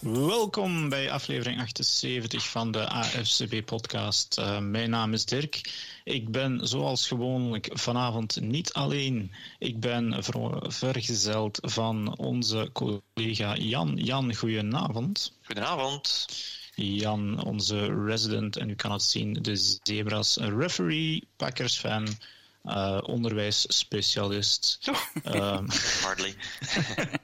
Welkom bij aflevering 78 van de AFCB-podcast. Uh, mijn naam is Dirk. Ik ben zoals gewoonlijk vanavond niet alleen. Ik ben vergezeld van onze collega Jan. Jan, goedenavond. Goedenavond. Jan, onze resident, en u kan het zien, de Zebras referee, Packers-fan, uh, onderwijsspecialist. Um, Hardly.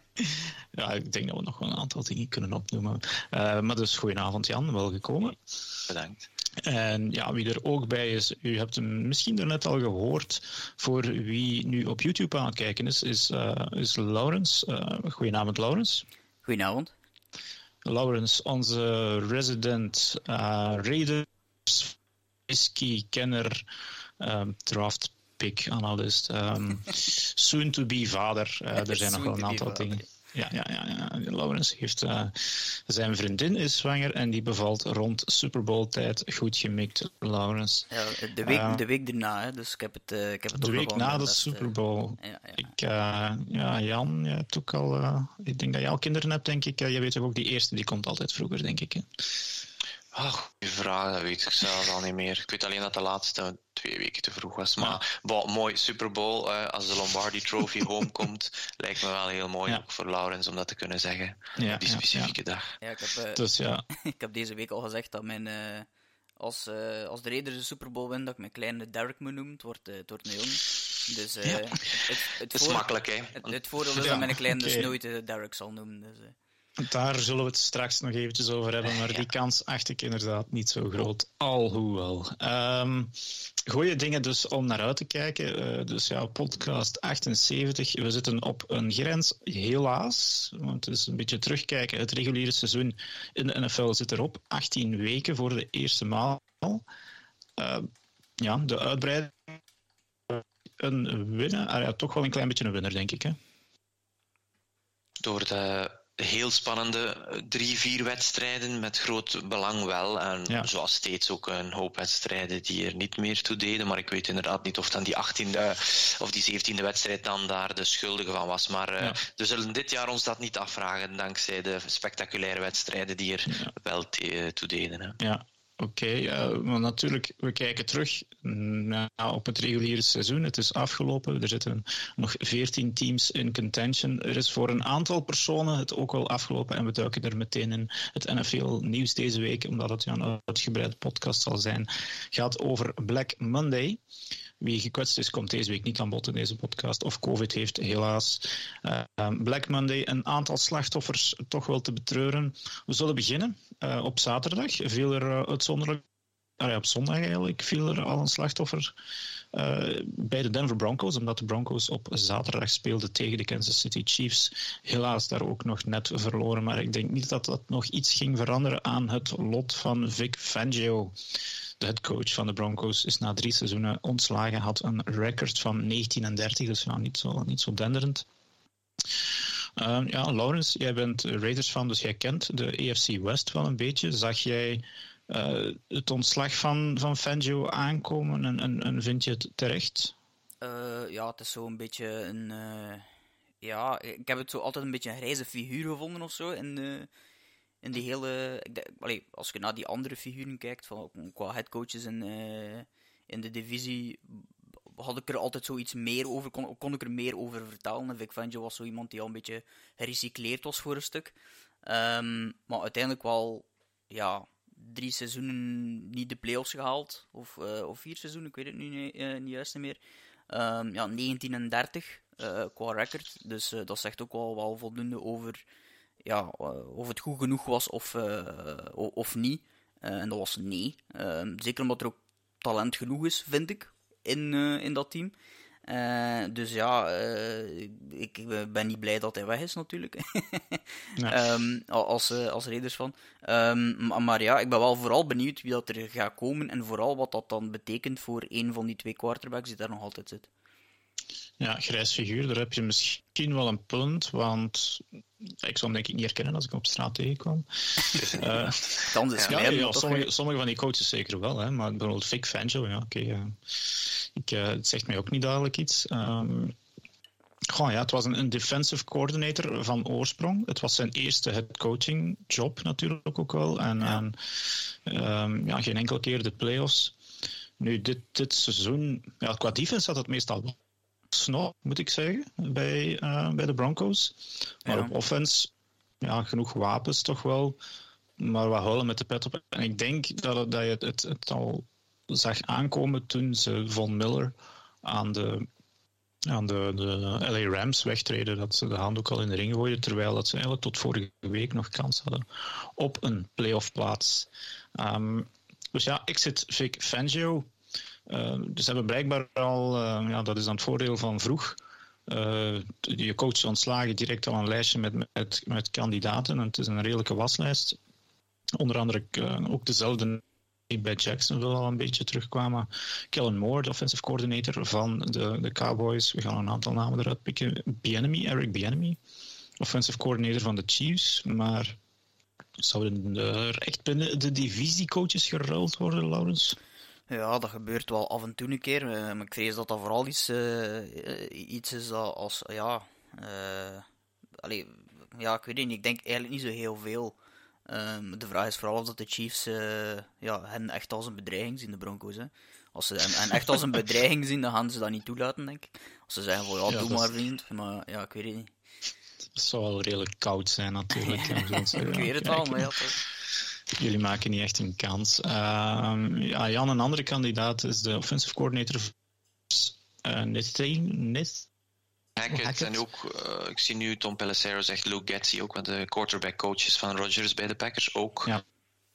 ja, ik denk dat we nog wel een aantal dingen kunnen opnoemen. Uh, maar dus, goedenavond Jan, welkom. Bedankt. En ja, wie er ook bij is, u hebt hem misschien daarnet al gehoord, voor wie nu op YouTube aan het kijken is, is, uh, is Laurens. Uh, goedenavond, Laurens. Goedenavond. Laurens, onze resident uh, Raiders whisky-kenner, um, draft pick analyst, um, soon to be vader. Uh, er zijn nog wel een aantal dingen. Ja, ja, ja, ja. Laurens heeft uh, zijn vriendin is zwanger en die bevalt rond Super Bowl tijd. Goed gemikt, Laurens. Ja, de week, uh, de week erna, hè, dus ik heb het, uh, ik heb het De week na de Super Bowl. Ja, ja. Ik, ja, Jan, je hebt ook al. ik denk dat je al kinderen hebt, denk ik. je weet toch ook die eerste, die komt altijd vroeger, denk ik. Hè? Oh, goede vraag, dat weet ik zelfs al niet meer. Ik weet alleen dat de laatste twee weken te vroeg was. Maar ja. mooi, Super Bowl, uh, als de Lombardi Trophy home komt, lijkt me wel heel mooi, ja. ook voor Laurens, om dat te kunnen zeggen. Ja, op die specifieke dag. Ja, ik heb, uh, dus, ja. ik heb deze week al gezegd dat mijn... Uh, als, als de Raiders de Super Bowl winnen, dat ik mijn kleine Derek me noem. Het wordt, het wordt. Dus, ja. het, het, het, is makkelijk, hè? Het, het voordeel is dat mijn kleine okay. dus nooit Derek zal noemen. Dus, daar zullen we het straks nog eventjes over hebben, maar die kans acht ik inderdaad niet zo groot. Alhoewel. Um, goeie dingen dus om naar uit te kijken. Uh, dus ja, podcast 78. We zitten op een grens, helaas. Want het is een beetje terugkijken. Het reguliere seizoen in de NFL zit erop. 18 weken voor de eerste maal. Uh, ja, de uitbreiding. Een winnaar. Ah, ja, toch wel een klein beetje een winnaar, denk ik. Hè? Door de heel spannende drie, vier wedstrijden met groot belang wel. En ja. zoals steeds ook een hoop wedstrijden die er niet meer toe deden. Maar ik weet inderdaad niet of dan die achttiende of die zeventiende wedstrijd dan daar de schuldige van was. Maar uh, ja. we zullen dit jaar ons dat niet afvragen dankzij de spectaculaire wedstrijden die er ja. wel toe deden. Hè. Ja, Oké, maar natuurlijk, we kijken terug op het reguliere seizoen. Het is afgelopen. Er zitten nog 14 teams in contention. Er is voor een aantal personen het ook wel afgelopen. En we duiken er meteen in het NFL-nieuws deze week, omdat het ja, een uitgebreide podcast zal zijn. gaat over Black Monday. Wie gekwetst is, komt deze week niet aan bod in deze podcast. Of COVID heeft helaas uh, Black Monday een aantal slachtoffers toch wel te betreuren. We zullen beginnen uh, op zaterdag. Viel er uitzonderlijk. Ah ja, op zondag eigenlijk viel er al een slachtoffer bij de Denver Broncos, omdat de Broncos op zaterdag speelden tegen de Kansas City Chiefs. Helaas daar ook nog net verloren, maar ik denk niet dat dat nog iets ging veranderen aan het lot van Vic Fangio. De headcoach van de Broncos is na drie seizoenen ontslagen, had een record van 19 en 30, dus nou, niet, zo, niet zo denderend. Uh, ja, Laurens, jij bent Raiders fan, dus jij kent de AFC West wel een beetje. Zag jij uh, het ontslag van, van Fangio aankomen en, en, en vind je het terecht? Uh, ja, het is zo een beetje een. ja, ik heb het zo altijd een beetje een grijze figuur gevonden of zo. In, in die hele. Ik, als je naar die andere figuren kijkt, van, qua headcoaches in, uh, in de divisie, had ik er altijd zoiets meer over, kon, kon ik er meer over vertellen. En Vic Fangio was zo iemand die al een beetje gerecycleerd was voor een stuk. Um, maar uiteindelijk wel, ja, drie seizoenen niet de playoffs gehaald. Of, uh, of vier seizoenen, ik weet het nu niet juist meer. Um, ja, 19 en 30 qua record. Dus dat zegt ook wel, wel voldoende over ja, uh, of het goed genoeg was of, uh, of niet. Uh, en dat was nee. zeker omdat er ook talent genoeg is, vind ik, in, in dat team. dus ja, ik ben niet blij dat hij weg is natuurlijk. um, als, als Raiders van. Um, maar, maar, ja, ik ben wel vooral benieuwd wie dat er gaat komen en vooral wat dat dan betekent voor een van die twee quarterbacks die daar nog altijd zit. Ja, grijs figuur, daar heb je misschien wel een punt, want ik zou hem denk ik niet herkennen als ik hem op straat tegenkwam. uh, Dan is ja, ja, sommige, sommige, van die coaches zeker wel, hè, maar bijvoorbeeld Vic Fangio, ja, oké. Okay, uh, ik, uh, het zegt mij ook niet dadelijk iets. Um, Goh, ja, het was een, een, defensive coordinator van oorsprong. Het was zijn eerste head coaching job natuurlijk ook wel. En, ja. en um, ja, geen enkele keer de playoffs. Nu, dit, dit seizoen, ja, qua defense had het meestal snel, moet ik zeggen, bij, uh, bij de Broncos. Maar ja. op offense, ja, genoeg wapens toch wel. Maar we houden met de pet op. En ik denk dat, dat je het, het, het al zag aankomen toen ze Von Miller aan de aan de, de LA Rams wegtreden, dat ze de handdoek al in de ring gooiden, terwijl dat ze eigenlijk tot vorige week nog kans hadden op een playoff plaats. Um, dus ja, ik zit Vic Fangio. Uh, dus hebben blijkbaar al, uh, ja, dat is dan het voordeel van vroeg, uh, je coach ontslagen direct al een lijstje met, met, kandidaten. En het is een redelijke waslijst. Onder andere ook dezelfde die bij Jacksonville al een beetje terugkwamen. Kellen Moore, offensive coordinator van de, de Cowboys. We gaan een aantal namen eruit pikken. Bienemy, Eric Bienemy, offensive coordinator van de Chiefs. Maar zouden er echt binnen de divisiecoaches geruild worden, Laurens? Ja, dat gebeurt wel af en toe een keer. Eh, maar ik vrees dat dat vooral iets, uh, iets is als... Ja, uh, allee, ja, ik weet niet. Ik denk eigenlijk niet zo heel veel Um, de vraag is vooral of dat de Chiefs uh, ja, hen echt als een bedreiging zien, de Broncos. Hè. Als ze hen, echt als een bedreiging zien, dan gaan ze dat niet toelaten, denk ik. Als ze zeggen van ja, ja doe maar vriend, maar ja, ik weet het niet. Het zou wel redelijk koud zijn natuurlijk. ja, ik weet het al, maar ja toch. Jullie maken niet echt een kans. Uh, ja, Jan, een andere kandidaat is de offensive coordinator uh, Net Hackett, en ook, uh, ik zie nu Tom Pelissero zegt Luke Getzi, ook met de quarterback coaches van Rodgers bij de Packers, ook ja.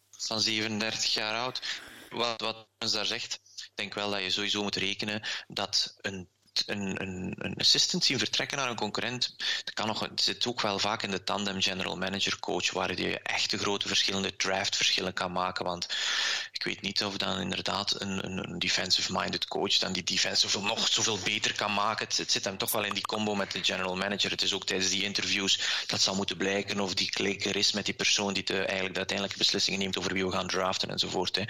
van 37 jaar oud. Wat, wat daar zegt, ik denk wel dat je sowieso moet rekenen dat een een, een, een assistant zien vertrekken naar een concurrent, dat kan nog, het zit ook wel vaak in de tandem general manager coach, waar je echt de grote verschillende draft verschillen kan maken. Want ik weet niet of dan inderdaad een, een, een defensive-minded coach dan die defensive nog zoveel beter kan maken. Het, zit hem toch wel in die combo met de general manager. Het is ook tijdens die interviews dat zal moeten blijken of die klik er is met die persoon die de, eigenlijk de uiteindelijke beslissingen neemt over wie we gaan draften enzovoort. Hè.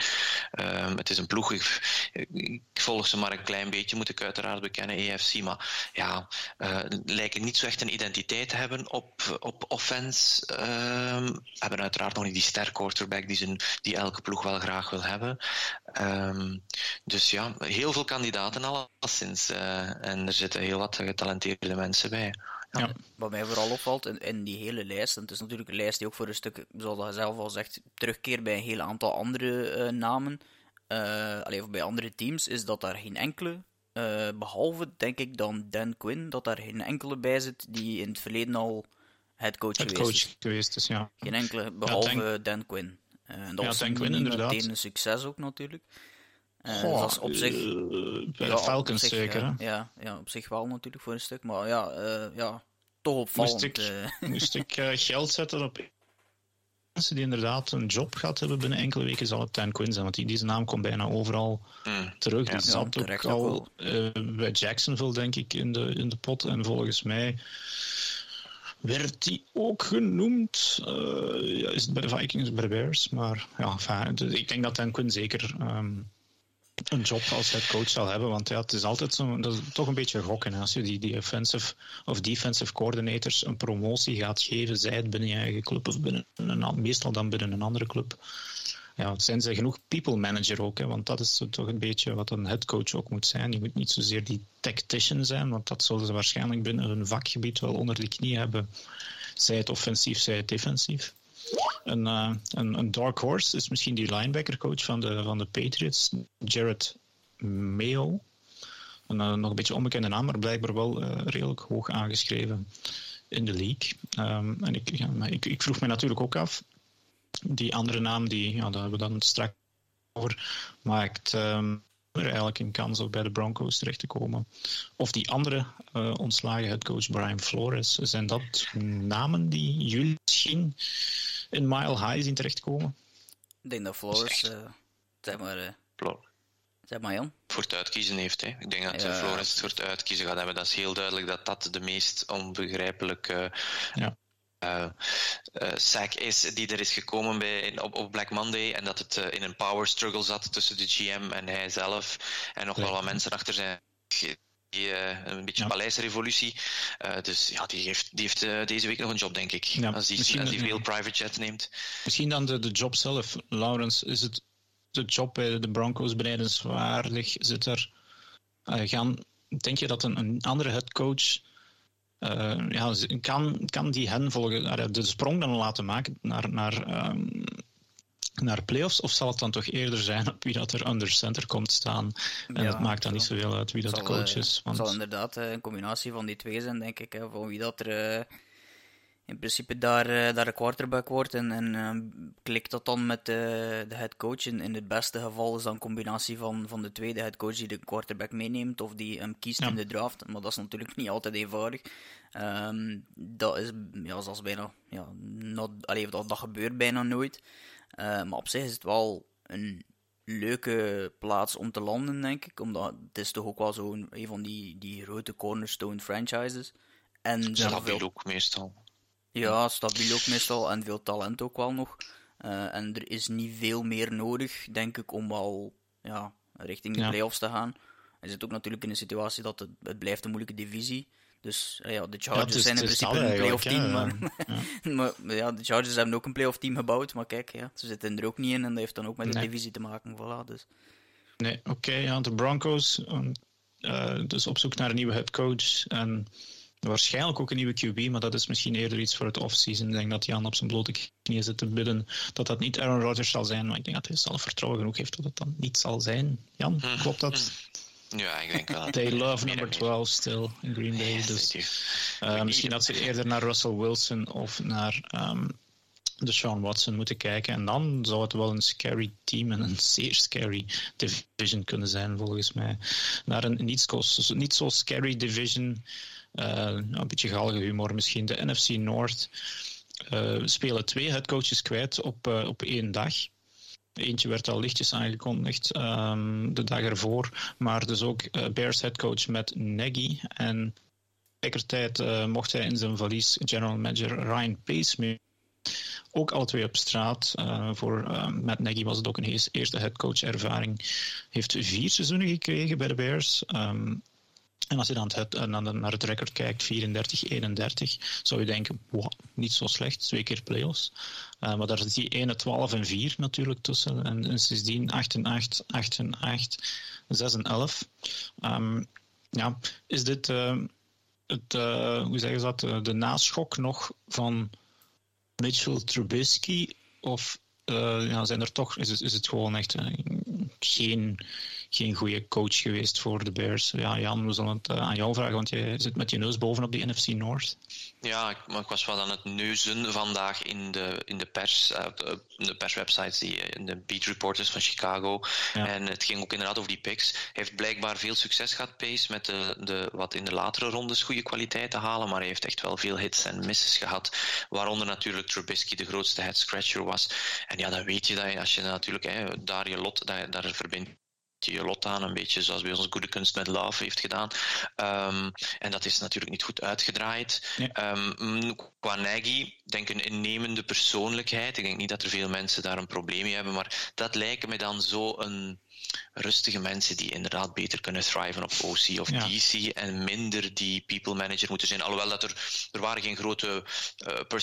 Um, het is een ploeg. Ik volg ze maar een klein beetje, moet ik uiteraard bekennen EFC. Maar ja, uh, lijken niet zo echt een identiteit te hebben op, op offense. Uh, hebben uiteraard nog niet die sterke quarterback die, zijn, die elke ploeg wel graag wil hebben. Um, dus ja, heel veel kandidaten alleszins. Uh, en er zitten heel wat getalenteerde mensen bij. Ja. Wat mij vooral opvalt in, in, die hele lijst, en het is natuurlijk een lijst die ook voor een stuk, zoals je zelf al zegt, terugkeert bij een heel aantal andere uh, namen, uh, alleen bij andere teams, is dat daar geen enkele uh, behalve, denk ik, dan Dan Quinn, dat daar geen enkele bij zit die in het verleden al headcoach head geweest coach is. geweest is. Ja. Geen enkele, behalve ja, Dan, Dan Quinn. Uh, en dat ja, was Dan Quinn, inderdaad. meteen een succes ook natuurlijk. Uh, Goh, dat is op zich... bij ja, de Falcons zeker, ja, ja, op zich wel natuurlijk voor een stuk. Maar ja, ja toch opvallend. Moest ik, moest ik geld zetten op mensen die inderdaad een job gehad hebben binnen enkele weken, zal het Dan Quinn zijn. Want die, die naam komt bijna overal mm. terug. Die zat ook al uh, bij Jacksonville, denk ik, in de, in de pot. En volgens mij werd die ook genoemd. Uh, ja, is het bij de Vikings, bij de Bears. Maar ja, enfin, ik denk dat Dan Quinn zeker... Um, een job als head coach zal hebben. Want ja, het is altijd zo, dat is toch een beetje gokken. Als je die, die offensive of defensive coordinators een promotie gaat geven, zij het binnen je eigen club of binnen een, meestal dan binnen een andere club. Ja, zijn ze genoeg people manager ook, hè, want dat is toch een beetje wat een head coach ook moet zijn. Je moet niet zozeer die tactician zijn, want dat zullen ze waarschijnlijk binnen hun vakgebied wel onder de knie hebben. Zij het offensief, zij het defensief. Een, uh, een, een, dark horse is misschien die linebacker coach van de, van de Patriots, Jared Mayo. Een uh, nog een beetje onbekende naam, maar blijkbaar wel uh, redelijk hoog aangeschreven in de league. Um, en ik, ik, ik, vroeg me natuurlijk ook af, die andere naam, die, ja, daar hebben we dan straks over, maakt um, er eigenlijk een kans om bij de Broncos terecht te komen. Of die andere uh, ontslagen headcoach Brian Flores, zijn dat namen die jullie misschien in Mile High zien terechtkomen? Ik denk dat Flores, uh, zeg maar... Uh, zeg maar Jan. Voor het uitkiezen heeft. Hè. Ik denk dat ja, Flores het voor het uitkiezen gaat hebben. Dat is heel duidelijk dat dat de meest onbegrijpelijke... Ja. Uh, uh, sack is die er is gekomen bij, op, op Black Monday en dat het uh, in een power struggle zat tussen de GM en hij zelf en nog wel wat mensen achter zijn uh, een beetje ja. paleisrevolutie. Uh, dus ja, die heeft, die heeft uh, deze week nog een job, denk ik. Ja, als die, als die veel private jet neemt. Misschien dan de, de job zelf. Laurens, is het de job bij de Broncos benijdenswaardig? Zit er, gaan, denk je dat een, een andere headcoach ja, kan, kan die hen volgen, de sprong dan laten maken naar, naar um, naar playoffs? Of zal het dan toch eerder zijn op wie dat er under center komt staan? En het maakt dan niet zoveel uit wie dat de coach is. Want... Het zal inderdaad eh, een combinatie van die twee zijn, denk ik. Hè, van wie dat er uh, in principe daar, daar een quarterback wordt. En, en uh, klikt dat dan met de head coach. In, in het beste geval is dan een combinatie van, van de tweede head coach die de quarterback meeneemt. Of die hem kiest in de draft. Maar dat is natuurlijk niet altijd eenvoudig. Um, dat is ja, zelfs bijna. Ja, not, allee, dat, dat gebeurt bijna nooit. Uh, maar op zich is het wel een leuke plaats om te landen, denk ik. Omdat het is toch ook wel zo'n een van die, die grote cornerstone franchises. En stabiel veel... ook meestal. Ja, stabiel ook meestal. En veel talent ook wel nog. Uh, en er is niet veel meer nodig, denk ik, om al ja, richting de ja. playoffs te gaan. Hij zit ook natuurlijk in een situatie dat het, het blijft een moeilijke divisie dus ja, de Chargers zijn in principe een playoff team. Maar, ja. maar, ja, de Chargers hebben ook een playoff team gebouwd. Maar kijk, ja, ze zitten er ook niet in en dat heeft dan ook met de divisie te maken. Voilà, dus. Nee, oké. Okay, ja, de Broncos. Uh, dus op zoek naar een nieuwe headcoach. En waarschijnlijk ook een nieuwe QB, maar dat is misschien eerder iets voor het offseason. Ik denk dat Jan op zijn blote knieën zit te bidden dat dat niet Aaron Rodgers zal zijn. Maar ik denk dat hij zelf vertrouwen genoeg heeft dat het dan niet zal zijn. Jan, hm. klopt dat? Ja, ik denk wel. They love number 12 still in Green Bay. Yes, dus uh, misschien dat ze eerder naar Russell Wilson of naar um, de Sean Watson moeten kijken. En dan zou het wel een scary team en een zeer scary division kunnen zijn, volgens mij. Naar een niet zo, niet zo scary division. Uh, een beetje galge humor misschien. De NFC North uh, spelen twee headcoaches kwijt op, op één dag. Eentje werd al lichtjes aangekondigd um, de dag ervoor. Maar dus ook uh, Bears headcoach met Nagy. En tegelijkertijd uh, mocht hij in zijn valies general manager Ryan Pace. Ook alle twee op straat. Uh, voor uh, Matt Nagy was het ook een eerste headcoach ervaring. Heeft vier seizoenen gekregen bij de Bears. Um, en als je dan naar het record kijkt, 34-31, zou je denken, wow, niet zo slecht, twee keer play-offs. Uh, maar daar is die 1, 12 en 4 natuurlijk tussen. En, en sindsdien 8 en 8, 8 en 8, 6 en 11. Um, ja, is dit uh, het, uh, hoe zeggen ze dat, de naschok nog van Mitchell Trubisky? Of ja, zijn er toch, is is het gewoon echt geen geen goede coach geweest voor de Bears. Ja, Jan, we zullen het uh, aan jou vragen, want je zit met je neus bovenop die NFC North. Ja, ik, maar ik was wel aan het neuzen vandaag in de, in de pers, uh, de perswebsites, die, in de beat reporters van Chicago. Ja. En het ging ook inderdaad over die picks. Hij heeft blijkbaar veel succes gehad, Pace, met de, de, wat in de latere rondes goede kwaliteit te halen, maar hij heeft echt wel veel hits en misses gehad. Waaronder natuurlijk Trubisky de grootste head scratcher was. En ja, dan weet je dat je, als je natuurlijk hè, daar je lot, daar, daar verbindt je lot aan, een beetje zoals bij ons Goede Kunst met Love heeft gedaan. Um, en dat is natuurlijk niet goed uitgedraaid. Ja. Um, qua Nagy, denk een innemende persoonlijkheid. Ik denk niet dat er veel mensen daar een probleem mee hebben, maar dat lijken me dan zo een rustige mensen die inderdaad beter kunnen thriven op OC of DC en minder die people manager moeten zijn. Alhoewel dat er, er waren geen grote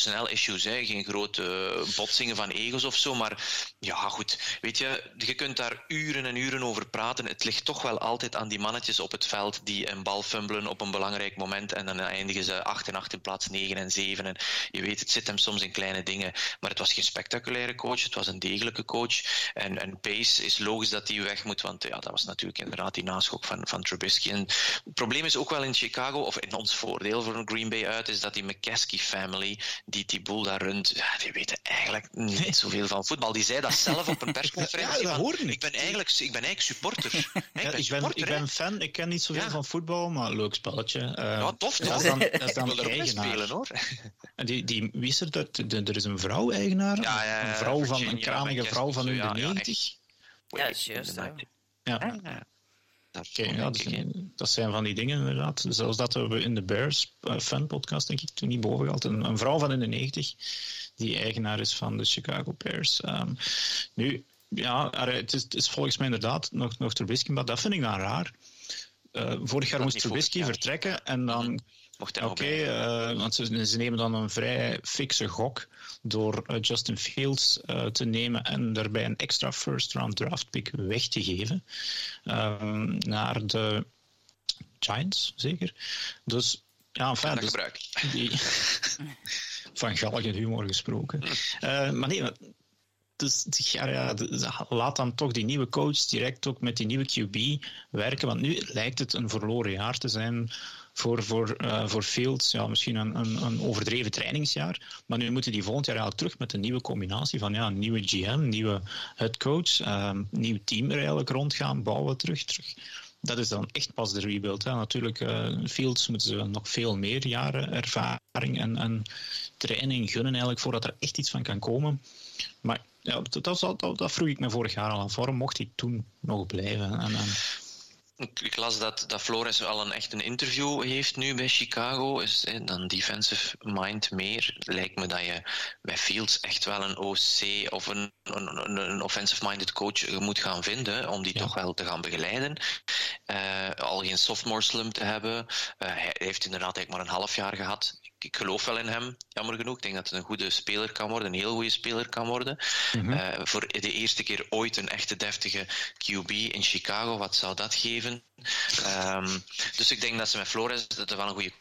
uh, issues, hè, geen grote botsingen van egos of zo, maar ja goed, weet je, je kunt daar uren en uren over praten. Het ligt toch wel altijd aan die mannetjes op het veld die een bal fumbelen op een belangrijk moment en dan eindigen ze 8 en 8 in plaats 9 en 7 en je weet, het zit hem soms in kleine dingen, maar het was geen spectaculaire coach, het was een degelijke coach. En, en Pace is logisch dat hij weg moet, want ja, dat was natuurlijk inderdaad die naschok van, van Trubisky. En het probleem is ook wel in Chicago, of in ons voordeel voor een Green Bay uit, is dat die McCaskey family, die die boel daar runt, ja, die weten eigenlijk niet zoveel van voetbal. Die zei dat zelf op een persconferentie. ja, dat ik. ben eigenlijk, ik ben eigenlijk supporter. ik, ben ik, ben, ik ben fan, ik ken niet zoveel ja. van voetbal, maar leuk spelletje. Uh, ja, tof, toch? Dat is dan, dat is dan ik eigenaar. Spelen, hoor. Die, die, wie is er? Dat, er is een vrouw-eigenaar? Ja, ja, een vrouw van, een kranige vrouw van de 90. Ja, dat is juist. Ja. Dat, okay, ja, dat, dat, zijn van die dingen inderdaad. Zoals dat we in de Bears uh, fan podcast, denk ik, toen niet boven gehad. Een, een, vrouw van in de 90 die eigenaar is van de Chicago Bears. Um, nu, ja, het is, het is, volgens mij inderdaad nog, nog ter maar dat vind ik dan raar. vorig jaar moest Trubisky vertrekken en dan Oké, okay, uh, want ze, ze, nemen dan een vrij fikse gok door uh, Justin Fields uh, te nemen en daarbij een extra first round draft pick weg te geven ehm, naar de Giants, zeker. Dus ja, enfin, dus, gebruik. Die, van galgen humor gesproken. maar nee, dus ja, ja, laat dan toch die nieuwe coach direct ook met die nieuwe QB werken. Want nu lijkt het een verloren jaar te zijn voor, voor, uh, voor Fields. Ja, misschien een, een, een, overdreven trainingsjaar. Maar nu moeten die volgend jaar eigenlijk terug met een nieuwe combinatie van ja, een nieuwe GM, nieuwe headcoach, um, nieuw team er eigenlijk rond gaan bouwen terug. terug. Dat is dan echt pas de rebuild. Hè. Natuurlijk, uh, Fields moeten ze nog veel meer jaren ervaring en, en training gunnen eigenlijk voordat er echt iets van kan komen. Maar ja, dat, dat, dat, vroeg ik me vorig jaar al aan. Waarom mocht hij toen nog blijven? En, en... Ik las dat, dat Flores al een echt een interview heeft nu bij Chicago. Is dan defensive mind meer. Lijkt me dat je bij Fields echt wel een OC of een, een, een offensive-minded coach moet gaan vinden om die toch wel te gaan begeleiden. Uh, al geen sophomore slump te hebben. Uh, hij heeft inderdaad eigenlijk maar een half jaar gehad ik geloof wel in hem, jammer genoeg. Ik denk dat het een goede speler kan worden, een heel goede speler kan worden. Mhm. Eh, voor de eerste keer ooit een echte deftige QB in Chicago, wat zou dat geven? Um, dus ik denk dat ze met Flores dat er wel een goede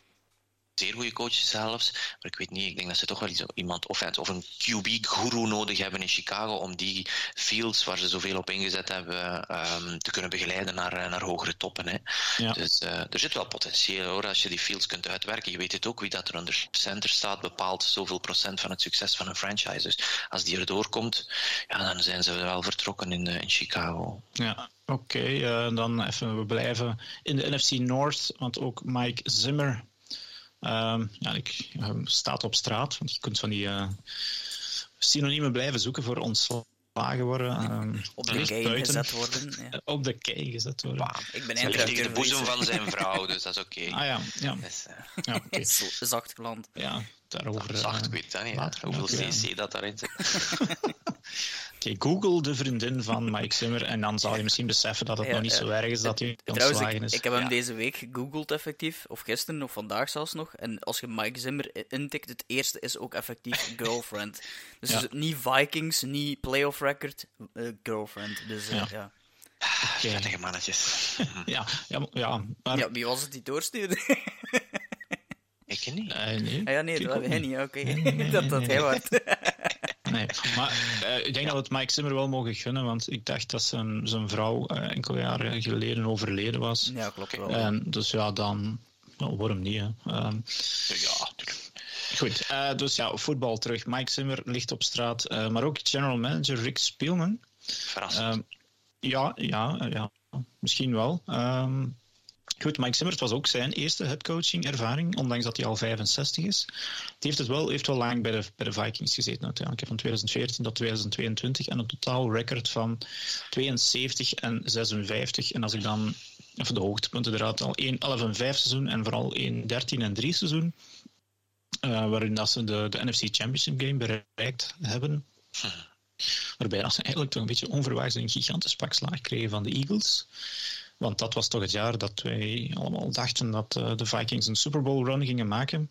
zeer goede coaches zelfs. Maar ik weet niet, ik denk dat ze toch wel iemand of, of een QB-guru nodig hebben in Chicago om die fields waar ze zoveel op ingezet hebben um, te kunnen begeleiden naar, eh, naar hogere toppen. Hè. Ja. Dus uh, er zit wel potentieel hoor, als je die fields kunt uitwerken. Je weet het ook, wie dat er onder center staat bepaalt zoveel procent van het succes van een franchise. Dus als die erdoor komt, ja, dan zijn ze wel vertrokken in, uh, in Chicago. Ja, Oké, okay, uh, dan even, we blijven in de NFC North, want ook Mike Zimmer ja, ik, um, staat op straat, want je kunt van die uh, synoniemen blijven zoeken voor ontslagen worden. Um, op de kei gezet worden. Ja. Op de kei gezet worden. Wow, ik ben ligt de boezem van zijn vrouw, dus dat is oké. Okay. Ah ja, ja. Dus, uh, ja okay. Zacht geland. Ja, daarover... Ja, zacht, ik weet dat niet. Hoeveel cc dat daarin zit. Okay, Google de vriendin van Mike Zimmer en dan zal je misschien beseffen dat het nog niet zo erg is dat hij ontslagen is. Ik, heb hem deze week gegoogeld effectief, of gisteren of vandaag zelfs nog. En als je Mike Zimmer intikt, het eerste is ook effectief girlfriend. Dus, ja. niet Vikings, niet playoff record, uh, girlfriend. Dus uh, ja. ja. Vettige mannetjes. ja, ja, ja, maar... ja, wie was het die doorstuurde? ik niet. Uh, nee, ah, ja, nee, dat heb hij niet. Oké, okay. nee, nee, nee, dat dat hij was. Nee, maar uh, ik denk dat we het Mike Zimmer wel mogen gunnen, want ik dacht dat zijn, zijn vrouw uh, enkele jaren geleden overleden was. Ja, klopt wel. En dus ja, dan well, waarom niet, hè. Um, ja, Goed, uh, dus ja, voetbal terug. Mike Zimmer ligt op straat, maar ook general manager Rick Spielman. Verrassend. Ehm, ja, ja, ja, misschien wel. Um, Goed, Mike Simmers was ook zijn eerste headcoaching ervaring, ondanks dat hij al 65 is. Hij heeft, het wel, heeft wel lang bij de, bij de Vikings gezeten uiteindelijk. Van 2014 tot 2022 en een totaal record van 72 en 56. En als ik dan even de hoogtepunten eruit al 1 11 en 5 seizoen en vooral 1 13 en 3 seizoen, uh, waarin dat ze de, NFC Championship game bereikt hebben. Waarbij ze eigenlijk toch een beetje onverwachts een gigantisch pak slaag kregen van de Eagles. Want dat was toch het jaar dat wij allemaal dachten dat uh, de Vikings een Super Bowl run gingen maken.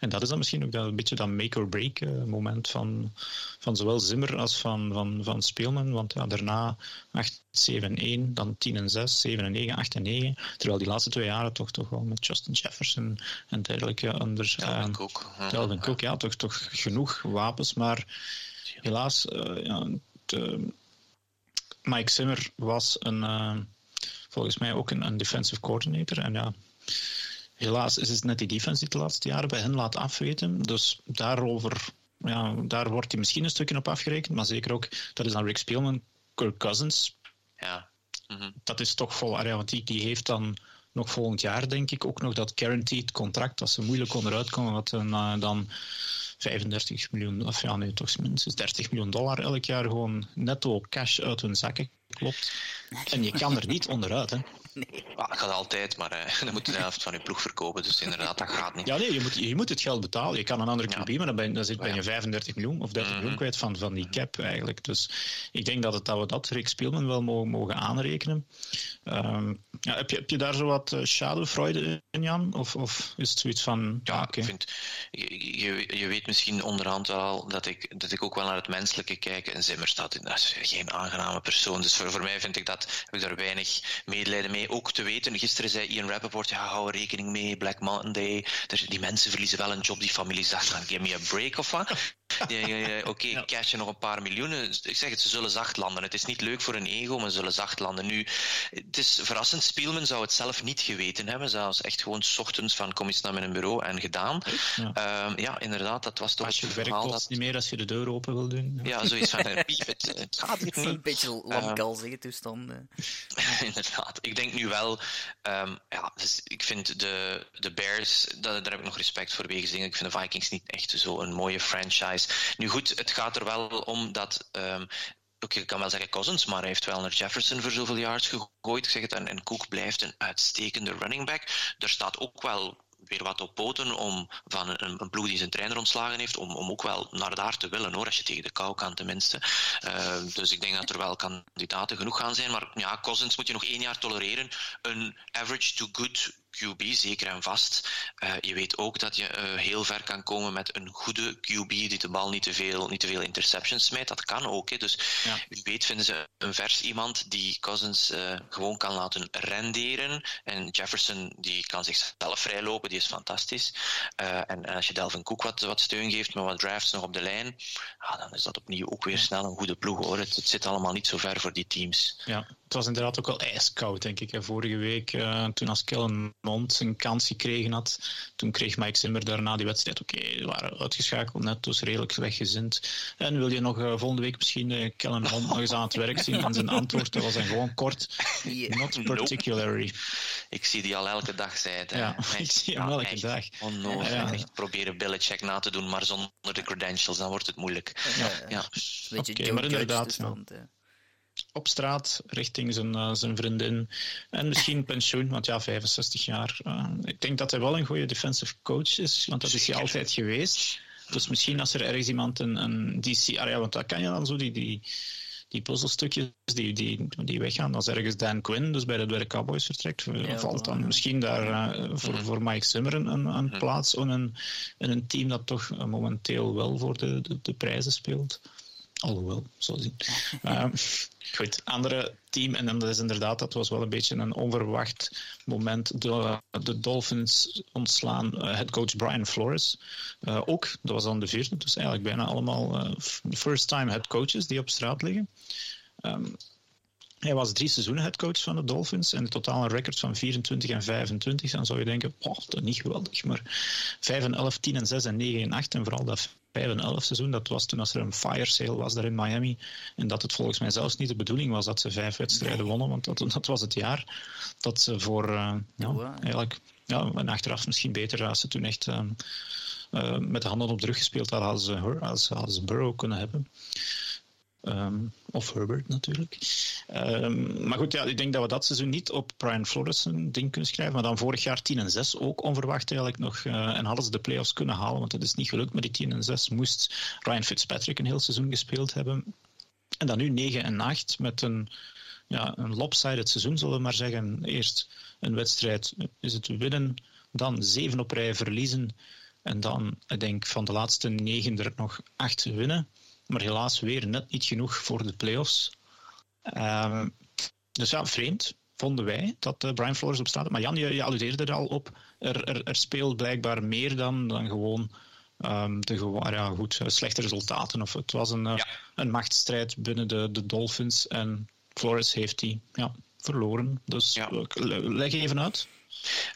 En dat is dan misschien ook dat, een beetje dat make-or-break uh, moment van, van zowel Zimmer als van, van, van Speelman. Want ja, daarna 8, 7 1, dan 10 en 6, 7 en 9, 8 en 9. Terwijl die laatste twee jaren toch, toch wel met Justin Jefferson en dergelijke anders. Dalvin Cook. Dalvin ja. Cook, ja, toch, toch genoeg wapens. Maar helaas, uh, ja, de, Mike Zimmer was een volgens mij ook een, een defensive coordinator. En ja, helaas is het net die defense die de laatste jaren bij hen laat afweten. Dus daarover, ja, daar wordt hij misschien een stukje op afgerekend. Maar zeker ook, dat is dan Rick Spielman, Kirk Cousins. Ja. Mhm. Dat is toch vol, want die, die heeft dan nog volgend jaar, denk ik, ook nog dat guaranteed contract, dat ze moeilijk onderuit komen, wat uh, dan 35 miljoen, of ja, nee, toch minstens 30 miljoen dollar elk jaar gewoon netto cash uit hun zakken klopt. En je kan er niet onderuit, hè. Nee. dat gaat altijd, maar uh, dan moet je de helft van je ploeg verkopen. Dus inderdaad, dat gaat niet. Ja, nee, je moet, je moet het geld betalen. Je kan een andere QB, ja. maar dan ben, dan zit, ben je 35 miljoen of 30 mm -hmm. miljoen kwijt van, van die cap eigenlijk. Dus ik denk dat, het, dat we dat Rick Spielman wel mogen, mogen aanrekenen. Um, ja, heb, je, heb je daar zo wat uh, schaduwfreude in, Jan? Of, of is het zoiets van... Ja, okay. ik vind... Je, je, je, weet misschien onderhand wel dat ik, dat ik ook wel naar het menselijke kijk. En Zimmer staat in, dat is geen aangename persoon. Dus voor, voor mij vind ik dat, heb ik daar weinig medelijden mee. Ook te weten, gisteren zei Ian Rappaport, ja, hou er rekening mee, Black Mountain Day. Die mensen verliezen wel een job, die familie zegt give me a break of wat. Ja, ja, ja, Oké, okay, ja. cash je nog een paar miljoenen. Ik zeg het, ze zullen zacht landen. Het is niet leuk voor een ego, maar ze zullen zacht landen. Nu, het is verrassend. Spielman zou het zelf niet geweten hebben. Zelfs echt gewoon s ochtends van kom eens naar mijn bureau en gedaan. Ja, um, ja inderdaad, dat was toch als je het verhaal. dat... niet meer als je de deur open wil doen. Ja, zoiets van, piep, het, het gaat hier niet. Een beetje lamkalzige um, toestanden. inderdaad. Ik denk nu wel, um, ja, dus ik vind de, de Bears, daar, daar heb ik nog respect voor wegens dingen. Ik vind de Vikings niet echt zo'n mooie franchise. Nu goed, het gaat er wel om dat. Um, Oké, ik kan wel zeggen Cousins, maar hij heeft wel naar Jefferson voor zoveel yards gegooid. Ik zeg en, en Cook blijft een uitstekende running back. Er staat ook wel weer wat op poten om van een, een ploeg die zijn trainer ontslagen heeft, om, om ook wel naar daar te willen hoor, als je tegen de kou kan tenminste. Uh, dus ik denk dat er wel kandidaten genoeg gaan zijn. Maar ja, Cousins moet je nog één jaar tolereren. Een average to good QB, zeker en vast. Uh, je weet ook dat je uh, heel ver kan komen met een goede QB die de bal niet te veel, niet te veel interceptions smijt. Dat kan ook. Hè. Dus ja. wie weet vinden ze een vers iemand die Cousins uh, gewoon kan laten renderen. En Jefferson die kan zichzelf vrijlopen, die is fantastisch. En, en, als je Delvin Cook wat, wat steun geeft met wat drafts nog op de lijn, ah, dan is dat opnieuw ook weer snel een goede ploeg. Hoor. Het, het zit allemaal niet zo ver voor die teams. Ja, het was inderdaad ook wel ijskoud, denk ik. Hè. Vorige week, toen als Kellen Mond een kans gekregen had. Toen kreeg Mike Zimmer daarna die wedstrijd. Oké, okay, we waren uitgeschakeld net, dus redelijk weggezind. En wil je nog uh, volgende week misschien uh, Kellen Mond nog eens aan het werk zien? En zijn antwoord was dan gewoon kort. Not particularly. Nope. Ik zie die al elke dag, zei het. Ja, echt, ik zie hem elke echt dag. Onnozel. Ja. Echt proberen Belichick na te doen, maar zonder de credentials, dan wordt het moeilijk. Ja, ja. Oké, okay, maar inderdaad. Op straat richting zijn, uh, zijn vriendin. En misschien pensioen, want ja, 65 jaar. Uh, ik denk dat hij wel een goede defensive coach is, want dat is hij altijd geweest. Dus misschien als er ergens iemand een, een DC... Ah ja, want dat kan je dan zo, die, die, die puzzelstukjes die, die, die weggaan. Als ergens Dan Quinn, dus bij de, de Cowboys vertrekt, ja, valt dan misschien daar uh, voor, mm. voor Mike Zimmer een, een, mm. plaats in een, een team dat toch momenteel wel voor de, de, de prijzen speelt. Alhoewel, zo zien. uh, goed, andere team, en dat is inderdaad, dat was wel een beetje een onverwacht moment. De, de Dolphins ontslaan uh, headcoach Brian Flores. Uh, ook, dat was dan de vierde, dus eigenlijk bijna allemaal first-time headcoaches die op straat liggen. Um, hij was drie seizoenen headcoach van de Dolphins en in totaal een record van 24 en 25. Dan zou je denken, oh, dat is niet geweldig. Maar 5 en 11, 10 en 6 en 9 en 8 en vooral dat 5 en 11 seizoen, dat was toen als er een fire sale was daar in Miami. En dat het volgens mij zelfs niet de bedoeling was dat ze vijf wedstrijden wonnen, want dat, dat was het jaar dat ze voor, uh, ja, eigenlijk, ja, en achteraf misschien beter als ze toen echt uh, uh, met de handen op de rug gespeeld hadden, hadden ze, hadden ze, hadden ze Burrow kunnen hebben. Um, of Herbert natuurlijk. Um, maar goed, ja, ik denk dat we dat seizoen niet op Brian Flores een ding kunnen schrijven. Maar dan vorig jaar 10 en 6 ook onverwacht eigenlijk nog. Uh, en hadden ze de playoffs kunnen halen, want dat is niet gelukt met die 10 en 6. Moest Ryan Fitzpatrick een heel seizoen gespeeld hebben. En dan nu 9 en 8 met een, ja, een lopsided seizoen, zullen we maar zeggen. Eerst een wedstrijd is het winnen, dan 7 op rij verliezen. En dan, ik denk, van de laatste 9 er nog 8 winnen. Maar helaas weer net niet genoeg voor de playoffs. Uh, dus ja, vreemd vonden wij dat uh, Brian Flores op staat. Maar Jan, je, je alludeerde er al op. Er, er, er speelt blijkbaar meer dan, dan gewoon um, de gewoon, ja, goed, uh, slechte resultaten. Of het was een, uh, ja. een machtsstrijd binnen de, de Dolphins. En Flores heeft die ja, verloren. Dus ja. leg even uit.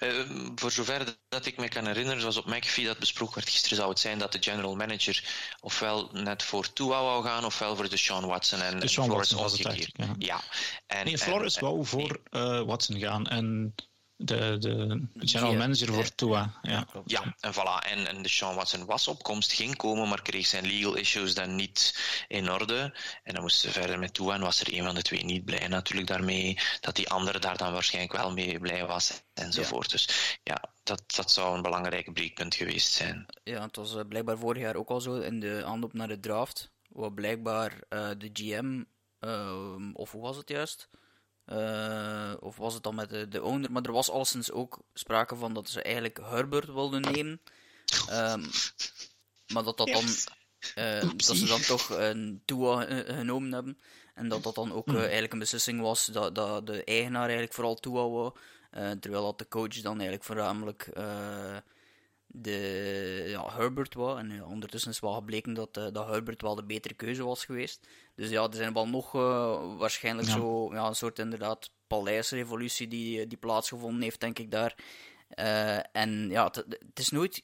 Uh, voor zover dat ik me kan herinneren, zoals op McAfee dat besproken werd gisteren, zou het zijn dat de general manager ofwel net voor Tua wou gaan, ofwel voor de Sean Watson en, de Sean Flores Watson was het eigenlijk, ja. ja. En, nee, Flores en, wou voor uh, Watson gaan en de, de general manager voor Tua. Ja, ja en voilà. En, en de Sean Watson was op komst, ging komen, maar kreeg zijn legal issues dan niet in orde. En dan moesten ze verder met Tua en was er een van de twee niet blij natuurlijk daarmee. Dat die andere daar dan waarschijnlijk wel mee blij was enzovoort. Dus ja, dat, dat zou een belangrijk breekpunt geweest zijn. Ja, het was eh, blijkbaar vorig jaar ook al zo in de aanloop naar de draft. Wat blijkbaar uh, de GM, uh, of hoe was het juist? Uh, of was het dan met de, de owner? Maar er was alleszins ook sprake van dat ze eigenlijk Herbert wilden nemen. Um, maar dat dat dan. Uh, dat ze dan toch een Tua genomen hebben. En dat dat dan ook uh, eigenlijk een beslissing was dat, dat de eigenaar eigenlijk vooral Tua wou. terwijl dat de coach dan eigenlijk voornamelijk de, ja, Herbert was. En ja, ondertussen is wel gebleken dat, uh, dat Herbert wel de betere keuze was geweest. Dus ja, er zijn wel nog uh, waarschijnlijk zo ja, een soort inderdaad paleisrevolutie die, die plaatsgevonden heeft, denk ik daar. Uh, en ja, het is nooit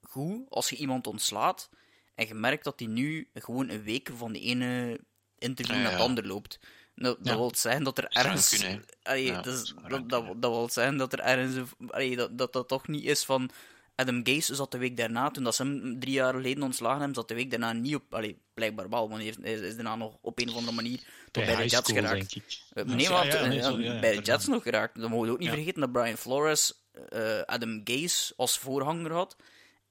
goed als je iemand ontslaat en je merkt dat hij nu gewoon een week van de ene interview naar het andere loopt. Dat, dat wil zeggen dat er ergens. Allee, dus, dat, dat, dat, wil zeggen dat er ergens. Allee, dat, dat dat toch niet is van Adam Gase zat de week daarna, toen dat ze hem drie jaar geleden ontslagen hebben, zat de week daarna niet op... Allee, blijkbaar wel, want hij is, is daarna nog op een of andere manier tot bij, de Jets geraakt. Nee, maar bij de Jets nog geraakt. Dan mogen we ook niet vergeten dat Brian Flores uh, Adam Gase als voorhanger had.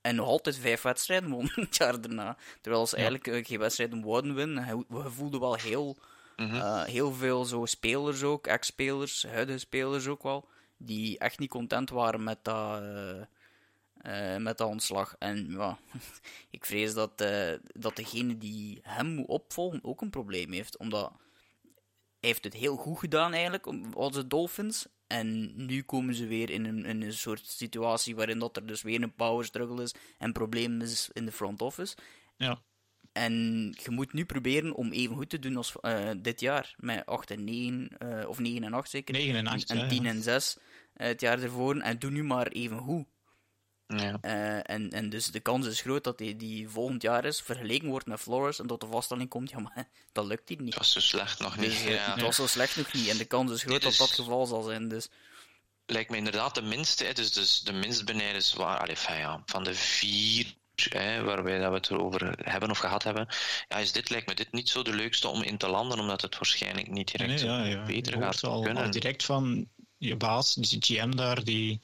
En nog altijd vijf wedstrijden won het jaar daarna. Terwijl ze eigenlijk uh, geen wedstrijden wouden winnen. We voelden wel heel, uh, heel veel zo spelers ook, ex-spelers, huidige spelers ook wel, die echt niet content waren met dat uh, met dat ontslag. En ja, ik vrees dat, uh, dat degene die hem moet opvolgen ook een probleem heeft. Omdat hij heeft het heel goed gedaan eigenlijk, als de Dolphins. En nu komen ze weer in een, in een soort situatie waarin dat er dus weer een power struggle is en problemen is in de front office. Ja. En je moet nu proberen om even goed te doen als uh, dit jaar. Met 8 en 9, uh, of 9 en 8 zeker. 9 en 8, En, en 10 ja. en 6 het jaar ervoor. En doe nu maar even goed. Ja. Uh, en, en dus de kans is groot dat die, die volgend jaar is vergeleken wordt met Flores en dat de vaststelling komt, ja maar dat lukt hier niet. Dat was zo slecht nog niet. Dus, ja. Het was zo slecht nog niet en de kans is groot dat dat het geval zal zijn. Dus. Lijkt me inderdaad de minste, dus, dus de minst benijdenswaar, allee, ja, van de vier hè, waarbij dat we het erover hebben of gehad hebben, ja, is dit, lijkt me dit niet zo de leukste om in te landen, omdat het waarschijnlijk niet direct nee, ja, ja. beter je gaat al, kunnen. Al direct van je baas, die GM daar, die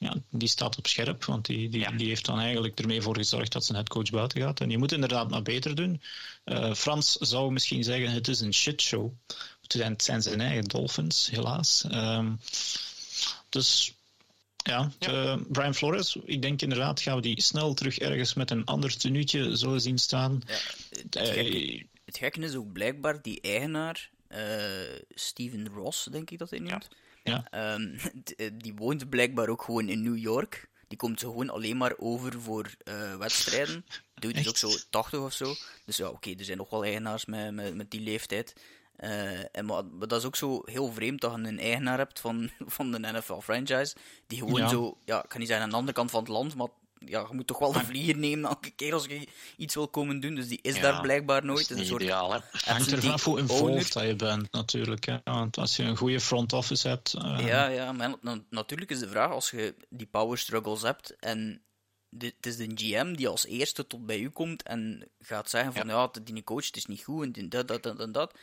ja, die staat op scherp, want die, die, ja. die heeft dan eigenlijk ermee voor gezorgd dat zijn headcoach buiten gaat. En je moet inderdaad maar beter doen. Uh, Frans zou misschien zeggen, het is een shitshow. Het zijn zijn eigen Dolphins, helaas. Um, dus ja, ja. Uh, Brian Flores, ik denk inderdaad gaan we die snel terug ergens met een ander tenuutje zullen zien staan. Ja, het, gekke, het gekke is ook blijkbaar die eigenaar, uh, Steven Ross, denk ik dat hij noemt. Ja. Ja. Um, die woont blijkbaar ook gewoon in New York. Die komt zo gewoon alleen maar over voor uh, wedstrijden. Doet dus ook zo 80 of zo. Dus ja, oké, okay, er zijn nog wel eigenaars met, met, met die leeftijd. Uh, en maar, maar, dat is ook zo heel vreemd dat je een eigenaar hebt van, van de NFL-franchise. Die gewoon ja. zo, ja, ik ga niet zeggen aan de andere kant van het land, maar ja, je moet toch wel de vlieger nemen elke keer als je iets wil komen doen. Dus die is Ja, daar blijkbaar nooit. Dat is een ideaal, hè? Hangt er vanaf hoe involved dat je bent, natuurlijk. Hè. Want als je een goede front office hebt. eh, Ja, ja, maar na- natuurlijk is de vraag, als je die power struggles hebt en dit het is de GM die als eerste tot bij u komt en gaat zeggen van ja, die coach het is niet goed en dat, dat, dat en dat.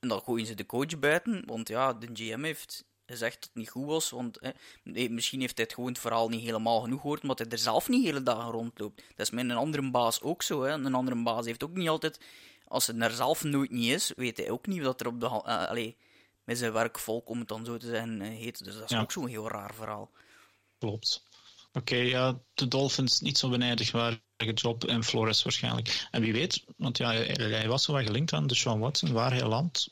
En dan gooien ze de coach buiten, want ja, de GM heeft gezegd dat het niet goed was, want misschien heeft hij het gewoon het verhaal niet helemaal genoeg gehoord, omdat hij er zelf niet hele dagen rondloopt. Dat is met een andere baas ook zo, hè. Een andere baas heeft ook niet altijd, als het er zelf nooit niet is, weet hij ook niet wat er op de, allee, met zijn werkvolk, om het dan zo te zeggen, eh, heet. Dus dat is Ja. ook zo'n heel raar verhaal. Klopt. Oké, ja, de Dolphins niet zo benijdigwaardige job en Flores waarschijnlijk. En wie weet, want ja, hij, hij was zo wat gelinkt aan de Sean Watson, waar hij landt.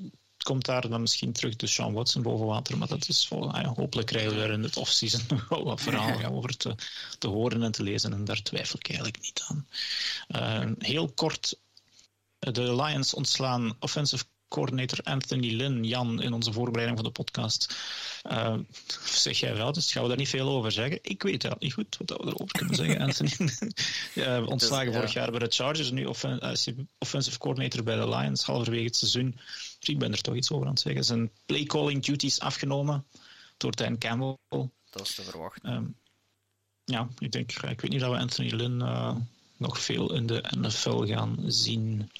Komt daar dan misschien terug de Sean Watson boven water, maar dat is vol, ah ja, hopelijk krijgen we er in het offseason nog wel wat verhalen over te, te horen en te lezen en daar twijfel ik eigenlijk niet aan. Uh, heel kort, de Lions ontslaan offensive coordinator Anthony Lynn, Jan, in onze voorbereiding van de podcast. Uh, zeg jij wel, dus gaan we daar niet veel over zeggen. Ik weet dat niet goed wat we erover kunnen zeggen, Anthony. ja, ontslagen Dus, ja. vorig jaar bij de Chargers, nu offen- uh, hij offensive coordinator bij de Lions, halverwege het seizoen. Dus ik ben er toch iets over aan het zeggen. Zijn play-calling duties afgenomen. door Dan Campbell. Dat is te verwachten. Um, ja, ik denk, ik weet niet dat we Anthony Lynn uh, nog veel in de NFL gaan zien.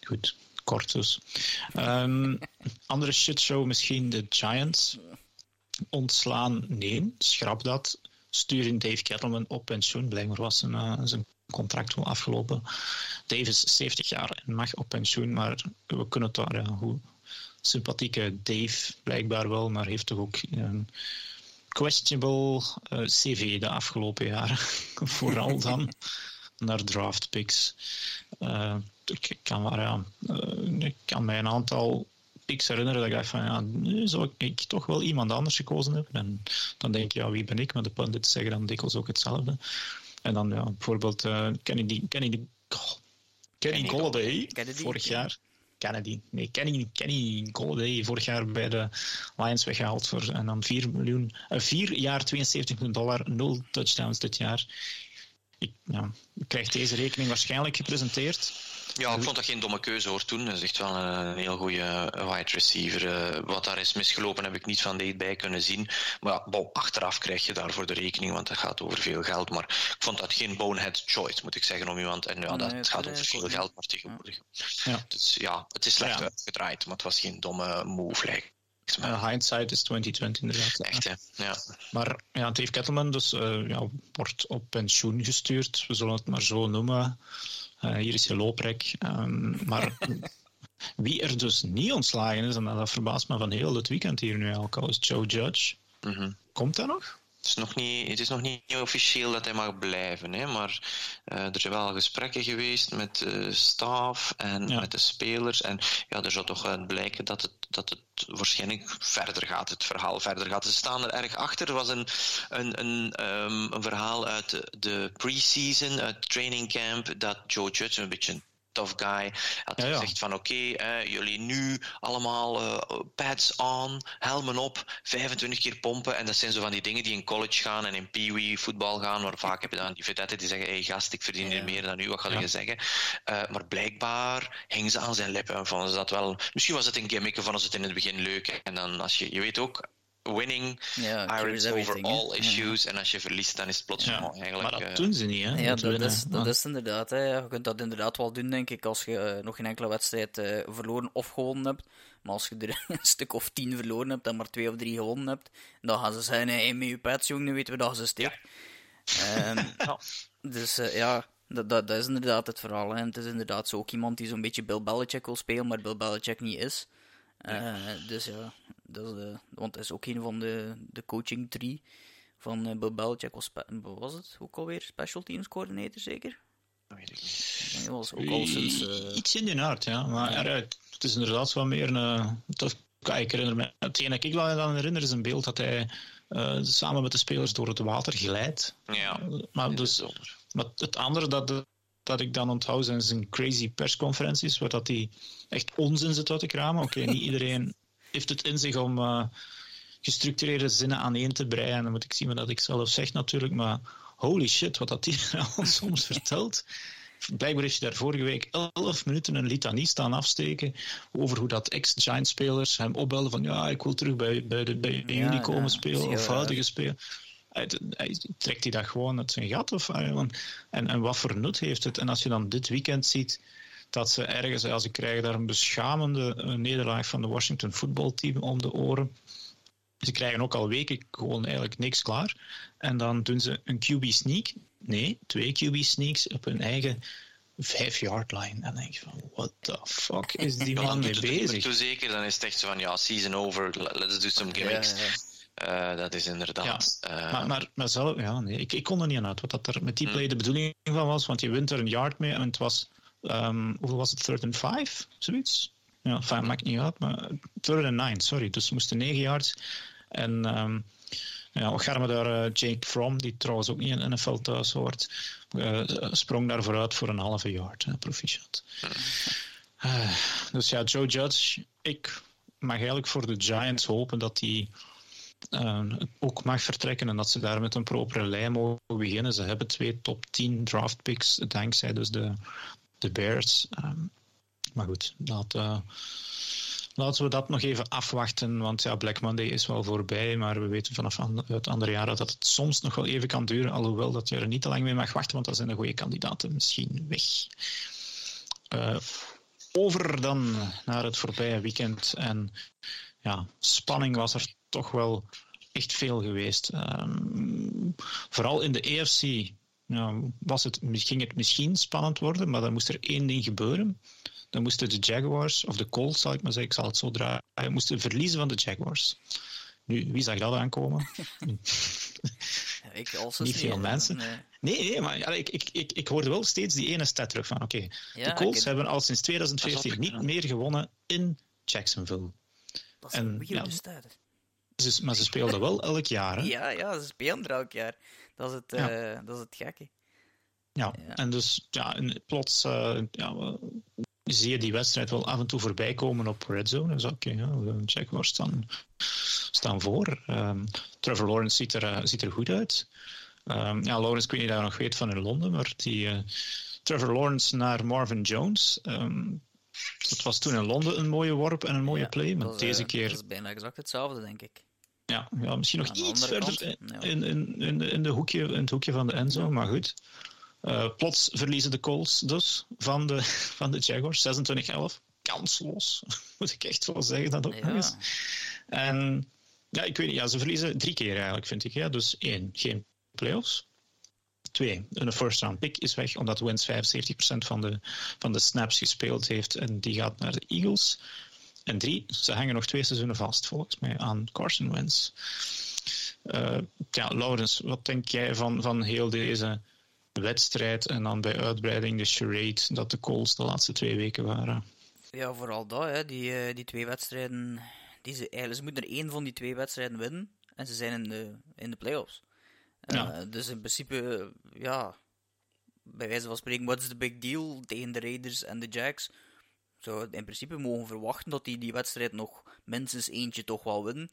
Goed, kort dus. Um, andere shitshow misschien de Giants. Ontslaan, nee, schrap dat. Sturen Dave Kettleman op pensioen. Blijkbaar was zijn, uh, zijn contract wel afgelopen. Dave is 70 jaar en mag op pensioen, maar we kunnen het daar, ja, hoe sympathieke Dave blijkbaar wel, maar heeft toch ook een questionable uh, CV de afgelopen jaren. Vooral dan naar draft picks. Uh, ik, kan maar, ja, uh, ik kan mij een aantal picks herinneren dat ik dacht van ja, nu zou ik toch wel iemand anders gekozen hebben. En dan denk je, ja, wie ben ik? Maar de pundits zeggen dan dikwijls ook hetzelfde. En dan ja, bijvoorbeeld uh, Kennedy, Kennedy, Kenny Golladay, vorig jaar. Kennedy, nee, Kenny, Kenny Golladay, vorig jaar bij de Lions weggehaald voor en dan 4 miljoen, uh, 4 jaar 72 miljoen dollar, 0 touchdowns dit jaar. Ik, ja, ik krijg deze rekening waarschijnlijk gepresenteerd. Ja, ik vond dat geen domme keuze hoor toen. Dat is echt wel een, heel goede wide receiver. Eh, wat daar is misgelopen heb ik niet van bij kunnen zien. Maar ja, achteraf krijg je daarvoor de rekening, want het gaat over veel geld. Maar ik vond dat geen bonehead choice, moet ik zeggen, om iemand. En ja, dat, het gaat over veel geld maar tegenwoordig. Ja. Dus ja, het is slecht uitgedraaid, maar het was geen domme move, lijkt uh, hindsight is 2020 inderdaad. Echt, hè? Ja. Maar ja, Dave Kettleman dus, uh, ja, wordt op pensioen gestuurd. We zullen het maar zo noemen. Uh, hier is je looprek. Um, maar wie er dus niet ontslagen is, en dat verbaast me van heel het weekend hier nu al, is Joe Judge. Mm -hmm. Komt dat nog? Het is nog niet, het is nog niet officieel dat hij mag blijven, hè, maar uh, er zijn wel gesprekken geweest met de staf en met de spelers. En ja, er zou toch uit blijken dat het, dat het waarschijnlijk verder gaat, het verhaal verder gaat. Ze staan er erg achter. Er was een, een, een, um, een verhaal uit de, de pre-season, uit training camp, dat Joe Judge een beetje tough guy. Had gezegd van oké, jullie nu allemaal uh, pads on, helmen op, 25 keer pompen. En dat zijn zo van die dingen die in college gaan en in peewee voetbal gaan, waar vaak heb je dan die vedetten die zeggen, hey gast, ik verdien hier meer dan u, wat ga je zeggen? Uh, maar blijkbaar hing ze aan zijn lippen en vonden ze dat wel... Misschien was het een gimmick, vonden ze het in het begin leuk. En dan, als je, je weet ook, winning ja, irons over all issues. En als je verliest, dan is het plots ja. eigenlijk... Maar dat doen ze niet, hè? Ja, dat, is, dat is inderdaad. Hè. Je kunt dat inderdaad wel doen, denk ik, als je uh, nog geen enkele wedstrijd uh, verloren of gewonnen hebt. Maar als je er een stuk of tien verloren hebt en maar twee of drie gewonnen hebt, dan gaan ze zeggen, hey, met je pets, jongen, weten we dat ze. Um, ja. Dus uh, ja, dat, dat, dat, is inderdaad het verhaal. Hè. Het is inderdaad zo ook iemand die zo'n beetje Bill Belichick wil spelen, maar Bill Belichick niet is. Dus ja, dat is want hij is ook een van de, de coaching tree van uh, Bill Belichick. Was, was het ook alweer special teams coördinator, zeker? Dat weet ik niet. was ook al sinds... Uh... Iets in die aard, ja. Maar ja. het is inderdaad wel meer een... Dat, ik herinner me, hetgeen dat ik wel aan herinner is een beeld dat hij uh, samen met de spelers door het water glijdt. Ja, maar, dus, maar het andere dat, dat ik dan onthoud zijn zijn crazy persconferenties, waar dat hij echt onzin zit uit te kramen. Oké, niet iedereen heeft het in zich om uh, gestructureerde zinnen aaneen te breien. Dan moet ik zien wat ik zelf zeg natuurlijk, maar holy shit, wat dat hier soms vertelt. Blijkbaar heeft je daar vorige week elf minuten een litanie staan afsteken over hoe dat ex-Giant-spelers hem opbelden van ja, ik wil terug bij, bij, de, bij jullie komen spelen of huidige spelen. Hij, hij, trekt hij dat gewoon uit zijn gat? Of, en, en wat voor nut heeft het? En als je dan dit weekend ziet dat ze ergens, als ik krijg daar een beschamende eh, nederlaag van de Washington voetbalteam om de oren. Ze krijgen ook al weken gewoon eigenlijk niks klaar. En dan doen ze een QB sneak. Nee, twee QB sneaks op hun eigen vijf yard line. En dan denk je van, what the fuck is die man mee bezig? Toen zeker, dan is het echt zo van, ja, season over, let's do some gimmicks. Uh, dat is inderdaad. Ja, uh, maar, maar, maar zelf, ja, nee, ik, ik kon er niet aan uit wat dat er met die hm. play de bedoeling van was, want je wint er een yard mee en het was Um, hoeveel was het? Third and five? Zoiets? Ja, fijn, maakt niet uit. Maar third and nine, sorry. Dus ze moesten negen yards. En um, ja, we gaan daar uh, Jake Fromm, die trouwens ook niet in NFL thuis hoort, uh, sprong daar vooruit voor een halve yard. Hè, proficiat. Uh, dus ja, Joe Judge, ik mag eigenlijk voor de Giants hopen dat hij ook mag vertrekken en dat ze daar met een propere lijn mogen beginnen. Ze hebben twee top 10 draft picks, dankzij dus de, de Bears. Um, maar goed, uh, laten we dat nog even afwachten, want ja, Black Monday is wel voorbij, maar we weten vanaf het andere jaar dat het soms nog wel even kan duren, alhoewel dat je er niet te lang mee mag wachten, want dan zijn de goede kandidaten misschien weg. Uh, over dan naar het voorbije weekend en ja, spanning was er toch wel echt veel geweest. Um, vooral in de EFC was het, ging het misschien spannend worden, maar dan moest er één ding gebeuren. Dan moesten de Jaguars, of de Colts zal ik maar zeggen, ik zal het zo draaien, moesten verliezen van de Jaguars. Nu, wie zag dat aankomen? ik als niet veel mensen. Nee, nee, maar ik, ik, ik, ik hoorde wel steeds die ene stat terug van oké, de Colts hebben al sinds 2014 niet meer gewonnen in Jacksonville. Dat is een weirde ja, Maar ze speelden wel elk jaar. Hè? Ja, ja, ze spelen er elk jaar. Dat is het, uh, dat is het gekke. Ja, en dus ja, plots uh, ja, zie je die wedstrijd wel af en toe voorbij komen op Red Zone. Dus oké, okay, ja, Jaguars staan, staan voor. Um, Trevor Lawrence ziet er, uh, ziet er goed uit. Um, ja, Lawrence, ik weet niet je nog weet van in Londen, maar die Trevor Lawrence naar Marvin Jones. Um, dat was toen in Londen een mooie worp en een mooie ja, play, maar deze keer... Dat is bijna exact hetzelfde, denk ik. Ja, ja misschien nog iets verder in, in, in, in, de hoekje, in het hoekje van de Enzo, maar goed. Uh, plots verliezen de Colts dus van de, van de Jaguars, 26-11. Kansloos, moet ik echt wel zeggen dat ook ja. nog. En ja, ik weet niet, ja, ze verliezen drie keer eigenlijk, vind ik. Ja. Dus één, geen playoffs. Twee, een first round pick is weg, omdat Wins 75% van de, van de snaps gespeeld heeft en die gaat naar de Eagles. En drie, ze hangen nog twee seizoenen vast, volgens mij, aan Carson Wentz. Uh, ja, Laurens, wat denk jij van, van heel deze wedstrijd en dan bij uitbreiding de charade dat de Colts de laatste twee weken waren? Ja, vooral dat, hè. Die, uh, die twee wedstrijden. Die ze, ze moeten er één van die twee wedstrijden winnen en ze zijn in de, in de playoffs. Uh, ja. Dus in principe, ja, bij wijze van spreken, wat is de big deal tegen de Raiders en de Jacks? zou in principe mogen verwachten dat die die wedstrijd nog minstens eentje toch wel winnen.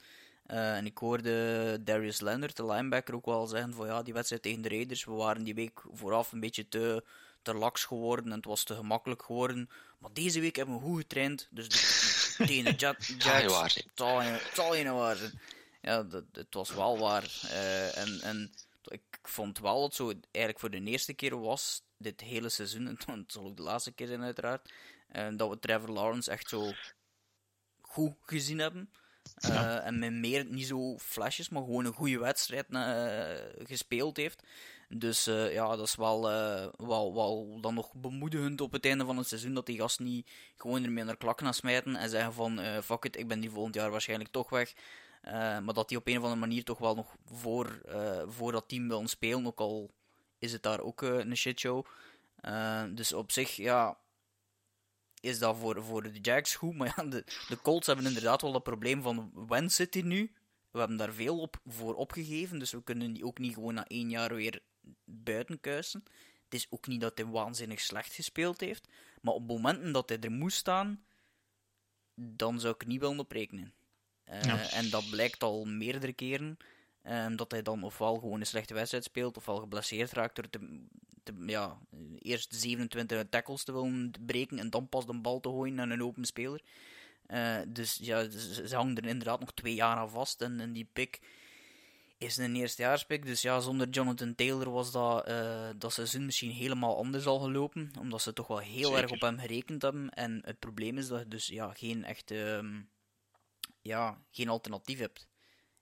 Uh, en ik hoorde Darius Leonard, de linebacker, ook wel zeggen van ja, die wedstrijd tegen de Raiders, we waren die week vooraf een beetje te, te laks geworden en het was te gemakkelijk geworden. Maar deze week hebben we goed getraind, dus de, tegen de het zal je nou waar zijn. Ja, dat, het was wel waar. Uh, en, en ik vond wel dat zo eigenlijk voor de eerste keer was, dit hele seizoen, en het zal ook de laatste keer zijn uiteraard, en dat we Trevor Lawrence echt zo goed gezien hebben. Uh, en met meer, niet zo flashes, maar gewoon een goede wedstrijd gespeeld heeft. Dus ja, dat is wel, wel, wel dan nog bemoedigend op het einde van het seizoen dat die gast niet gewoon ermee naar klak naar smijten en zeggen van fuck it, ik ben die volgend jaar waarschijnlijk toch weg. Maar dat hij op een of andere manier toch wel nog voor, voor dat team wil spelen, ook al is het daar ook een shitshow. dus op zich, ja, is dat voor, voor de Jags goed. Maar ja, de, Colts hebben inderdaad wel dat probleem van Wentz zit hier nu. We hebben daar veel op, voor opgegeven, dus we kunnen die ook niet gewoon na één jaar weer buiten kuisen. Het is ook niet dat hij waanzinnig slecht gespeeld heeft, maar op momenten dat hij er moest staan, dan zou ik niet willen op Uh, En dat blijkt al meerdere keren. Um, dat hij dan ofwel gewoon een slechte wedstrijd speelt, ofwel geblesseerd raakt door te, ja, eerst 27 tackles te willen breken en dan pas de bal te gooien naar een open speler. Uh, dus ja, ze, hangen er inderdaad nog twee jaar aan vast. En, en die pick is een eerstejaarspick. Dus ja, zonder Jonathan Taylor was dat, uh, dat seizoen misschien helemaal anders al gelopen. Omdat ze toch wel heel erg op hem gerekend hebben. En het probleem is dat je dus ja, geen echte um, ja, geen alternatief hebt.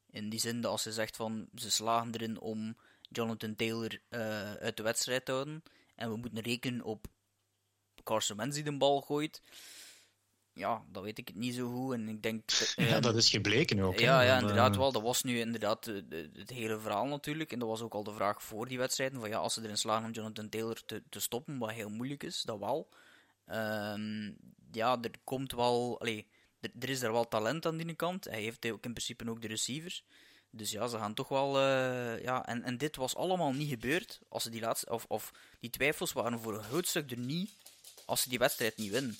In die zin dat als je zegt van ze slagen erin om Jonathan Taylor uh, uit de wedstrijd te houden. En we moeten rekenen op Carson Wentz die de bal gooit. Ja, dat weet ik het niet zo goed. En ik denk, ja, ehm, dat is gebleken ook. Ja, ja inderdaad wel. Dat was nu inderdaad het hele verhaal natuurlijk. En dat was ook al de vraag voor die wedstrijden. Van ja, als ze erin slagen om Jonathan Taylor te, te stoppen, wat heel moeilijk is, dat wel. Um, ja, er komt wel... Allee, er, is er wel talent aan die kant. Hij heeft ook in principe ook de receivers. Dus ja, ze gaan toch wel. Uh, ja, en, en dit was allemaal niet gebeurd. Als ze die laatste. Of, of die twijfels waren voor een groot stuk er niet. Als ze die wedstrijd niet winnen.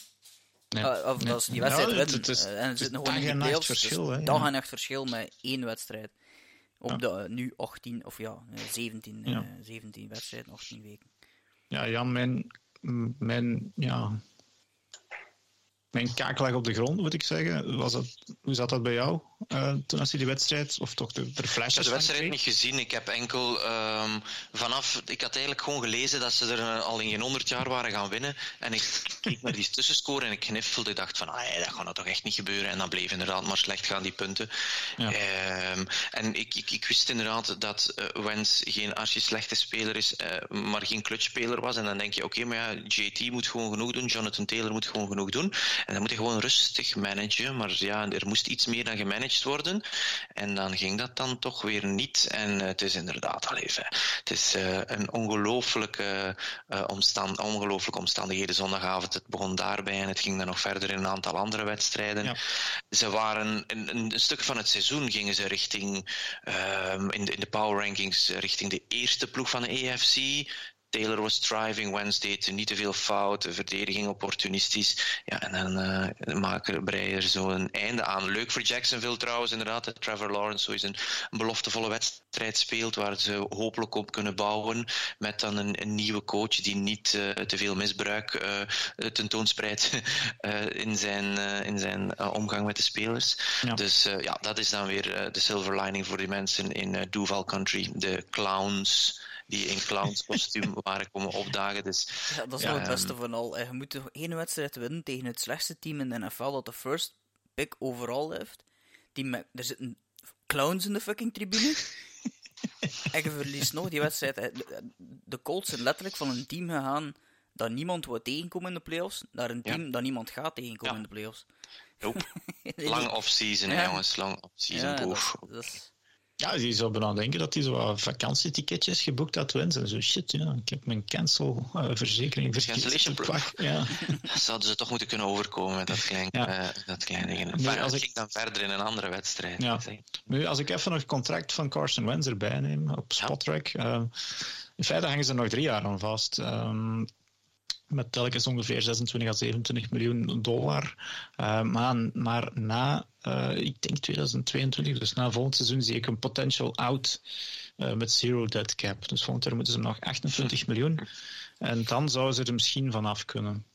Nee. Uh, of als ze die wedstrijd ja, winnen. Het, het is, uh, en het zit nog gewoon in de verschil. Dus dag en echt verschil met één wedstrijd. Op de nu 18, of ja, 17, ja. 17 wedstrijden, 18 weken. Ja, Jan, mijn, mijn ja, mijn kaak lag op de grond, moet ik zeggen. Was hoe zat dat bij jou uh, toen als je die wedstrijd, of toch de, de flashes Ik heb de wedstrijd niet gezien. Ik heb enkel um, vanaf... Ik had eigenlijk gewoon gelezen dat ze er uh, al in geen 100 jaar waren gaan winnen. En ik keek naar die tussenscore en ik kniffelde. Ik dacht van, ah, dat gaat nou toch echt niet gebeuren. En dan bleef inderdaad maar slecht gaan, die punten. Ja. Um, en ik, ik, ik, wist inderdaad dat uh, Wens geen archi slechte speler is, maar geen clutchspeler was. En dan denk je, oké, okay, maar ja, JT moet gewoon genoeg doen. Jonathan Taylor moet gewoon genoeg doen. En dan moet je gewoon rustig managen. Maar ja, er moest iets meer dan gemanaged worden. En dan ging dat dan toch weer niet. En uh, het is inderdaad al even. Het is uh, een ongelooflijke, uh, omstand, ongelooflijke omstandigheden zondagavond. Het begon daarbij en het ging dan nog verder in een aantal andere wedstrijden. Ja. Ze waren een, een, stuk van het seizoen gingen ze richting in, de, in de power rankings richting de eerste ploeg van de EFC. Taylor was driving Wednesday, te niet te veel fouten, verdediging opportunistisch. Ja, en dan uh, maken Breyer zo een einde aan. Leuk voor Jacksonville trouwens, inderdaad. Dat Trevor Lawrence zo eens een, een beloftevolle wedstrijd speelt, waar ze hopelijk op kunnen bouwen. Met dan een, een nieuwe coach die niet uh, te veel misbruik uh, tentoonspreidt in zijn, in zijn omgang met de spelers. Ja. Dus ja, dat is dan weer de silver lining voor die mensen in Duval Country. De clowns die in clownskostuum waren komen opdagen. Dus, ja, dat is wel het beste van al. Je moet één wedstrijd winnen tegen het slechtste team in de NFL dat de first pick overal heeft. Die met, er zitten clowns in de fucking tribune. en je verliest nog die wedstrijd. De Colts zijn letterlijk van een team gegaan dat niemand wil tegenkomen in de playoffs, naar een team ja. dat niemand gaat tegenkomen ja. in de playoffs. Lang off-season, ja. jongens. Lang off-season. Ja, dat, dat is... Ja, je zou bijna denken dat hij zo vakantieticketjes geboekt had wens en zo shit. Ja, ik heb mijn cancel-verzekering uh, Cancellation proof. Ja. Zouden ze toch moeten kunnen overkomen met dat kleine, ja. uh, dat kleine ding. Nu, als ik dan verder in een andere wedstrijd. Ja. Nu, als ik even nog het contract van Carson Wentz erbij neem op Spotrack. Ja. Uh, in feite hangen ze er nog drie jaar aan vast. Um, met telkens ongeveer 26 à 27 miljoen dollar. Uh, maar, maar na, uh, ik denk 2022, dus na volgend seizoen, zie ik een potential out uh, met zero dead cap. Dus volgend jaar moeten ze nog 28 miljoen. En dan zouden ze er misschien vanaf kunnen.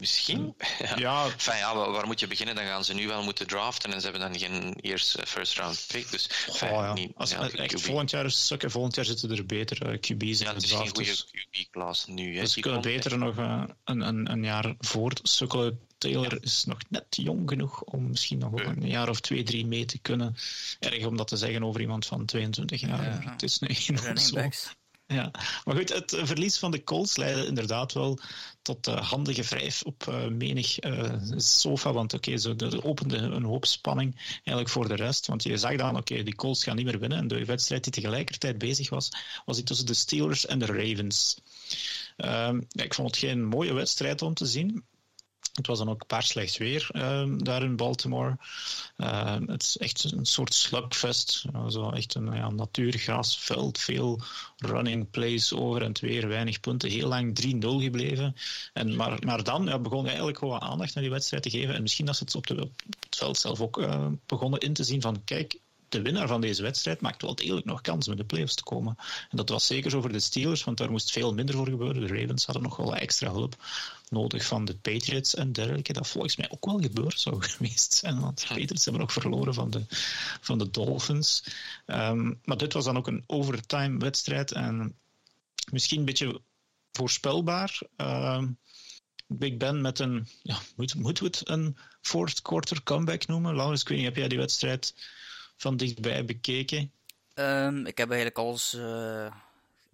Misschien. Ja. ja. Enfin, ja, waar moet je beginnen? Dan gaan ze nu wel moeten draften en ze hebben dan geen eerste first round pick. Dus enfin, ja. Niet, Als, ja, echt, volgend jaar is sukken. Volgend jaar zitten er beter uh, QB's ja, in de draft. Het is geen goede QB-klas nu. Hè. Dus ze kunnen beter nog uh, een, een, een jaar voor sukkelen. Taylor ja. is nog net jong genoeg om misschien nog ja. een jaar of twee, drie mee te kunnen. Erg om dat te zeggen over iemand van 22 jaar. Het is nu nog zo. Ja, maar goed, het verlies van de Colts leidde inderdaad wel tot uh, handige wrijf op uh, menig uh, sofa. Want oké, zo opende een hoop spanning eigenlijk voor de rest. Want je zag dan, oké, die Colts gaan niet meer winnen. En de wedstrijd die tegelijkertijd bezig was, was die tussen de Steelers en de Ravens. Ehm, ik vond het geen mooie wedstrijd om te zien. Het was dan ook paar slecht weer uh, daar in Baltimore. Uh, het is echt een soort slugfest. zo echt een ja, natuurgrasveld. Veel running plays over en weer. Weinig punten. Heel lang 3-0 gebleven. En, maar, maar dan ja, begon eigenlijk gewoon aandacht naar die wedstrijd te geven. En misschien dat ze het op, de, op het veld zelf ook uh, begonnen in te zien van kijk, de winnaar van deze wedstrijd maakt wel degelijk nog kans met de playoffs te komen. En dat was zeker zo voor de Steelers, want daar moest veel minder voor gebeuren. De Ravens hadden nog wel extra hulp nodig van de Patriots en dergelijke. Dat volgens mij ook wel gebeurd zou geweest zijn, want de Patriots hebben ook verloren van de, van de Dolphins. Um, maar dit was dan ook een overtime wedstrijd en misschien een beetje voorspelbaar. Um, Big Ben met een, ja, moeten moet we het een fourth quarter comeback noemen? Laurens, ik weet niet, heb jij die wedstrijd van dichtbij bekeken? Um, ik heb eigenlijk alles uh,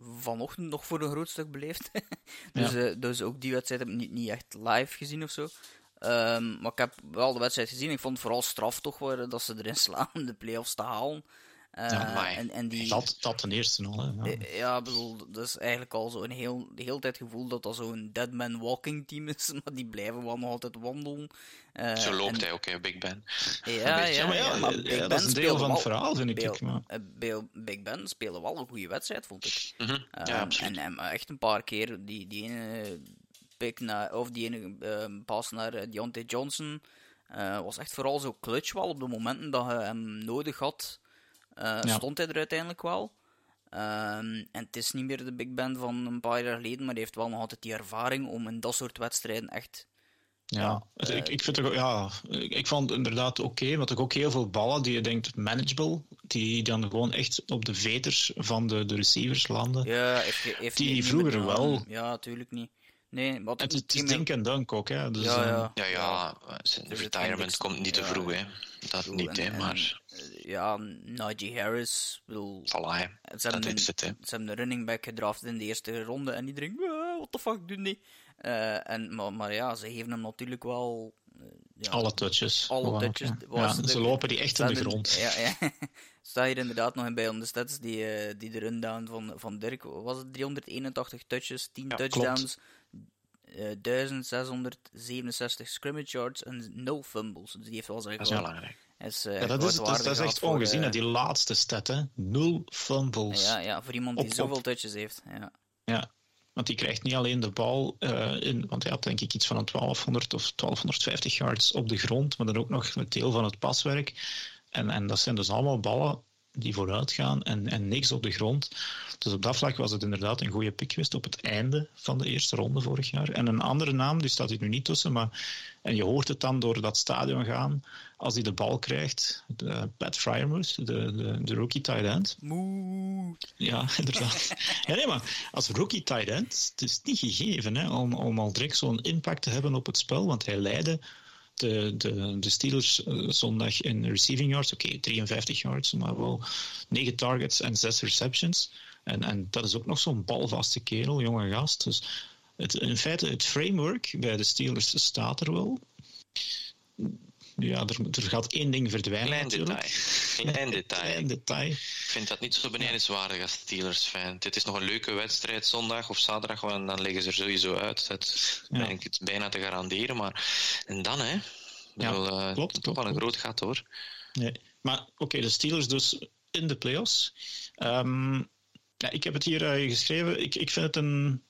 vanochtend nog voor een groot stuk beleefd. dus, ja. uh, dus ook die wedstrijd heb ik niet, niet echt live gezien of zo. Um, maar ik heb wel de wedstrijd gezien. Ik vond het vooral straf toch worden dat ze erin slaan om de playoffs te halen. Ja, en, en die, dat, dat ten eerste al. Hè. Ja, ja bedoel, dat is eigenlijk al zo een heel, de hele tijd gevoel dat dat zo'n dead man walking team is, maar die blijven wel nog altijd wandelen. Uh, zo loopt en, hij ook, hè, Big Ben. Ja, ja, maar, ja, maar Big dat is een deel van het verhaal, vind ik. Maar. Big Ben speelde wel een goede wedstrijd, vond ik. Mm -hmm. ja, absoluut. En, en echt een paar keer die, die ene pick naar, of die ene uh, pas naar Deontay Johnson uh, was echt vooral zo clutch wel op de momenten dat je hem nodig had. Uh, ja. Stond hij er uiteindelijk wel. Um, en het is niet meer de Big Ben van een paar jaar geleden, maar hij heeft wel nog altijd die ervaring om in dat soort wedstrijden echt Ja, ik, ik, vind het, ja, ik vond het inderdaad oké, okay, want ik ook heel veel ballen die je denkt manageable, die dan gewoon echt op de veters van de, de receivers landen. Ja, heeft, heeft die vroeger wel. Ja, natuurlijk niet. Nee, wat het, het is dink en dunk ook, hè. Dus, ja, ja. ja, ja, zijn retirement komt niet te vroeg, hè. Dat niet, hè, maar... ja, Najee Harris, wil. Voilà, Ze hebben, een, het, ze hebben de running back gedraft in de eerste ronde en iedereen, what the fuck doen die? Uh, en, maar, maar ja, ze geven hem natuurlijk wel... Uh, ja, alle touches. Alle touches. Ja, ze, lopen die echt in de grond. Ja, ja. Sta hier inderdaad nog bij de stats die, uh, die de rundown van, van Dirk... Was het 381 touches, 10 touchdowns... Uh, 1667 scrimmage yards en 0 fumbles. Dus die heeft wel zijn Dat is belangrijk. Is, uh, ja, dat, is, dat, is echt ongezien, uh, die laatste stat, hè? Nul fumbles. Ja, ja voor iemand die op, zoveel touches heeft. Ja. ja, want die krijgt niet alleen de bal uh, in, want hij had denk ik iets van een 1200 of 1250 yards op de grond, maar dan ook nog een deel van het paswerk. En, en dat zijn dus allemaal ballen die vooruit gaan en, en niks op de grond. Dus op dat vlak was het inderdaad een goede pick geweest op het einde van de eerste ronde vorig jaar. En een andere naam, die staat hier nu niet tussen, maar en je hoort het dan door dat stadion gaan als hij de bal krijgt. De, Pat Fryermuth, de, de, de rookie tight end. Moe. Ja, inderdaad. ja, nee, maar als rookie tight end, het is niet gegeven hè, om, om al direct zo'n impact te hebben op het spel, want hij leidde de, de, de Steelers uh, zondag in receiving yards. Oké, okay, 53 yards, maar wel 9 targets en 6 receptions. En, en dat is ook nog zo'n balvaste kerel, jonge gast. Dus het, in feite, het framework bij de Steelers staat er wel. Ja, er, er gaat één ding verdwijnen Klein natuurlijk. detail. Klein detail. Klein detail. Ik vind dat niet zo benijdenswaardig als Steelers-fan. Dit is nog een leuke wedstrijd zondag of zaterdag, want dan liggen ze er sowieso uit. Dat ja. ben ik het bijna te garanderen. Maar en dan, hè? Bedoel, ja, uh, klopt. Toch wel een groot gat, hoor. Nee. Maar oké, okay, de Steelers dus in de playoffs. Um, ja, ik heb het hier uh, geschreven. Ik, ik vind het een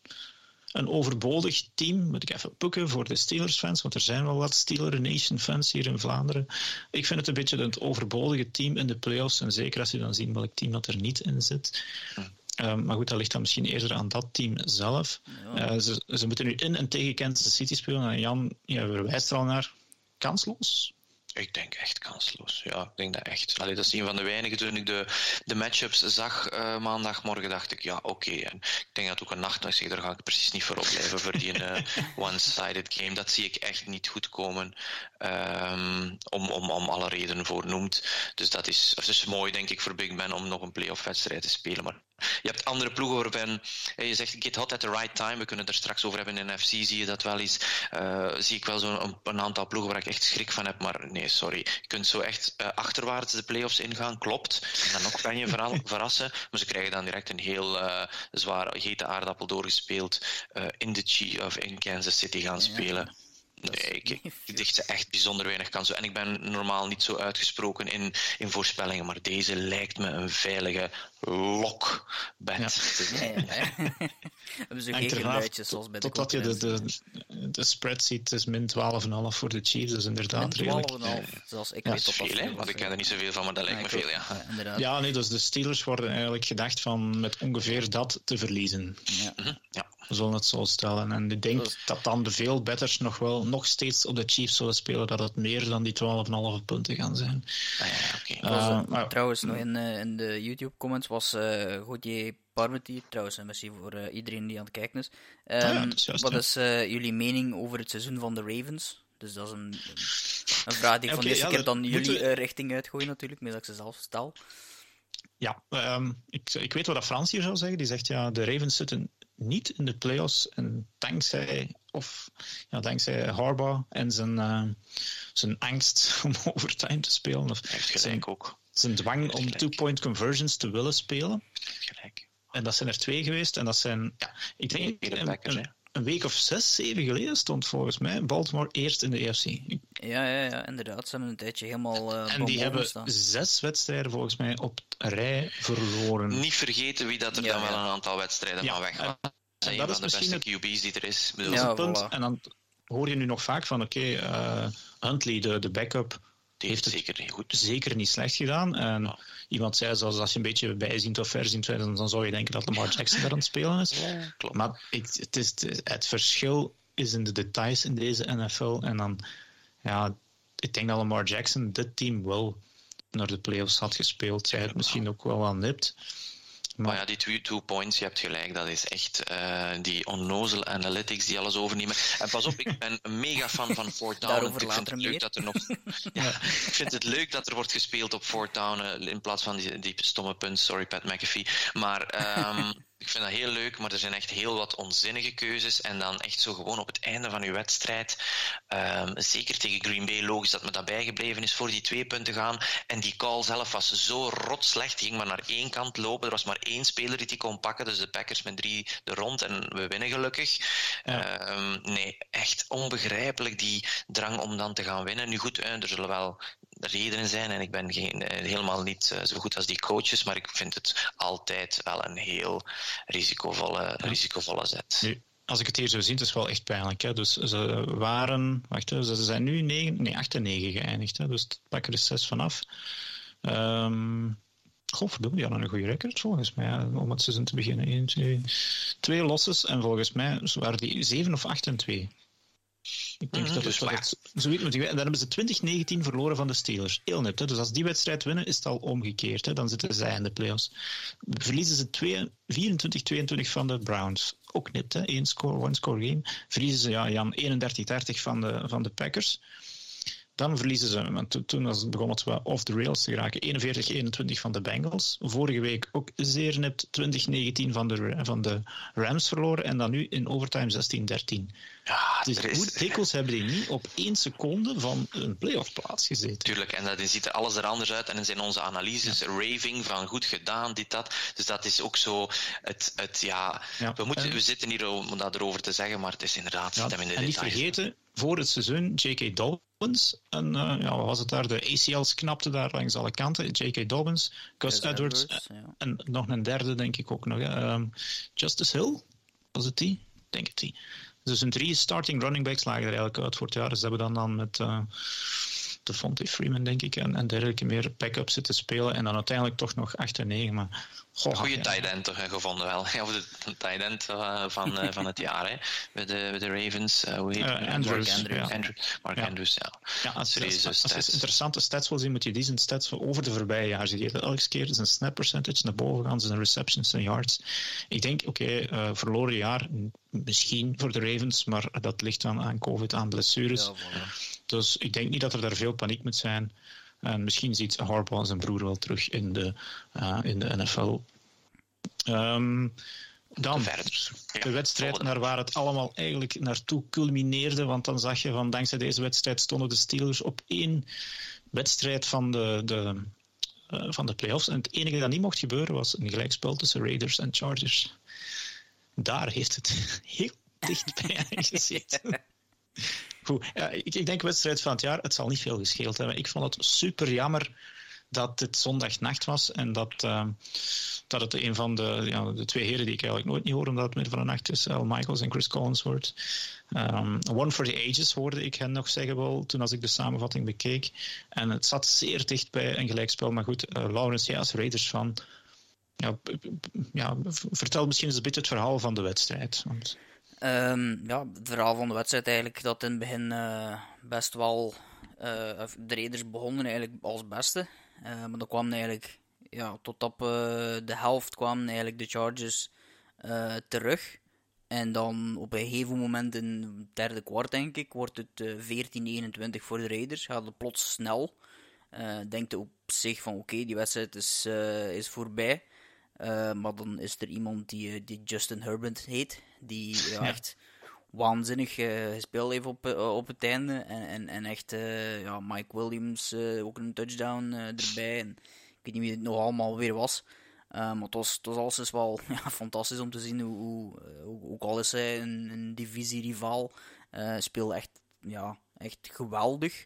een overbodig team. Moet ik even pukken voor de Steelers-fans, want er zijn wel wat Steeler Nation-fans hier in Vlaanderen. Ik vind het een beetje een overbodige team in de playoffs. En zeker als je dan ziet welk team dat er niet in zit. Um, maar goed, dat ligt dan misschien eerder aan dat team zelf. Ja. Uh, ze, ze, moeten nu in en tegen Kansas City spelen. En Jan ja, verwijst er al naar. Kansloos? Ik denk echt kansloos. Ja, ik denk dat echt. Allee, dat is een van de weinigen. Toen ik de, de matchups zag uh, maandagmorgen, dacht ik, ja, oké. Okay. ik denk dat ook een nacht nog zeg, daar ga ik precies niet voor opblijven voor die uh, one-sided game. Dat zie ik echt niet goed komen. Um, om, om, om alle redenen voor noemt. Dus dat is, dat is mooi, denk ik, voor Big Ben om nog een playoff wedstrijd te spelen. Maar je hebt andere ploegen waarbij je zegt get hot at the right time. We kunnen het er straks over hebben. In NFC zie je dat wel eens. Uh, zie ik wel zo'n een, een, aantal ploegen waar ik echt schrik van heb. Maar nee, sorry. Je kunt zo echt uh, achterwaarts de playoffs ingaan. Klopt. En dan nog kan je vooral verrassen. Maar ze krijgen dan direct een heel uh, zwaar hete aardappel doorgespeeld. in de Chief of in Kansas City gaan spelen. Nee, ik, ik dicht ze echt bijzonder weinig kansen. En ik ben normaal niet zo uitgesproken in, in voorspellingen, maar deze lijkt me een veilige lokbed. Ja. Ja, ja, Hebben ze geen geluidjes zoals bij de Totdat je de, de, de spread ziet, is min 12,5 voor de Chiefs, dus inderdaad redelijk. 12,5, zoals ik ja, weet. Dat is veel, want ik ken er niet zoveel van, maar dat lijkt me veel, ja. Ja, ja, nee, dus de Steelers worden eigenlijk gedacht van met ongeveer dat te verliezen. Ja. Mm -hmm. ja. We zullen het zo stellen. En ik denk dus... dat dan de veel betters nog wel nog steeds op de Chiefs zullen spelen, dat het meer dan die 12,5 punten gaan zijn. Ah, ja, okay. uh, maar, trouwens, nog in, uh, in de YouTube-comments was uh, Gauthier Parmentier, trouwens, en merci voor uh, iedereen die aan het kijken is. Um, ah, ja, is juist, wat is uh, jullie mening over het seizoen van de Ravens? Dus dat is een, een vraag die ik van deze ja, keer dan jullie we... richting uitgooi natuurlijk, maar dat ik ze zelf stel. Ja, um, ik, ik weet wat dat Frans hier zou zeggen. Die zegt, ja, de Ravens zitten niet in de playoffs en dankzij, of, ja, dankzij Harbaugh en zijn, uh, zijn angst om overtime te spelen. Of zijn, ook. Zijn dwang om two-point conversions te willen spelen. Gelijk. En dat zijn er twee geweest. En dat zijn, ja, ik denk, een, een, een, week of zes, zeven geleden stond volgens mij Baltimore eerst in de EFC. Ja, ja, ja, inderdaad. Ze hebben een tijdje helemaal. Uh, en die hebben staan. zes wedstrijden volgens mij op rij verloren. Niet vergeten wie dat er ja, dan wel een aantal wedstrijden ja. van weg was. En dat is de misschien beste QB's die er is. Bedoel, ja, punt. Voilà. En dan hoor je nu nog vaak van: oké, okay, uh, Huntley, de, de backup heeft het zeker niet goed. Zeker niet slecht gedaan. En ja. iemand zei zelfs als je een beetje bijziend of verziend bent, dan zou je denken dat Lamar Jackson daar aan het spelen is. Ja, klopt. Maar ik, het, is, het verschil is in de details in deze NFL. En dan, ja, ik denk dat Lamar Jackson dit team wel naar de playoffs had gespeeld. Zij het misschien ook wel aan nipt. Maar ja, die two, two points, je hebt gelijk, dat is echt uh, die onnozele analytics die alles overnemen. En pas op, ik ben een mega fan van Fort Town. ik vind het leuk dat er nog. ja, ik vind het leuk dat er wordt gespeeld op Fort Town uh, in plaats van die, die stomme punt. Sorry, Pat McAfee. Maar um, ik vind dat heel leuk, maar er zijn echt heel wat onzinnige keuzes. En dan echt zo gewoon op het einde van uw wedstrijd, um, zeker tegen Green Bay, logisch dat me dat bijgebleven is, voor die twee punten gaan. En die call zelf was zo rot slecht, die ging maar naar één kant lopen. Er was maar één speler die die kon pakken, dus de Packers met drie de rond en we winnen gelukkig. Ja. Um, nee, echt onbegrijpelijk die drang om dan te gaan winnen. Nu goed, er zullen wel redenen zijn en ik ben geen, eh, helemaal niet uh, zo goed als die coaches, maar ik vind het altijd wel een heel risicovolle, ja. risicovolle zet. Nu, als ik het hier zo zie, het is wel echt pijnlijk. Hè? Dus ze waren, wacht, ze zijn nu 9, nee, 8 en 9 geëindigd. Hè? Dus pak er 6 vanaf. Um, Godverdomme, die hadden een goede record volgens mij, om het seizoen te beginnen. 1, 2, twee losses en volgens mij waren die 7 of 8 en 2. Ik denk mm, dat, dus dat het zoiets moet. Dan hebben ze 2019 verloren van de Steelers. Heel net. Hè? Dus als die wedstrijd winnen, is het al omgekeerd. Hè? Dan zitten zij in de playoffs. Verliezen ze 24-22 van de Browns. Ook net, hè? Eén score, one score game. Verliezen ze ja, Jan 31-30 van de, van de Packers. Dan verliezen ze, want toen was het begon het wel off the rails te geraken, 41-21 van de Bengals. Vorige week ook zeer nipt 20-19 van de, van de Rams verloren. En dan nu in overtime 16-13. Ja, dus is... hoe dikwijls hebben die niet op één seconde van een playoff plaats gezeten? Tuurlijk, en dat ziet er alles er anders uit. En dan zijn onze analyses ja. raving van goed gedaan, dit, dat. Dus dat is ook zo het, het ja, ja. We, moeten, en... we zitten hier om dat erover te zeggen, maar het is inderdaad... Ja, in de en niet vergeten, voor het seizoen, J.K. Dobbins, en uh, ja, wat was het daar, de ACL's knapte daar langs alle kanten, J.K. Dobbins, Gus Edwards, Edwards ja. en nog een derde denk ik ook nog, um, Justice Hill, was het die? Denk het die. Dus een drie starting running backs lagen er eigenlijk uit voor het jaar. Dus hebben dan, dan met uh, de Fonte Freeman, denk ik, en, en dergelijke meer backup zitten spelen. En dan uiteindelijk toch nog 8 en 9. Maar, goh, Goede ja. tight end toch gevonden wel. Of de tight end uh, van, uh, van het jaar, hè. Bij de, bij de Ravens. hoe heet uh, Andrews, Mark Andrews. Ja. Andrew, Mark ja. Andrews, ja. Ja, als, als, als, als je interessante stats wil zien, moet je die zijn stats over de voorbije jaar zien. Elke keer zijn snap percentage naar boven gaan, zijn receptions, zijn yards. Ik denk, oké, okay, verloren jaar, misschien voor de Ravens, maar dat ligt dan aan COVID, aan blessures. Ja. Dus ik denk niet dat er daar veel paniek moet zijn. En misschien ziet Harbaugh zijn broer wel terug in de, uh, in de NFL. Um, dan de wedstrijd naar waar het allemaal eigenlijk naartoe culmineerde. Want dan zag je van dankzij deze wedstrijd stonden de Steelers op één wedstrijd van de, de, uh, van de playoffs. En het enige dat niet mocht gebeuren was een gelijkspel tussen Raiders en Chargers. Daar heeft het heel dichtbij gezeten. Goed, ja, ik, ik denk wedstrijd van het jaar, het zal niet veel gescheeld hebben. Ik vond het super jammer dat het zondagnacht was en dat, uh, dat het een van de, ja, de twee heren die ik eigenlijk nooit niet hoor omdat het midden van de nacht is, Al Michaels en Chris Collins wordt. Um, One for the Ages hoorde ik hen nog zeggen wel toen als ik de samenvatting bekeek. En het zat zeer dicht bij een gelijkspel. Maar goed, uh, Laurens, jij als Raiders van ja, ja, vertel misschien eens een beetje het verhaal van de wedstrijd. Want... Um, ja, het verhaal van de wedstrijd eigenlijk dat in het begin uh, best wel uh, de Raiders begonnen eigenlijk als beste. Uh, maar dan kwam eigenlijk ja, tot op de helft kwamen eigenlijk de Chargers terug. En dan op een gegeven moment in het derde kwart denk ik wordt het 14-21 voor de Raiders. Gaat het plots snel. denkt op zich van oké, die wedstrijd is, is voorbij. Maar dan is er iemand die, die Justin Herbert heet, die ja. echt waanzinnig uh, gespeeld heeft op, uh, op het einde. En, en, en echt, ja, Mike Williams ook een touchdown erbij. En ik weet niet wie het nog allemaal weer was. maar het was, het was alles wel ja, fantastisch om te zien hoe, hoe, ook al is hij een, een divisie-rivaal, speelde echt, ja, echt geweldig.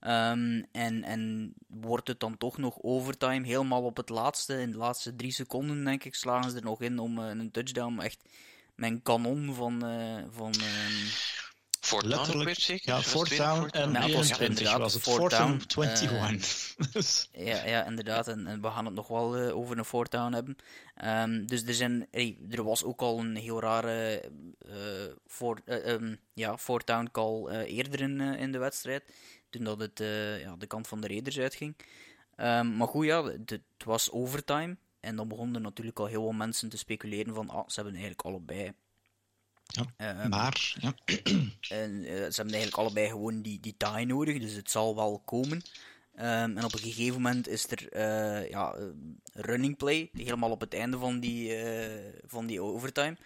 Um, en, en wordt het dan toch nog overtime, helemaal op het laatste, in de laatste drie seconden denk ik, slagen ze er nog in om uh, een touchdown, echt mijn kanon van... Uh, van um, Fort zeker? Ja, Fort Down en ja, 21 was het. Fort Down 21. Uh, ja, ja, inderdaad. En, en, we gaan het nog wel uh, over een Fort Down hebben. Um, dus er, zijn, hey, er was ook al een heel rare uh, voor, um, ja, voor town call eerder in, in de wedstrijd. Toen dat het ja, de kant van de Raiders uitging. Um, maar goed, ja, het was overtime. En dan begonnen natuurlijk al heel veel mensen te speculeren van, ah, ze hebben eigenlijk allebei ja, um, maar, ja. En uh, ze hebben eigenlijk allebei gewoon die, die tie nodig, dus het zal wel komen. Um, en op een gegeven moment is er uh, ja, running play, helemaal op het einde van die, van die overtime.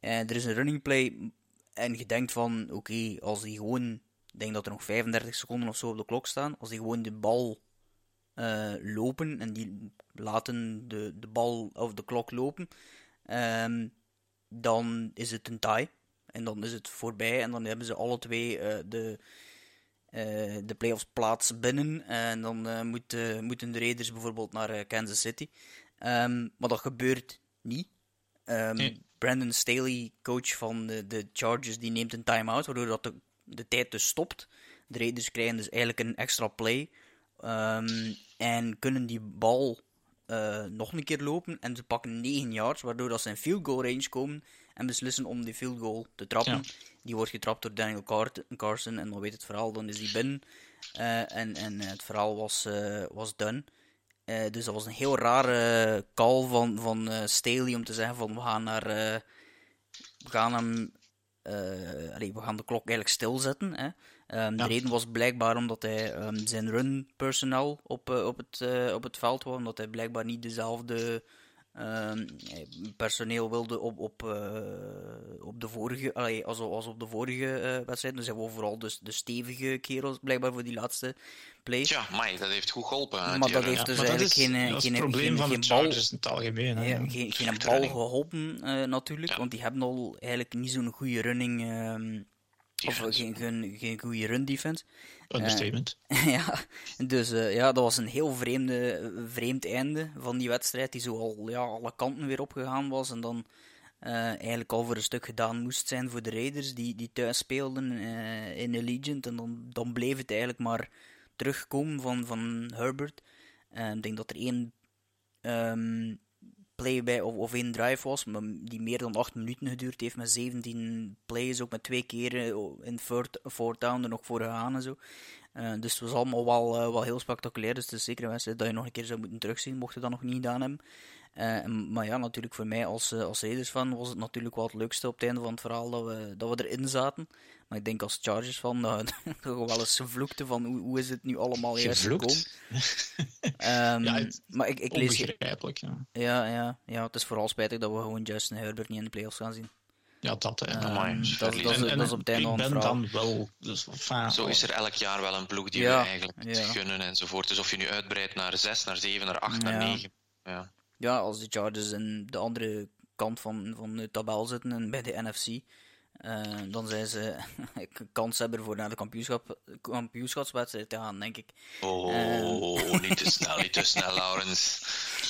En er is een running play en je denkt van, oké, als die gewoon, ik denk dat er nog 35 seconden of zo op de klok staan, als die gewoon de bal lopen en die laten de, de bal of de klok lopen, um, dan is het een tie. En dan is het voorbij en dan hebben ze alle twee uh, de, uh, de playoffs plaats binnen. En dan uh, moet, moeten de Raiders bijvoorbeeld naar Kansas City. Um, maar dat gebeurt niet. Um, nee. Brandon Staley, coach van de, de Chargers, die neemt een time-out, waardoor dat de, de tijd dus stopt. De Raiders krijgen dus eigenlijk een extra play. Um, en kunnen die bal uh, nog een keer lopen. En ze pakken 9 yards, waardoor dat ze in field goal range komen. En beslissen om die field goal te trappen. Die wordt getrapt door Daniel Carson. En dan weet het verhaal, dan is die binnen. Uh, en, en het verhaal was, uh, was done. dus dat was een heel rare call van, van Staley om te zeggen van we gaan naar... we gaan hem... Allee, we gaan de klok eigenlijk stilzetten. Hè. Um, De reden was blijkbaar omdat hij um, zijn run personal op, uh, op, het, uh, op het veld wou, omdat hij blijkbaar niet dezelfde um, personeel wilde op, op, uh, op de vorige, allee, als, als op de vorige wedstrijd. Dus hij wou vooral de, de stevige kerels blijkbaar voor die laatste play. Ja, maar dat heeft goed geholpen. Maar dat heeft dus eigenlijk geen, geen, probleem geen, van de in het algemeen. Ja, geen, geen bal geholpen natuurlijk, ja. want die hebben al eigenlijk niet zo'n goede running of geen, geen, geen goede run defense. Understatement. Uh, ja, dus uh, ja, dat was een heel vreemde, vreemd einde van die wedstrijd, die zo al ja, alle kanten weer opgegaan was. En dan uh, eigenlijk al voor een stuk gedaan moest zijn voor de Raiders, die, die thuis speelden in Allegiant. En dan, dan bleef het eigenlijk maar terugkomen van, van Herbert. ik denk dat er één um, play bij, of, of drive was, die meer dan 8 minuten geduurd heeft met 17 plays, ook met twee keren in fourth, down er nog voor gegaan en zo. Uh, dus het was allemaal wel, uh, wel heel spectaculair. Dus het is zeker een dat je nog een keer zou moeten terugzien, mocht je dat nog niet gedaan hebben. Uh, maar ja, natuurlijk voor mij als, als Raiders fan was het natuurlijk wel het leukste op het einde van het verhaal dat we, dat we erin zaten. Maar ik denk als Chargers dat we wel eens vloekte van hoe, hoe is het nu allemaal juist gekomen. um, ja, het, maar ik, ik lees... Ja. ja. Ja, ja, het is vooral spijtig dat we gewoon Justin Herbert niet in de playoffs gaan zien. Ja, dat, hè. Um, dat, dat, dat, en, dat is op het einde Ik ben dan wel... Dus, Zo is er elk jaar wel een ploeg die ja, we eigenlijk ja. gunnen enzovoort. Dus of je nu uitbreidt naar 6, naar 7, naar 8, naar 9. Ja. ja, als de Chargers in de andere kant van, van de tabel zitten en bij de NFC uh, dan zijn ze kanshebber voor naar de kampioenschap, kampioenschapswedstrijd te gaan, denk ik. Oh, uh, niet te snel, niet te snel, Laurens.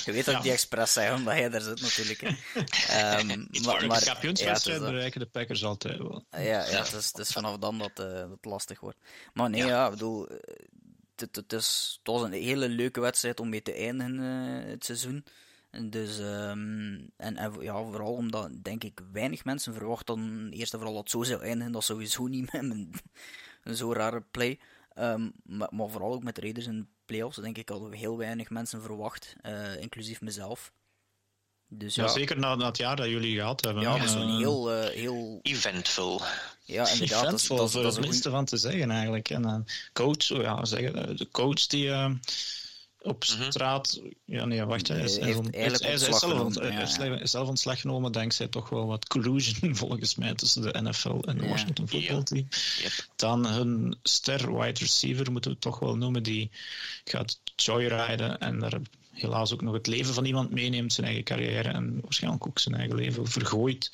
Je weet dat ja. die expres zeg, omdat jij daar zit natuurlijk. um, maar, maar, de kampioenswedstrijd ja, bereiken de Packers altijd wel. Ja, ja het, is, het is vanaf dan dat uh, het lastig wordt. Maar nee, ja, ik bedoel, het, het, is, het was een hele leuke wedstrijd om mee te eindigen het seizoen. Dus, um, en, en, ja, vooral omdat, denk ik, weinig mensen verwachten eerst en vooral dat het zo zou eindigen. Dat sowieso niet met een, een zo rare play. Um, maar, maar, vooral ook met de Raiders in de playoffs, denk ik, hadden we heel weinig mensen verwacht, uh, inclusief mezelf. Dus, ja, ja, zeker na, na het jaar dat jullie gehad hebben. Ja, dat is een heel, uh, heel... Eventvol. Ja, inderdaad. Eventvol, dat, dat, dat is het minste van te zeggen eigenlijk. En een coach, oh ja, zeggen, de coach die... Op mhm. straat. Ja, nee, wacht. Hij is, hij, is, hij, zelf, ja. zelf ontslag genomen dankzij toch wel wat collusion volgens mij tussen de NFL en de ja. Washington Football Team. Yep. Dan hun ster wide receiver, moeten we het toch wel noemen, die gaat joyriden en daar helaas ook nog het leven van iemand meeneemt, zijn eigen carrière en waarschijnlijk ook zijn eigen leven vergooit.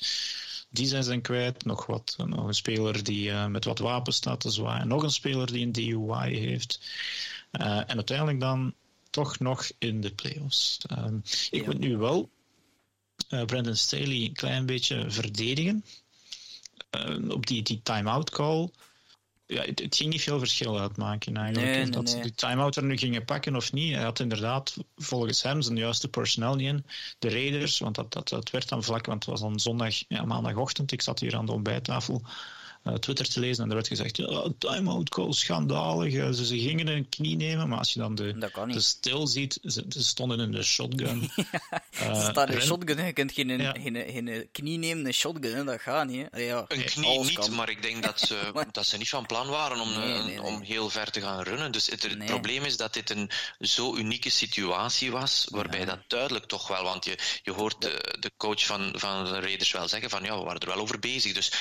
Die zijn zijn kwijt. Nog, wat, nog een speler die uh, met wat wapens staat te zwaaien. Nog een speler die een DUI heeft. Uh, en uiteindelijk dan toch nog in de playoffs. Um, ik ja. moet nu wel uh, Brandon Staley een klein beetje verdedigen uh, op die, die time-out call. ja, het, ging niet veel verschil uitmaken eigenlijk. Nee, dat ze die time-out er nu gingen pakken of niet. Hij had inderdaad volgens hem zijn juiste personeel niet in. De Raiders, want dat, dat, dat werd dan vlak, want het was dan zondag, ja, maandagochtend. Ik zat hier aan de ontbijttafel. Eh, Twitter te lezen en er werd gezegd, ja, time-out call, schandalig. Ze, ze gingen een knie nemen, maar als je dan de, de stil ziet, ze, ze, stonden in de shotgun. ja, ze staan in de shotgun, je kunt geen, ja. geen, geen, knie nemen, een shotgun, dat gaat niet. Hè. Ja, een knie niet, maar ik denk dat ze, dat ze niet van plan waren om, om heel ver te gaan runnen. Dus het, het probleem is dat dit een zo unieke situatie was, waarbij dat duidelijk toch wel, want je, je hoort de, de coach van, van de Raiders wel zeggen van ja, we waren er wel over bezig. Dus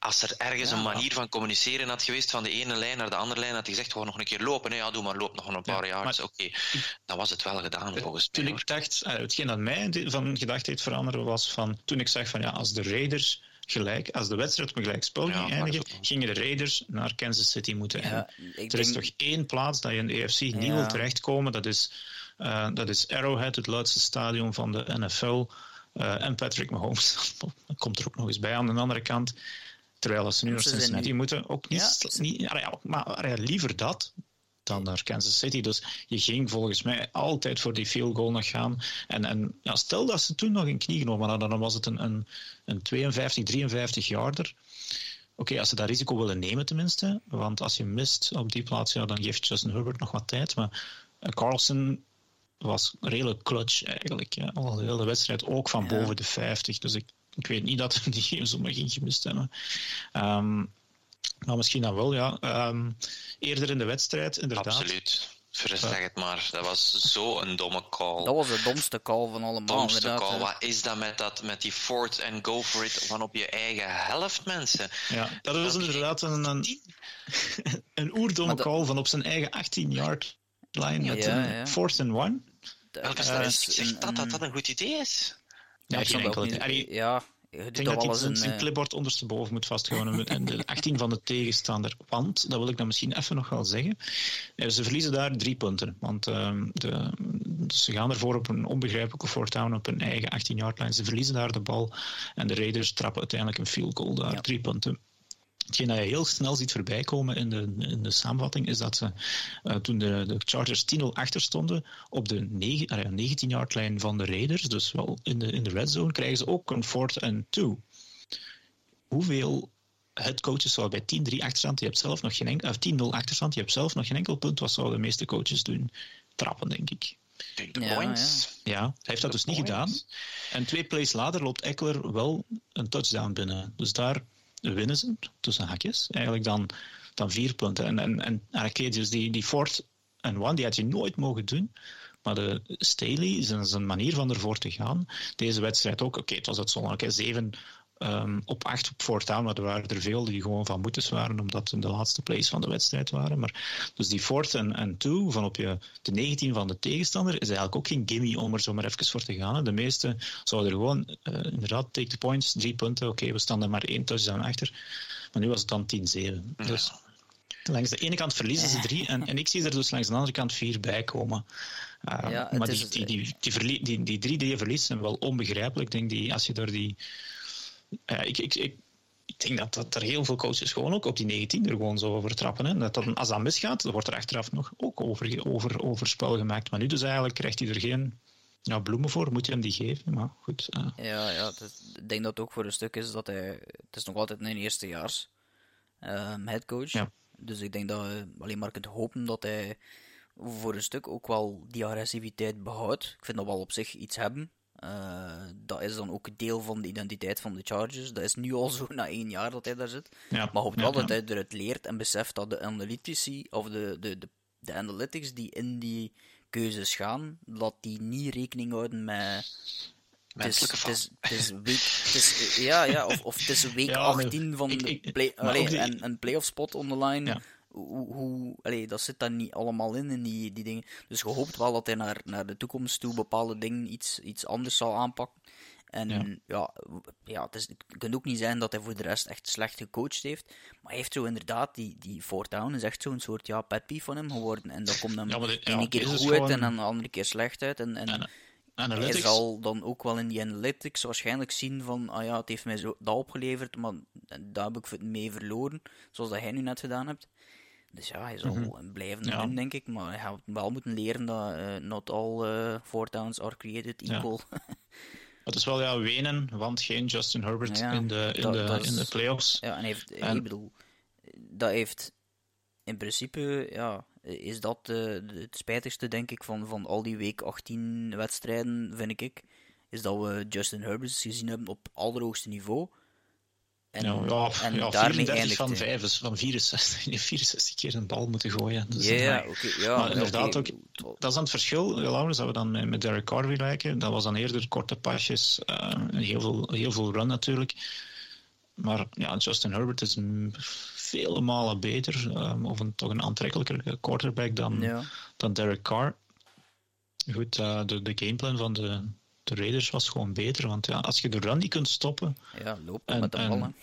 als er ergens een manier van communiceren had geweest van de ene lijn naar de andere lijn, had hij gezegd, we nog een keer lopen. Ja, doe maar, loop nog een paar jaar. Oké, dan was het wel gedaan volgens mij. Toen ik dacht, uh, hetgeen dat mij van gedacht heeft veranderen was van, toen ik zag van ja, als de Raiders gelijk, als de wedstrijd op een gelijk spel ging eindigen, gingen de Raiders naar Kansas City moeten. Ja, er is toch één plaats dat je in de AFC niet wil terechtkomen, dat is, uh, dat is Arrowhead, het luidste stadion van de NFL. Uh, eh, en Patrick Mahomes komt er ook nog eens bij aan de andere kant. Terwijl ze nu naar Cincinnati niet... moeten, ook niet, ja. niet ja, maar liever dat dan naar Kansas City. Dus je ging volgens mij altijd voor die field goal nog gaan. En, en ja, stel dat ze toen nog een knie genomen hadden, dan was het een, een, een 52, 53 yarder. Oké, als ze dat risico willen nemen tenminste, want als je mist op die plaats, ja, dan geeft Justin Herbert nog wat tijd. Maar uh, Carlson was redelijk clutch eigenlijk. Ja. Al de hele wedstrijd ook van boven de 50. Dus ik, ik weet niet dat we die zomaar ging gemist hebben. Um, maar misschien dan wel, ja. Um, eerder in de wedstrijd, inderdaad. Absoluut. Zeg het maar, dat was zo een domme call. Dat was de domste call van allemaal. Domste call. Wat is dat met, dat met die fourth and go for it van op je eigen helft, mensen? Ja, dat was inderdaad een, een, een oerdomme call van op zijn eigen 18-yard line met ja, een fourth and one. Welke statistiek zegt dat, dat dat een goed idee is? Ja, geen enkel idee. Ja, ik denk dat hij zijn, zijn clipboard ondersteboven moet vasthouden en de 18 van de tegenstander. Want, dat wil ik dan misschien even nog wel zeggen, eh, ze verliezen daar drie punten. Want uh, de, ze gaan ervoor op een onbegrijpelijke voortouw op hun eigen 18-yard line. Ze verliezen daar de bal en de Raiders trappen uiteindelijk een field goal daar. Drie punten. Hetgeen dat je heel snel ziet voorbij komen in de, in de samenvatting is dat ze uh, toen de, de Chargers 10-0 achter stonden op de 19-yard-lijn van de Raiders, dus wel in de, in de red zone, krijgen ze ook een fourth and two. Hoeveel headcoaches zouden bij 10-3 achterstand, je hebt zelf nog geen enkel, of 10-0 achterstand, je hebt zelf nog geen enkel punt, wat zouden de meeste coaches doen? Trappen, denk ik. De ja, points. Ja. ja, hij heeft dat dus niet gedaan. En twee plays later loopt Eckler wel een touchdown binnen. Dus daar winnen ze, tussen hakjes, eigenlijk dan, dan vier punten. En, en, en Arcadius, die, die Fort en One, die had je nooit mogen doen. Maar de Staley, zijn, zijn manier van ervoor te gaan, deze wedstrijd ook, oké, het was uitzonderlijk, okay, zeven um, op acht op voortaan, maar er waren er veel die gewoon van moetes waren, omdat ze de laatste plays van de wedstrijd waren. Maar, dus die fourth en, two van op je, de 19 van de tegenstander is eigenlijk ook geen gimme om er zo maar even voor te gaan. De meeste zouden er gewoon, uh, inderdaad, take the points, drie punten, oké, we staan er maar één touchdown achter. Maar nu was het dan 10-7. Dus langs de ene kant verliezen ze drie en, en ik zie er dus langs de andere kant vier bij komen. Uh, ja, maar die, die, die, die, die, die, drie die je verliest zijn wel onbegrijpelijk. Ik denk die, als je door die ja, ik, ik, ik, ik, denk dat, dat er heel veel coaches gewoon ook op die 19 er gewoon zo over trappen. Hè. Dat, dat als dat misgaat, dan wordt er achteraf nog ook over, over, over spel gemaakt. Maar nu dus eigenlijk krijgt hij er geen ja, bloemen voor, moet je hem die geven. Maar goed. Uh. Ja, ja ik denk dat het ook voor een stuk is dat hij... Het is nog altijd een eerstejaars uh, headcoach. Ja. Dus ik denk dat je alleen maar kunt hopen dat hij voor een stuk ook wel die agressiviteit behoudt. Ik vind dat wel op zich iets hebben. Uh, dat is dan ook deel van de identiteit van de Chargers. Dat is nu al zo na één jaar dat hij daar zit. Ja, maar hoopt wel dat hij eruit leert en beseft dat de analytici, of de, de, de, de analytics die in die keuzes gaan, dat die niet rekening houden met het is, week, ja, ja, of, of het is week ja, 18 van de play, allee, die... en een playoff spot on the line. Ja hoe, hoe allee, dat zit dan niet allemaal in, in die, die dingen. Dus je hoopt wel dat hij naar, naar de toekomst toe bepaalde dingen iets, iets anders zal aanpakken. En ja, ja, het, is, het kan ook niet zijn dat hij voor de rest echt slecht gecoacht heeft. Maar hij heeft zo inderdaad, die, die Down is echt zo'n soort ja, pet van hem geworden. En dan komt hem ja, de, ja, keer goed uit en dan de andere keer slecht uit. En, en, hij zal dan ook wel in die analytics waarschijnlijk zien van, ah ja, het heeft mij zo, dat opgeleverd, maar daar heb ik mee verloren, zoals dat jij nu net gedaan hebt. Dus ja, hij zal mm blijven ja. doen, denk ik, maar hij gaat wel moeten leren dat uh, not all uh, four downs are created equal. Het is wel ja, wenen, want geen Justin Herbert in, de, in, de, in de playoffs. Ja, en, heeft, en... ik bedoel, dat heeft in principe, ja, is dat het spijtigste, denk ik, van, van al die week 18 wedstrijden, vind ik. Is dat we Justin Herbert gezien hebben op allerhoogste niveau. En, ja, ja, en ja, daarmee 34 van 5 is van 64, 64 keer een bal moeten gooien. Dus ja, maar inderdaad ook, dat is dan het verschil, Laurens, dat we dan met, met Derek Carr lijken. Dat was dan eerder korte pasjes, uh, heel, veel, heel veel run natuurlijk. Maar ja, Justin Herbert is vele malen beter, um, of een, toch een aantrekkelijker quarterback dan, ja. dan Derek Carr. Goed, uh, de, de gameplan van de, de Raiders was gewoon beter. Want ja, als je de run niet kunt stoppen. Ja, lopen met de ballen.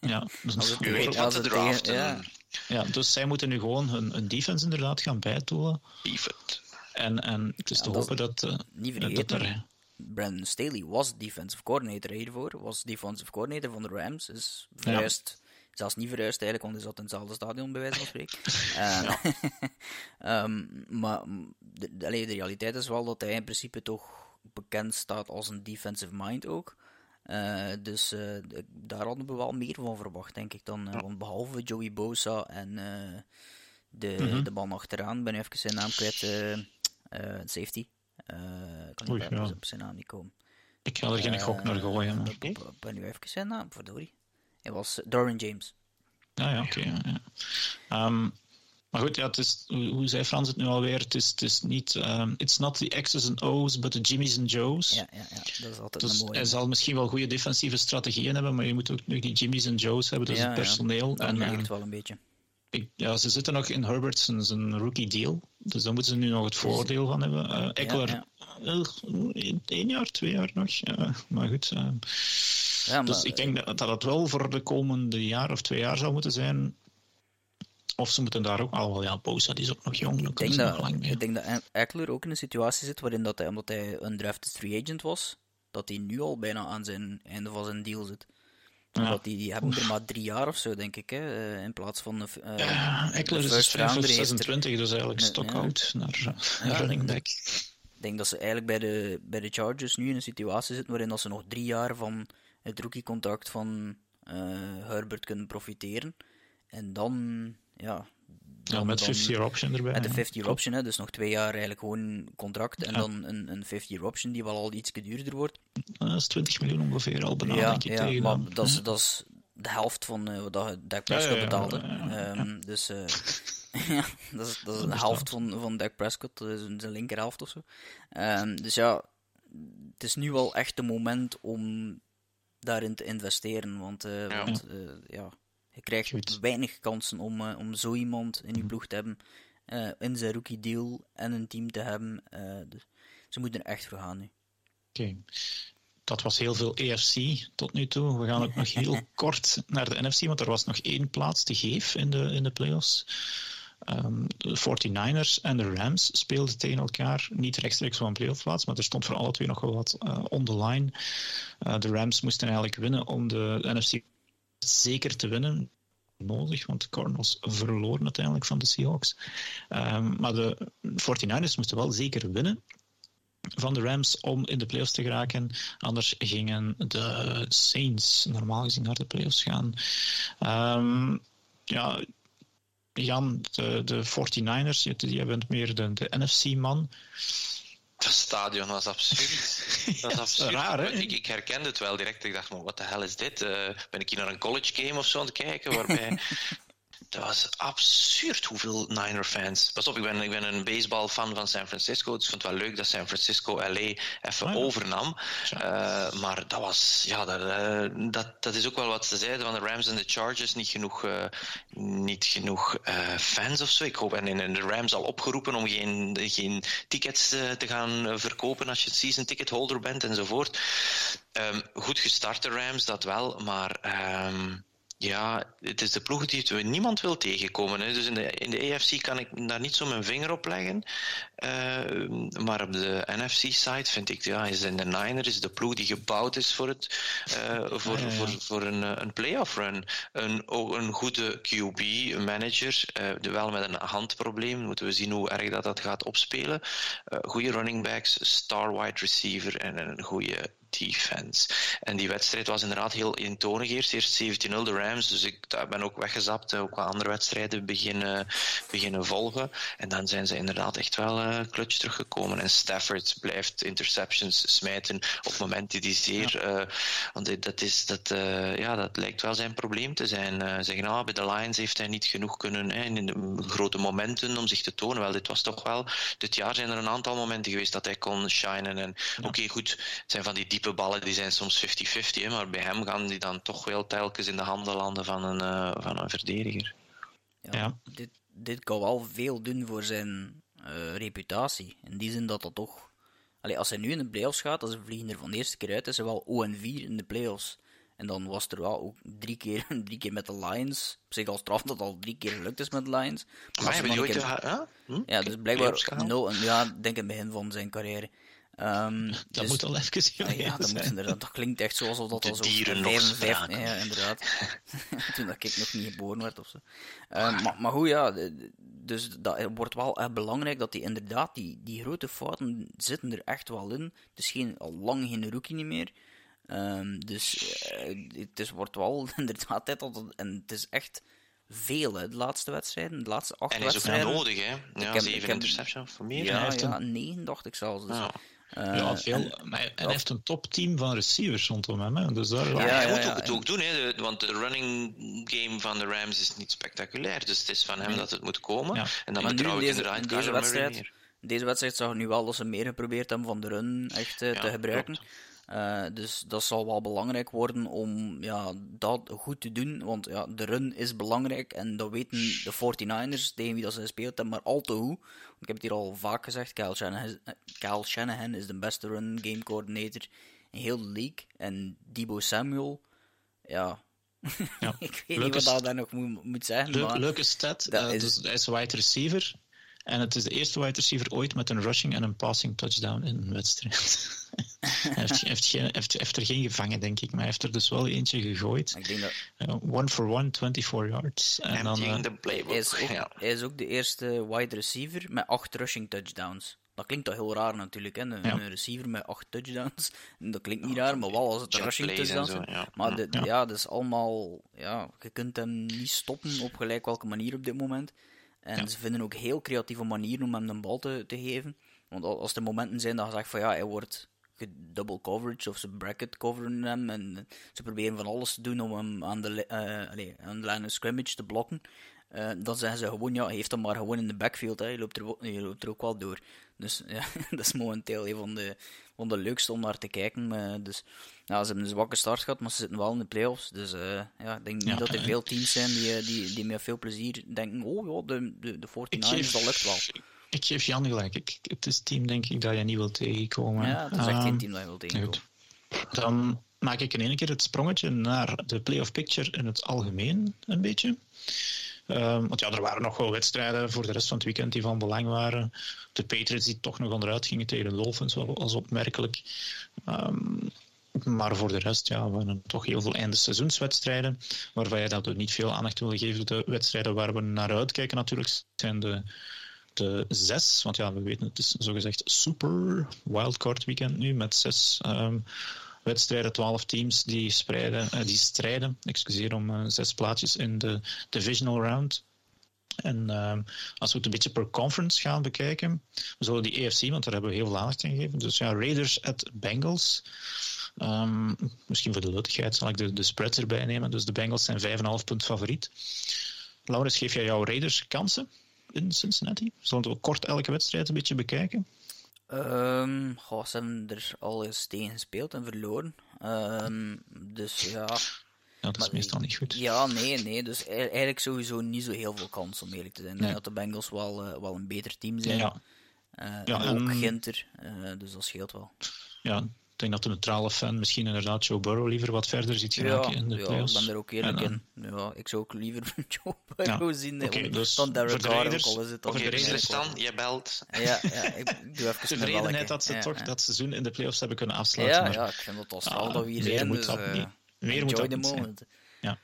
Ja, dus je weet wat de draft. Ja. ja, dus zij moeten nu gewoon hun, hun defense inderdaad gaan bijtoelen. Defense. En, en het is ja, te hopen dat. Uh, niet vergeten, dat er, Brandon Staley was defensive coordinator hiervoor. Was defensive coordinator van de Rams. Is verhuisd. Ja. Zelfs niet verhuisd eigenlijk, want hij zat in hetzelfde stadion, bij wijze van spreken. uh, um, maar de, de, de realiteit is wel dat hij in principe toch bekend staat als een defensive mind ook. Uh, dus uh, daar hadden we wel meer van verwacht, denk ik dan. Uh, want behalve Joey Bosa en de, mm -hmm. de man achteraan, ben ik even zijn naam kwijt. safety. kan niet ja. op zijn naam niet komen. Ik ga er geen gok naar gooien. Ik ben nu even zijn naam, verdorie. Hij was Darwin James. Ah ja, oké. Okay, ja, ja. Um, maar goed, ja, het is, hoe zei Frans het nu alweer? Het is, het is niet... Um, it's not the X's and O's, but the Jimmy's and Joe's. Ja, ja, ja. dat is altijd dus een mooie. Hij zal misschien wel goede defensieve strategieën hebben, maar je moet ook nog die Jimmy's and Joe's hebben, dus ja, het personeel. Ja, dat en, lijkt wel een beetje. Ik, ja, ze zitten nog in Herbert's zijn rookie deal, dus daar moeten ze nu nog het voordeel van hebben. Uh, Eckler, ja, ja. één jaar, twee jaar nog. Maar goed. Uh, ja, maar, dus ik denk dat, dat wel voor de komende jaar of twee jaar zou moeten zijn of ze moeten daar ook al wel, ja, Bosa die is ook nog jong. Ik denk, dat, ik denk dat Eckler ook in een situatie zit waarin dat hij, omdat hij een drafted free agent was, dat hij nu al bijna aan zijn einde van zijn deal zit. Ja. die, die hebben er maar drie jaar of zo, denk ik, hè, eh, in plaats van... Uh, ja, Eckler is 5 of 26, dus eigenlijk stock-out naar, naar running back. Ik denk dat ze eigenlijk bij de, bij de Chargers nu in een situatie zitten waarin dat ze nog drie jaar van het rookie-contract van uh, Herbert kunnen profiteren. En dan ja, ja, met 50-year option erbij. Met de 50-year option, hè, dus nog twee jaar eigenlijk gewoon contract. En dan een, een 50-year option die wel al iets duurder wordt. Dat is 20 miljoen ongeveer al bijna, ja, ja, tegen maar dat is, dat is de helft van uh, wat Dak Prescott betaalde. Um, dus uh, ja, dat is, dat is de helft van, van Dak Prescott, dus zijn linkerhelft of zo. Um, dus ja, het is nu wel echt de moment om daarin te investeren. Want, uh, want ja je krijgt weinig kansen om, uh, om zo iemand in je mhm. ploeg te hebben, uh, in zijn rookie deal en een team te hebben. Uh, dus ze moeten er echt voor gaan nu. Oké. Okay. Dat was heel veel EFC tot nu toe. We gaan ook nog heel kort naar de NFC, want er was nog één plaats te geven in de, in de playoffs. Um, de 49ers en de Rams speelden tegen elkaar. Niet rechtstreeks voor een playoffplaats, maar er stond voor alle twee nog wel wat uh, on the line. Uh, de Rams moesten eigenlijk winnen om de NFC zeker te winnen nodig, want de Cardinals verloren uiteindelijk van de Seahawks. Um, maar de 49ers moesten wel zeker winnen van de Rams om in de playoffs te geraken. Anders gingen de Saints normaal gezien naar de playoffs gaan. Um, ja, Jan, de, de 49ers, je bent meer de NFC-man. Het stadion was absurd. Dat was absurd. Raar, hè? Ik, ik, herkende het wel direct. Ik dacht, wat de hel is dit? Uh, ben ik hier naar een college game of zo aan het kijken? Waarbij dat was absurd hoeveel Niner-fans. Pas op, ik ben, ik ben een baseball-fan van San Francisco. Dus ik vond het wel leuk dat San Francisco LA even oh overnam. Uh, maar dat was, ja, dat, uh, dat, dat is ook wel wat ze zeiden van de Rams en de Chargers. Niet genoeg, uh, niet genoeg fans of zo. Ik hoop, en, en de Rams al opgeroepen om geen, geen tickets te gaan verkopen als je season ticket holder bent enzovoort. Um, goed gestarte Rams, dat wel, maar. Um, Ja, het is de ploeg die niemand wil tegenkomen. Hè. Dus in de, in de AFC kan ik daar niet zo mijn vinger op leggen. Uh, maar op de NFC-side vind ik, ja, is de Niners de ploeg die gebouwd is voor, het, uh, voor, ah, ja, ja. voor, voor een, eh, een playoff run. Een, een goede QB-manager, uh, wel met een handprobleem. Moeten we zien hoe erg dat, dat gaat opspelen. goede running backs, star wide receiver en een goede defense. En die wedstrijd was inderdaad heel eentonig eerst. Eerst 17-0 de Rams, dus ik ben ook weggezapt. Ook wat andere wedstrijden beginnen, beginnen volgen. En dan zijn ze inderdaad echt wel uh, clutch teruggekomen. En Stafford blijft interceptions smijten op momenten die zeer... Ja. Uh, want dat, is, dat, uh, ja, dat lijkt wel zijn probleem te zijn. Zeggen, nou, bij de Lions heeft hij niet genoeg kunnen hè, in de grote momenten om zich te tonen. Wel, dit was toch wel... Dit jaar zijn er een aantal momenten geweest dat hij kon shinen. En ja. oké, okay, goed, het zijn van die diepe ballen die zijn soms 50-50, maar bij hem gaan die dan toch wel telkens in de handen landen van een, uh, van een verdediger. Ja, ja. Dit, dit kan wel veel doen voor zijn uh, reputatie. In die zin dat dat toch... Allee, als hij nu in de playoffs gaat, als ze vliegen er van de eerste keer uit, is hij wel O-4 in de playoffs. En dan was er wel ook drie keer, drie keer met de Lions. Op zich al straf dat al drie keer gelukt is met de Lions. Maar, maar hebben die ooit... Keer... Hm? Ja, dus blijkbaar... No, ja, denk in het begin van zijn carrière. Um, dat dus, moet al even zien. Ah, ja, dat, moet dat klinkt echt zo alsof dat al zo... dieren nog spraken. Ja, inderdaad. Toen dat ik nog niet geboren werd of zo. Um, maar, maar goed, ja, dus dat wordt wel echt belangrijk dat die inderdaad, die, die grote fouten zitten er echt wel in. Het is geen, al lang geen rookie niet meer. Um, dus uh, het is, wordt wel inderdaad tijd dat het, en het is echt veel, hè, de laatste wedstrijden, de laatste acht wedstrijden. En is ook nodig, hè? Ja, heb, zeven interceptions voor meer. Ja, ja, negen dacht ik zelfs. Dus. Ja. Uh, ja, veel. En, maar hij heeft een topteam van receivers rondom hem. Hè. Dus daar, ja, ja, hij moet ook het ook doen, hè, want de running game van de Rams is niet spectaculair. Dus het is van hem dat het moet komen. En dan betrouw ik inderdaad in deze wedstrijd, Deze wedstrijd zag nu wel dat ze meer geprobeerd hebben van de run echt uh, te gebruiken. Klopt. Uh, dus dat zal wel belangrijk worden om ja, dat goed te doen. Want ja, de run is belangrijk. En dat weten de 49ers, tegen wie dat ze gespeeld hebben, maar al te hoe. Ik heb het hier al vaak gezegd. Kyle Shanahan, Kyle Shanahan is de beste run game coordinator in heel de league. En Debo Samuel, ja. ja. ik weet niet wat ik daar nog moet, moet zeggen. Maar leuke stat. Uh, is... Dus hij is wide receiver. En het is de eerste wide receiver ooit met een rushing en een passing touchdown in een wedstrijd. hij heeft, heeft, geen, heeft, heeft, er geen gevangen, denk ik, maar hij heeft er dus wel eentje gegooid. Ik denk dat... Uh, one for one, 24 yards. En dan, uh, de playbook. Hij is, ook, ja. hij is ook de eerste wide receiver met acht rushing touchdowns. Dat klinkt toch heel raar natuurlijk, hè? Een, ja. een receiver met acht touchdowns. Dat klinkt niet raar, maar wel als het rushing touchdowns zijn. Ja. Maar de, ja. ja, dat is allemaal... Ja, je kunt hem niet stoppen op gelijk welke manier op dit moment. En ze vinden ook heel creatieve manieren om hem de bal te, te geven. Want als er momenten zijn dat je zegt van ja, hij wordt double coverage of ze bracket coveren hem en ze proberen van alles te doen om hem aan de, uh, allez, aan de line of scrimmage te blokken. Uh, dan zeggen ze gewoon, ja, heeft hem maar gewoon in de backfield, hè. Je, loopt er, je loopt er ook wel door. Dus ja, dat is momenteel een van de, van de leukste om naar te kijken. Uh, dus ja, ze hebben een zwakke start gehad, maar ze zitten wel in de playoffs. Dus uh, ja, ik denk niet ja, dat er veel teams zijn die, die, die met veel plezier denken, oh ja, de, de, de 49ers, dat lukt wel. Ik geef Jan gelijk. Ik, het is team, denk ik, dat je niet wilt tegenkomen. Ja, het is echt geen team dat je wilt tegenkomen. Dan maak ik in één keer het sprongetje naar de playoff picture in het algemeen, een beetje. Um, want ja, er waren nog wel wedstrijden voor de rest van het weekend die van belang waren. De Patriots die toch nog onderuit gingen tegen de Dolphins, was opmerkelijk. Um, maar voor de rest ja, waren toch heel veel einde seizoenswedstrijden, waarvan je dat niet veel aandacht wil geven. De wedstrijden waar we naar uitkijken natuurlijk zijn de, de zes, want ja, we weten het is zogezegd super wildcard weekend nu, met zes um, wedstrijden, twaalf teams die, uh, die strijden excuseer, om uh, zes plaatjes in de divisional round. En um, als we het een beetje per conference gaan bekijken, we zullen die AFC, want daar hebben we heel veel aandacht aan gegeven. Dus ja, Raiders at Bengals. Um, misschien voor de leutigheid zal ik de, de spreads erbij nemen. Dus de Bengals zijn 5,5 punt favoriet. Laurens, geef jij jouw Raiders kansen in Cincinnati? Zullen we kort elke wedstrijd een beetje bekijken? Um, goh, ze hebben er al eens tegen gespeeld en verloren. Um, dus ja. Ja, dat is meestal niet goed. Ja, nee, nee. Dus e- eigenlijk sowieso niet zo heel veel kans om eerlijk te zijn. Nee. Dat de Bengals wel, uh, wel een beter team zijn. Ja. Uh, ja en ook Ginter, uh, dus dat scheelt wel. Ja, denk dat de neutrale fan misschien inderdaad Joe Burrow liever wat verder ziet geraken ja, in de ja, playoffs. ik ben er ook eerlijk in. Ja, ik zou ook liever Joe Burrow zien okay, dus dan Derek Carr, al is het okay, dan, je belt. Ja, ja ik doe even De tevredenheid dat ze toch dat seizoen in de playoffs hebben kunnen afsluiten. Ja, maar, ja ik vind het al straf dat we hier zijn, dus uh, meer enjoy moet the moment. Ja.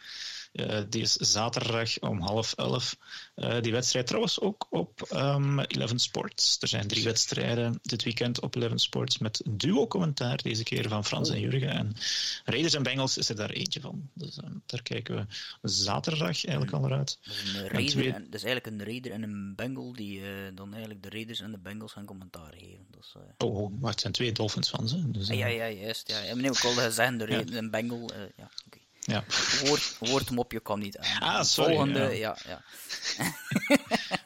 Uh, die is zaterdag om half elf. Uh, die wedstrijd trouwens ook op um, Eleven Sports. Er zijn drie wedstrijden dit weekend op Eleven Sports met duo-commentaar, deze keer van Frans en Jurgen. En Raiders en Bengals is er daar eentje van. Dus uh, daar kijken we zaterdag eigenlijk al naar uit. Dat is, twee... eigenlijk een Raider en een Bengal die dan eigenlijk de Raiders en de Bengals gaan commentaar geven. Dus, oh, oh, maar het zijn twee Dolphins van ze. Dus, ja, ja, juist. Ja. Meneer, ik wilde zeggen, de Raider en Bengal. ja. Ja. Woord, woordmopje kwam niet aan. Ah, sorry. Volgende, ja. ja, ja.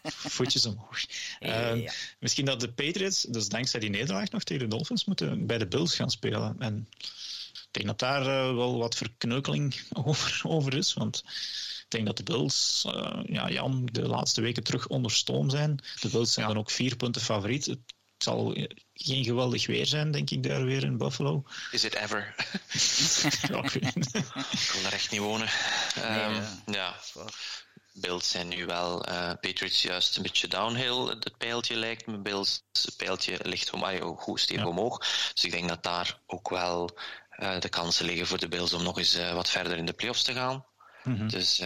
Voetjes omhoog. Ja, uh, misschien dat de Patriots, dus dankzij die nederlaag nog tegen de Dolphins, moeten bij de Bills gaan spelen. En ik denk dat daar uh, wel wat verkneukeling over, over is. Want ik denk dat de Bills, uh, ja, Jan, de laatste weken terug onder stoom zijn. De Bills zijn dan ook vier punten favoriet. Het zal geen geweldig weer zijn, denk ik, daar weer in Buffalo. Is it ever? ja, ik, ik wil daar echt niet wonen. Um, nee, ja. Bills zijn nu wel, uh, Patriots juist een beetje downhill, het pijltje lijkt me. Bills, het pijltje ligt om, goed stevig ja. omhoog. Dus ik denk dat daar ook wel uh, de kansen liggen voor de Bills om nog eens uh, wat verder in de playoffs te gaan. Mm -hmm. Dus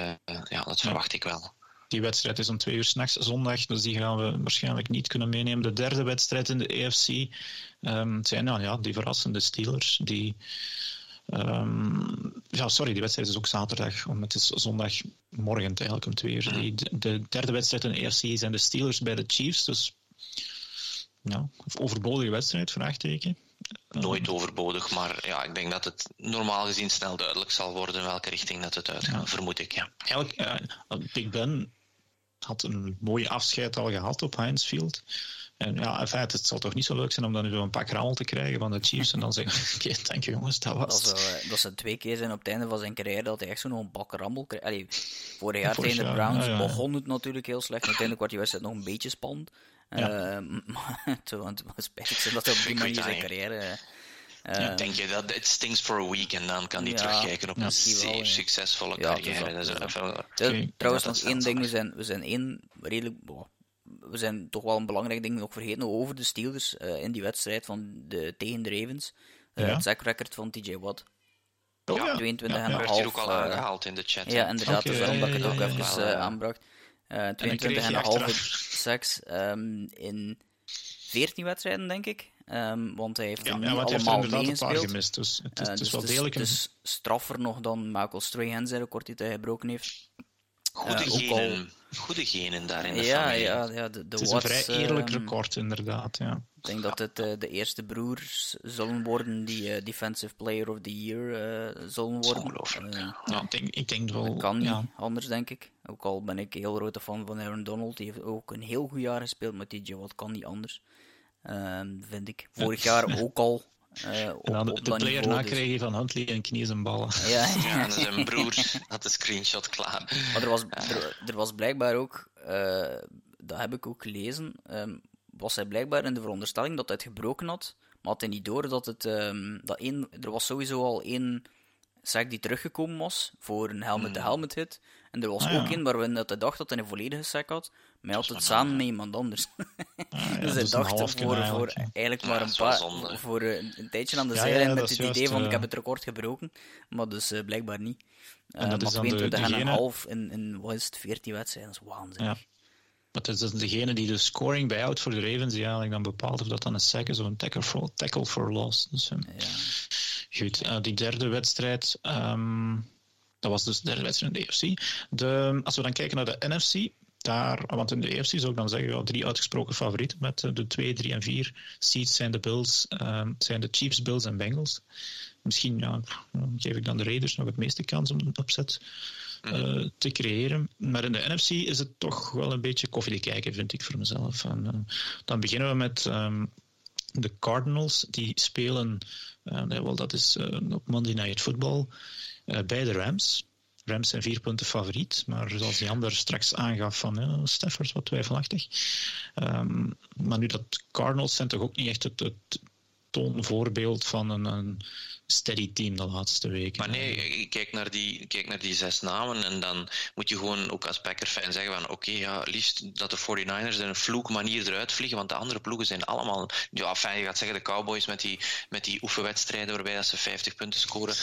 ja, dat verwacht ik wel. Die wedstrijd is om twee uur s'nachts zondag, dus die gaan we waarschijnlijk niet kunnen meenemen. De derde wedstrijd in de EFC um, zijn nou, ja, die verrassende Steelers. Die, um, ja, sorry, die wedstrijd is ook zaterdag. Om, het is zondagmorgen eigenlijk om twee uur. Die, de derde wedstrijd in de EFC zijn de Steelers bij de Chiefs. Dus ja, overbodige wedstrijd, vraagteken. Nooit overbodig, maar ja, ik denk dat het normaal gezien snel duidelijk zal worden welke richting dat het uitgaat, ja. vermoed ik. Ja. Eigenlijk, uh, Big Ben had een mooie afscheid al gehad op Heinz Field. En ja, in feite, het zal toch niet zo leuk zijn om dan nu een pak rammel te krijgen van de Chiefs en dan zeggen, oké, okay, dank je jongens, dat was dat, zou, dat ze twee keer zijn op het einde van zijn carrière dat hij echt zo'n bak rammel kreeg. Allee, vorig jaar tegen de Browns ja, ja. begon het natuurlijk heel slecht. Uiteindelijk wordt die wedstrijd nog een beetje spannend. Ja. Uh, maar want het spijtig zijn dat hij op die manier zijn carrière... Uh, ja, denk je dat het stings for a week en dan kan hij ja, terugkijken op een zeer wel, succesvolle carrière. Dat is okay, trouwens, nog één ding, we zijn, we zijn één redelijk... Oh, we zijn toch wel een belangrijk ding nog vergeten over de Steelers uh, in die wedstrijd van de, tegen de Ravens. Uh, ja. Het sack-record van TJ Watt. Oh, ja. 22 ja, en half. werd hier ook al aangehaald in de chat. Ja, inderdaad. Okay, dus daarom dat ik het ook ja, even uh, aanbracht. Uh, 22 en, en halve sacks um, in 14 wedstrijden, denk ik. Um, want hij heeft ja, niet ja, allemaal heeft meegespeeld. gemist, dus het is, uh, dus is wel degelijk. Het is straffer nog dan Michael Strahan zijn record die hij gebroken heeft. Goede, uh, genen, al... goede genen daar in de ja, familie. Ja, ja, de, de het is Watts, een vrij eerlijk um, record, inderdaad. Ja. Ik denk dat het uh, de eerste broers zullen worden die uh, Defensive Player of the Year uh, zullen worden. Ongelooflijk. ja, ik, denk, ik denk wel. Dat kan niet ja. anders, denk ik. Ook al ben ik een heel grote fan van Aaron Donald. Die heeft ook een heel goed jaar gespeeld met DJ Watt. Kan niet anders. vind ik. Vorig jaar ook al. Uh, op, en dan op de player na dus. kreeg je van Huntley en knieën en ballen. Ja, Ja, en zijn broer had de screenshot klaar. Maar er was, er, er was blijkbaar ook, uh, dat heb ik ook gelezen, um, was hij blijkbaar in de veronderstelling dat hij het gebroken had, maar had hij niet door dat het, um, dat één, er was sowieso al één sack die teruggekomen was voor een helmet-to-helmet hit. En er was Ah, ja. ook één waarin dat hij dacht dat hij een volledige sack had, had het samen met iemand anders. Ah, dus ja, dat is een dacht voor, voor eigenlijk, maar dat een paar, voor een, een tijdje aan de Ja, zijlijn ja, met dat het idee van ik eh, heb het record gebroken, maar dus uh, blijkbaar niet. Uh, En dat maar is dan de- 22 en een degene- half in, in wat is het, 14 wedstrijden, dat is waanzinnig. Ja. Maar het is dus degene die de scoring bijhoudt voor de Ravens, die eigenlijk dan bepaalt of dat dan een sack is of een tackle for, tackle for loss. Dus, um, Ja. Goed, uh, die derde wedstrijd, um, dat was dus de derde wedstrijd in de AFC. De, als we dan kijken naar de NFC, daar, want in de AFC zou ik dan zeggen, ja, drie uitgesproken favorieten met uh, de 2, 3 en 4 seeds zijn de Bills, um, zijn de Chiefs, Bills en Bengals. Misschien ja, geef ik dan de Raiders nog het meeste kans om een opzet uh, te creëren. Maar in de NFC is het toch wel een beetje koffie kijken, vind ik voor mezelf. En, uh, dan beginnen we met um, de Cardinals. Die spelen, uh, nee, wel, dat is op Monday Night Football, bij de Rams. Rams zijn vier punten favoriet, maar zoals die ander straks aangaf van Stafford wat twijfelachtig. Um, maar nu dat Cardinals zijn toch ook niet echt het, het toonvoorbeeld van een, een steady team de laatste weken. Maar nee, kijk naar, die, kijk naar die zes namen en dan moet je gewoon ook als Packer-fan zeggen van oké, ja, liefst dat de 49ers in een vloek manier eruit vliegen, want de andere ploegen zijn allemaal, ja, fijn, je gaat zeggen de Cowboys met die, met die oefenwedstrijden waarbij dat ze 50 punten scoren.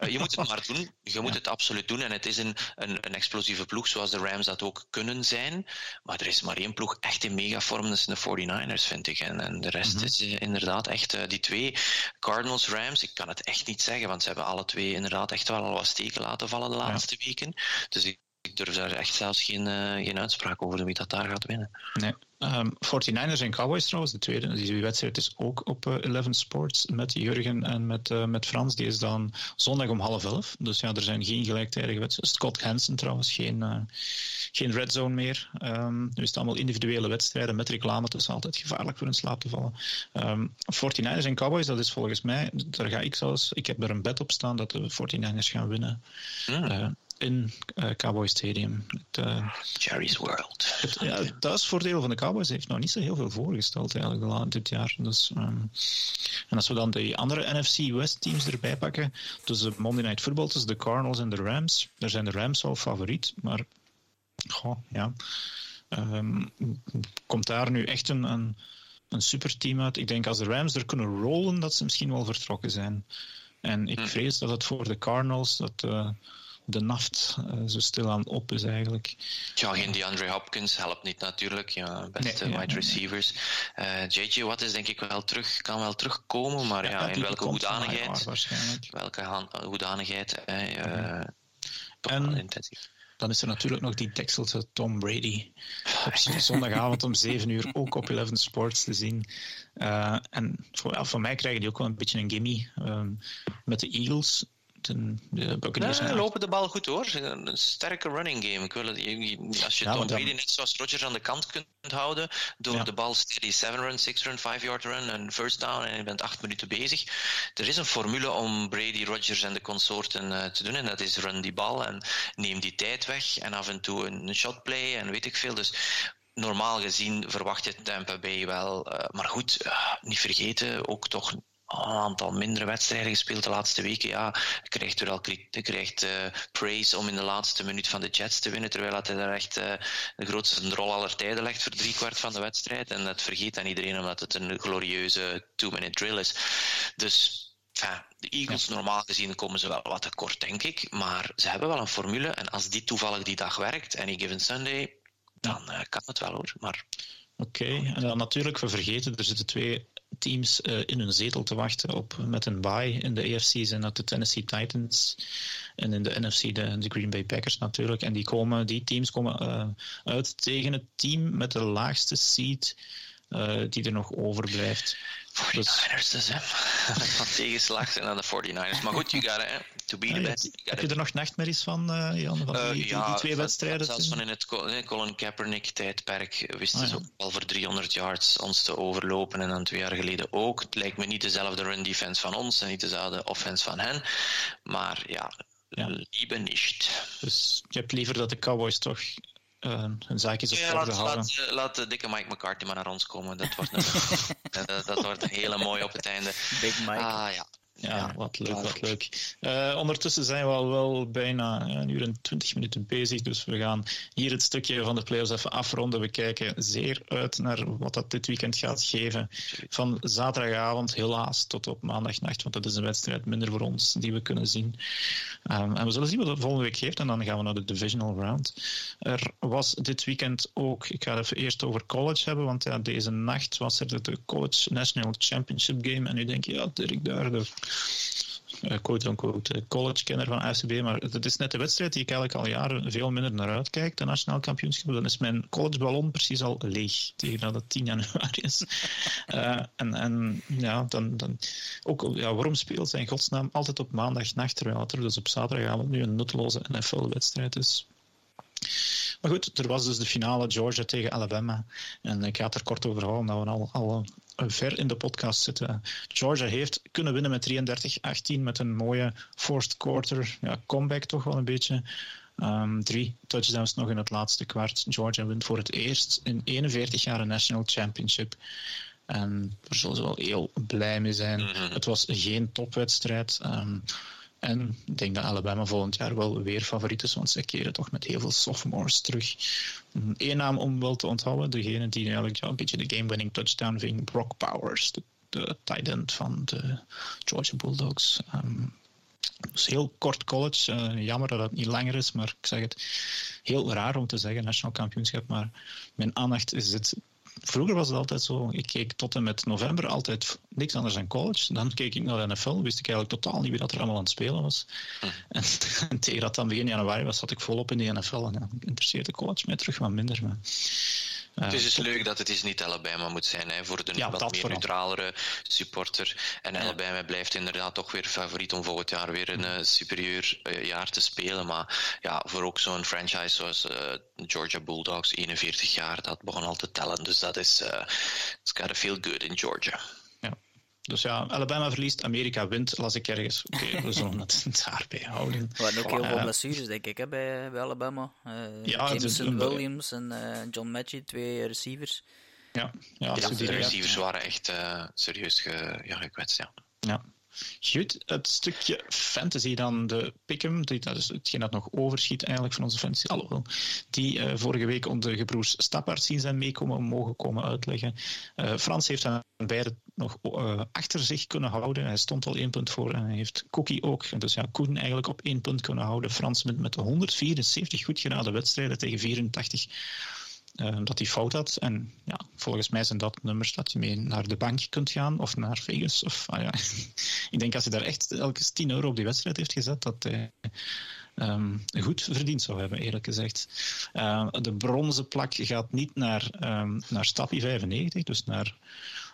Uh, je moet het maar doen, je moet het absoluut doen en het is een, een, een, explosieve ploeg zoals de Rams dat ook kunnen zijn, maar er is maar één ploeg echt in megavorm, dat zijn de 49ers vind ik en, en de rest mm -hmm. is uh, inderdaad echt uh, die twee, Cardinals, Rams, ik kan het echt niet zeggen, want ze hebben alle twee inderdaad echt wel al wat steken laten vallen de laatste ja. weken. Dus ik, ik, durf daar echt zelfs geen, uh, geen uitspraak over wie dat daar gaat winnen. Nee. Um, 49ers en Cowboys trouwens, de tweede. Die wedstrijd is ook op uh, Eleven Sports met Jurgen en met, uh, met Frans. Die is dan zondag om half elf. Dus ja, er zijn geen gelijktijdige wedstrijden. Scott Hansen trouwens, geen, uh, geen red zone meer. Um, nu is het allemaal individuele wedstrijden met reclame. Het is altijd gevaarlijk voor in slaap te vallen. Um, 49ers en Cowboys, dat is volgens mij, daar ga ik zelfs, ik heb er een bed op staan dat de 49ers gaan winnen. Mm in uh, Cowboy Stadium. Het, uh, Jerry's World. Het, ja, het thuisvoordeel van de Cowboys heeft nog niet zo heel veel voorgesteld eigenlijk dit jaar. Dus, um, en als we dan de andere NFC West teams erbij pakken, dus de Monday Night Football tussen de Cardinals en de Rams, daar zijn de Rams al favoriet, maar goh, ja, um, komt daar nu echt een, een, een superteam uit? Ik denk als de Rams er kunnen rollen, dat ze misschien wel vertrokken zijn. En ik vrees dat het voor de Cardinals dat uh, de naft uh, zo stilaan op is eigenlijk. Ja, geen DeAndre Hopkins helpt niet natuurlijk. Ja, beste nee, wide ja, receivers. Uh, JJ Watt is denk ik wel terug, kan wel terugkomen, maar ja, ja in welke hoedanigheid? Welke hoedanigheid? Uh, en, dan is er natuurlijk nog die Texelse Tom Brady. Op zondagavond om 7 uur ook op Eleven Sports te zien. Uh, en voor, ja, voor mij krijgen die ook wel een beetje een gimme. Um, met de Eagles de. Nee, lopen de bal goed hoor. Een sterke running game. Ik wil het, als je ja, Tom Brady net zoals Rodgers aan de kant kunt houden, door ja. de bal steady 7 run, 6 run, 5 yard run en first down en je bent 8 minuten bezig. Er is een formule om Brady, Rodgers en de consorten uh, te doen en dat is run die bal en neem die tijd weg en af en toe een shot play en weet ik veel. Dus normaal gezien verwacht je Tampa Bay wel. Uh, maar goed, uh, niet vergeten, ook toch een aantal mindere wedstrijden gespeeld de laatste weken. Ja, krijgt wel krijgt uh, praise om in de laatste minuut van de Jets te winnen, terwijl hij daar echt uh, de grootste rol aller tijden legt voor driekwart van de wedstrijd. En dat vergeet dan iedereen omdat het een glorieuze two-minute drill is. Dus ja, de Eagles, normaal gezien, komen ze wel wat tekort, denk ik. Maar ze hebben wel een formule. En als die toevallig die dag werkt, any given Sunday, dan uh, kan het wel hoor. Maar... Oké, okay. en dan natuurlijk, we vergeten, er zitten twee teams uh, in hun zetel te wachten op met een bye. In de AFC zijn dat de Tennessee Titans en in de NFC de, de Green Bay Packers natuurlijk. En die, komen, die teams komen uh, uit tegen het team met de laagste seed uh, die er nog overblijft. 49ers dus, hè. van tegenslag zijn aan de 49ers. Maar goed, you gotta, hè. to be the best. Heb je er nog nachtmerries van, uh, Jan? Van die, uh, ja, die, twee wedstrijden? Zelfs van in het Colin Kaepernick-tijdperk wisten ze ook al voor 300 yards ons te overlopen. En dan twee jaar geleden ook. Het lijkt me niet dezelfde run-defense van ons en niet dezelfde offense van hen. Maar ja, ja. liebe niet. Dus je hebt liever dat de Cowboys toch uh, hun zaakjes op ja, laat, laat, laat, de dikke Mike McCarthy maar naar ons komen. Dat wordt, een, dat, dat, wordt een hele mooie op het einde. Big Mike. Ah, ja. Ja, wat leuk, wat leuk. Uh, ondertussen zijn we al wel bijna een uur en twintig minuten bezig, dus we gaan hier het stukje van de playoffs even afronden. We kijken zeer uit naar wat dat dit weekend gaat geven. Van zaterdagavond helaas tot op maandagnacht, want dat is een wedstrijd minder voor ons die we kunnen zien. Um, en we zullen zien wat het volgende week geeft en dan gaan we naar de divisional round. Er was dit weekend ook, ik ga het even eerst over college hebben, want ja, deze nacht was er de College National Championship Game en nu denk je, ja, Dirk daar, de quote-unquote college-kenner van ACB, maar het is net de wedstrijd die ik eigenlijk al jaren veel minder naar uitkijk, de nationaal kampioenschap. Dan is mijn collegeballon precies al leeg, tegen dat het 10 januari is. Uh, en, en ja, dan, dan ook, ja, waarom speelt zijn godsnaam altijd op maandagnacht, terwijl er dus op zaterdagavond nu een nutteloze NFL-wedstrijd is? Maar goed, er was dus de finale Georgia tegen Alabama. En ik ga het er kort over houden, omdat we al, al ver in de podcast zitten. Georgia heeft kunnen winnen met 33-18 met een mooie fourth quarter ja, comeback toch wel een beetje. Um, drie touchdowns nog in het laatste kwart. Georgia wint voor het eerst in 41 jaar een national championship. En daar zullen ze wel heel blij mee zijn. Mhm. Het was geen topwedstrijd. Ehm, en ik denk dat Alabama volgend jaar wel weer favoriet is, want ze keren toch met heel veel sophomores terug. Eén naam om wel te onthouden, degene die eigenlijk ja, een beetje de game-winning touchdown ving, Brock Powers, de, de tight end van de Georgia Bulldogs. Um, heel kort college. Uh, jammer dat het niet langer is, maar ik zeg het heel raar om te zeggen, nationaal kampioenschap. Maar mijn aandacht is het Vroeger was het altijd zo, ik keek tot en met november altijd niks anders dan college. Dan keek ik naar de NFL, wist ik eigenlijk totaal niet wie dat er allemaal aan het spelen was. Hm. En, en, tegen dat dan begin januari was, zat ik volop in de NFL. En ja, interesseerde college mij terug wat minder. Maar het is dus leuk dat het is niet Alabama moet zijn hè, voor de wat meer neutralere supporter. En Alabama blijft inderdaad toch weer favoriet om volgend jaar weer een uh, superieur uh, jaar te spelen. Maar ja, voor ook zo'n franchise zoals Georgia Bulldogs, 41 jaar, dat begon al te tellen. Dus dat is, it's gotta feel good in Georgia. Dus ja, Alabama verliest, Amerika wint, las ik ergens. Oké, okay, we zullen het daarbij houden. We hadden ook heel veel blessures, denk ik, hè, bij, bij Alabama. Uh, ja, Jameson Williams en uh, John Matchy, twee receivers. Ja, ja, ja de receivers waren echt uh, serieus ge, ja, gekwetst, ja. Ja. Goed, het stukje fantasy dan, de Pick'em, dat is hetgeen dat nog overschiet eigenlijk van onze fantasy, alhoewel, die uh, vorige week onze gebroers Stappaard zien zijn meekomen, mogen komen uitleggen. Uh, Frans heeft aan beide nog uh, achter zich kunnen houden. Hij stond al één punt voor en hij heeft Cookie ook. Dus ja, Koen eigenlijk op één punt kunnen houden. Frans met, met 174 goed geraden wedstrijden tegen 84 uh, dat hij fout had. En ja, volgens mij zijn dat nummers dat je mee naar de bank kunt gaan of naar Vegas. Of, ah, ja. ik denk als hij daar echt elke 10 euro op die wedstrijd heeft gezet, dat hij um, goed verdiend zou hebben, eerlijk gezegd. Uh, de bronzen plak gaat niet naar, um, naar Stappie 95, dus naar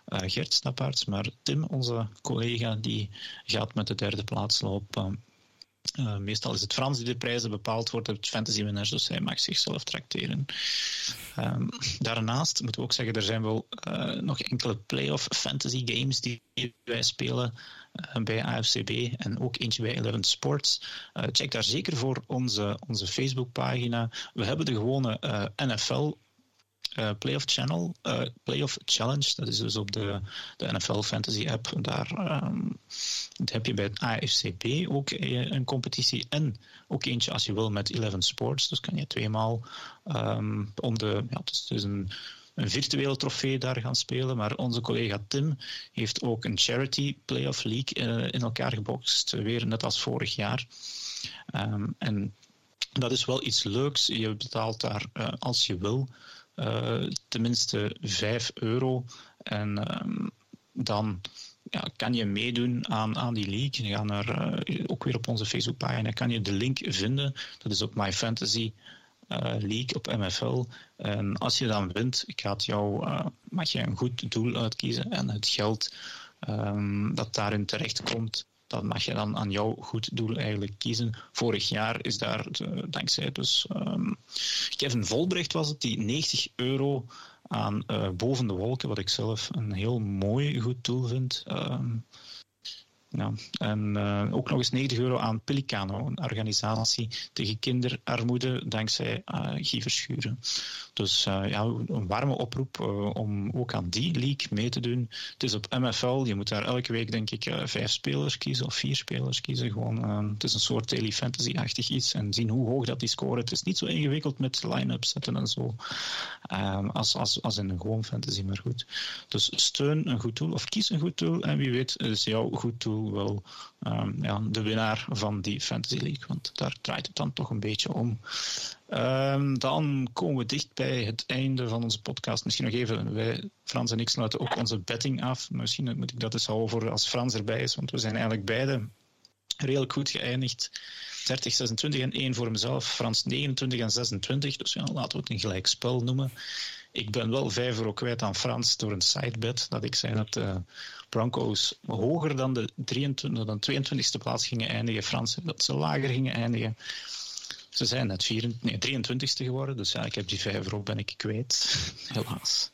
uh, Gert Stappaerts, maar Tim, onze collega, die gaat met de derde plaats lopen. Uh, meestal is het Frans die de prijzen bepaald wordt, het fantasy winners, dus hij mag zichzelf tracteren. Um, daarnaast moeten we ook zeggen, er zijn wel uh, nog enkele playoff fantasy games die wij spelen uh, bij AFCB en ook eentje bij Eleven Sports. check daar zeker voor onze, onze Facebookpagina. We hebben de gewone NFL uh, Playoff Channel, uh, Playoff Challenge. Dat is dus op de, de NFL Fantasy app. Daar um, heb je bij het AFCB ook eh, een competitie. En ook eentje als je wil met Eleven Sports. Dus kan je tweemaal um, om de. Ja, het is dus een, een virtuele trofee daar gaan spelen. Maar onze collega Tim heeft ook een Charity Playoff League in elkaar gebokst. Weer net als vorig jaar. Um, en dat is wel iets leuks. Je betaalt daar als je wil tenminste 5 euro. En um, dan ja, kan je meedoen aan, aan die league. Je gaat naar, uh, ook weer op onze Facebookpagina kan je de link vinden. Dat is op My Fantasy uh, League op MFL. En als je dan wint, gaat jou, mag je een goed doel uitkiezen. En het geld um, dat daarin terecht komt, dat mag je dan aan jouw goed doel eigenlijk kiezen. Vorig jaar is daar, uh, dankzij dus um, Kevin Volbrecht was het, die 90 euro aan uh, Boven de Wolken, wat ik zelf een heel mooi goed doel vind, um, ja. En uh, ook nog eens 90 euro aan Pelicano, een organisatie tegen kinderarmoede dankzij uh, Guy Verschuren. Dus uh, ja, een warme oproep om ook aan die league mee te doen. Het is op MFL, je moet daar elke week denk ik vijf spelers kiezen of vier spelers kiezen. Gewoon, het is een soort daily fantasy-achtig iets en zien hoe hoog dat die scoren. Het is niet zo ingewikkeld met line-ups zetten en zo als, als, als in een gewoon fantasy, maar goed. Dus steun een goed doel of kies een goed doel en wie weet is jouw goed doel wel um, ja, de winnaar van die Fantasy League. Want daar draait het dan toch een beetje om. Um, dan komen we dicht bij het einde van onze podcast. Misschien nog even, wij, Frans en ik sluiten ook onze betting af. Misschien moet ik dat eens houden voor als Frans erbij is, want we zijn eigenlijk beide redelijk goed geëindigd. 30, 26 en 1 voor mezelf. Frans 29 en 26. Dus ja, laten we het een gelijk spel noemen. Ik ben wel 5 euro kwijt aan Frans door een sidebet. Dat ik zei dat de Broncos hoger dan de 23, dan 22e plaats gingen eindigen. Frans dat ze lager gingen eindigen. Ze zijn net 24, nee, 23ste geworden, dus ja, ik heb die 5 euro ben ik kwijt, helaas.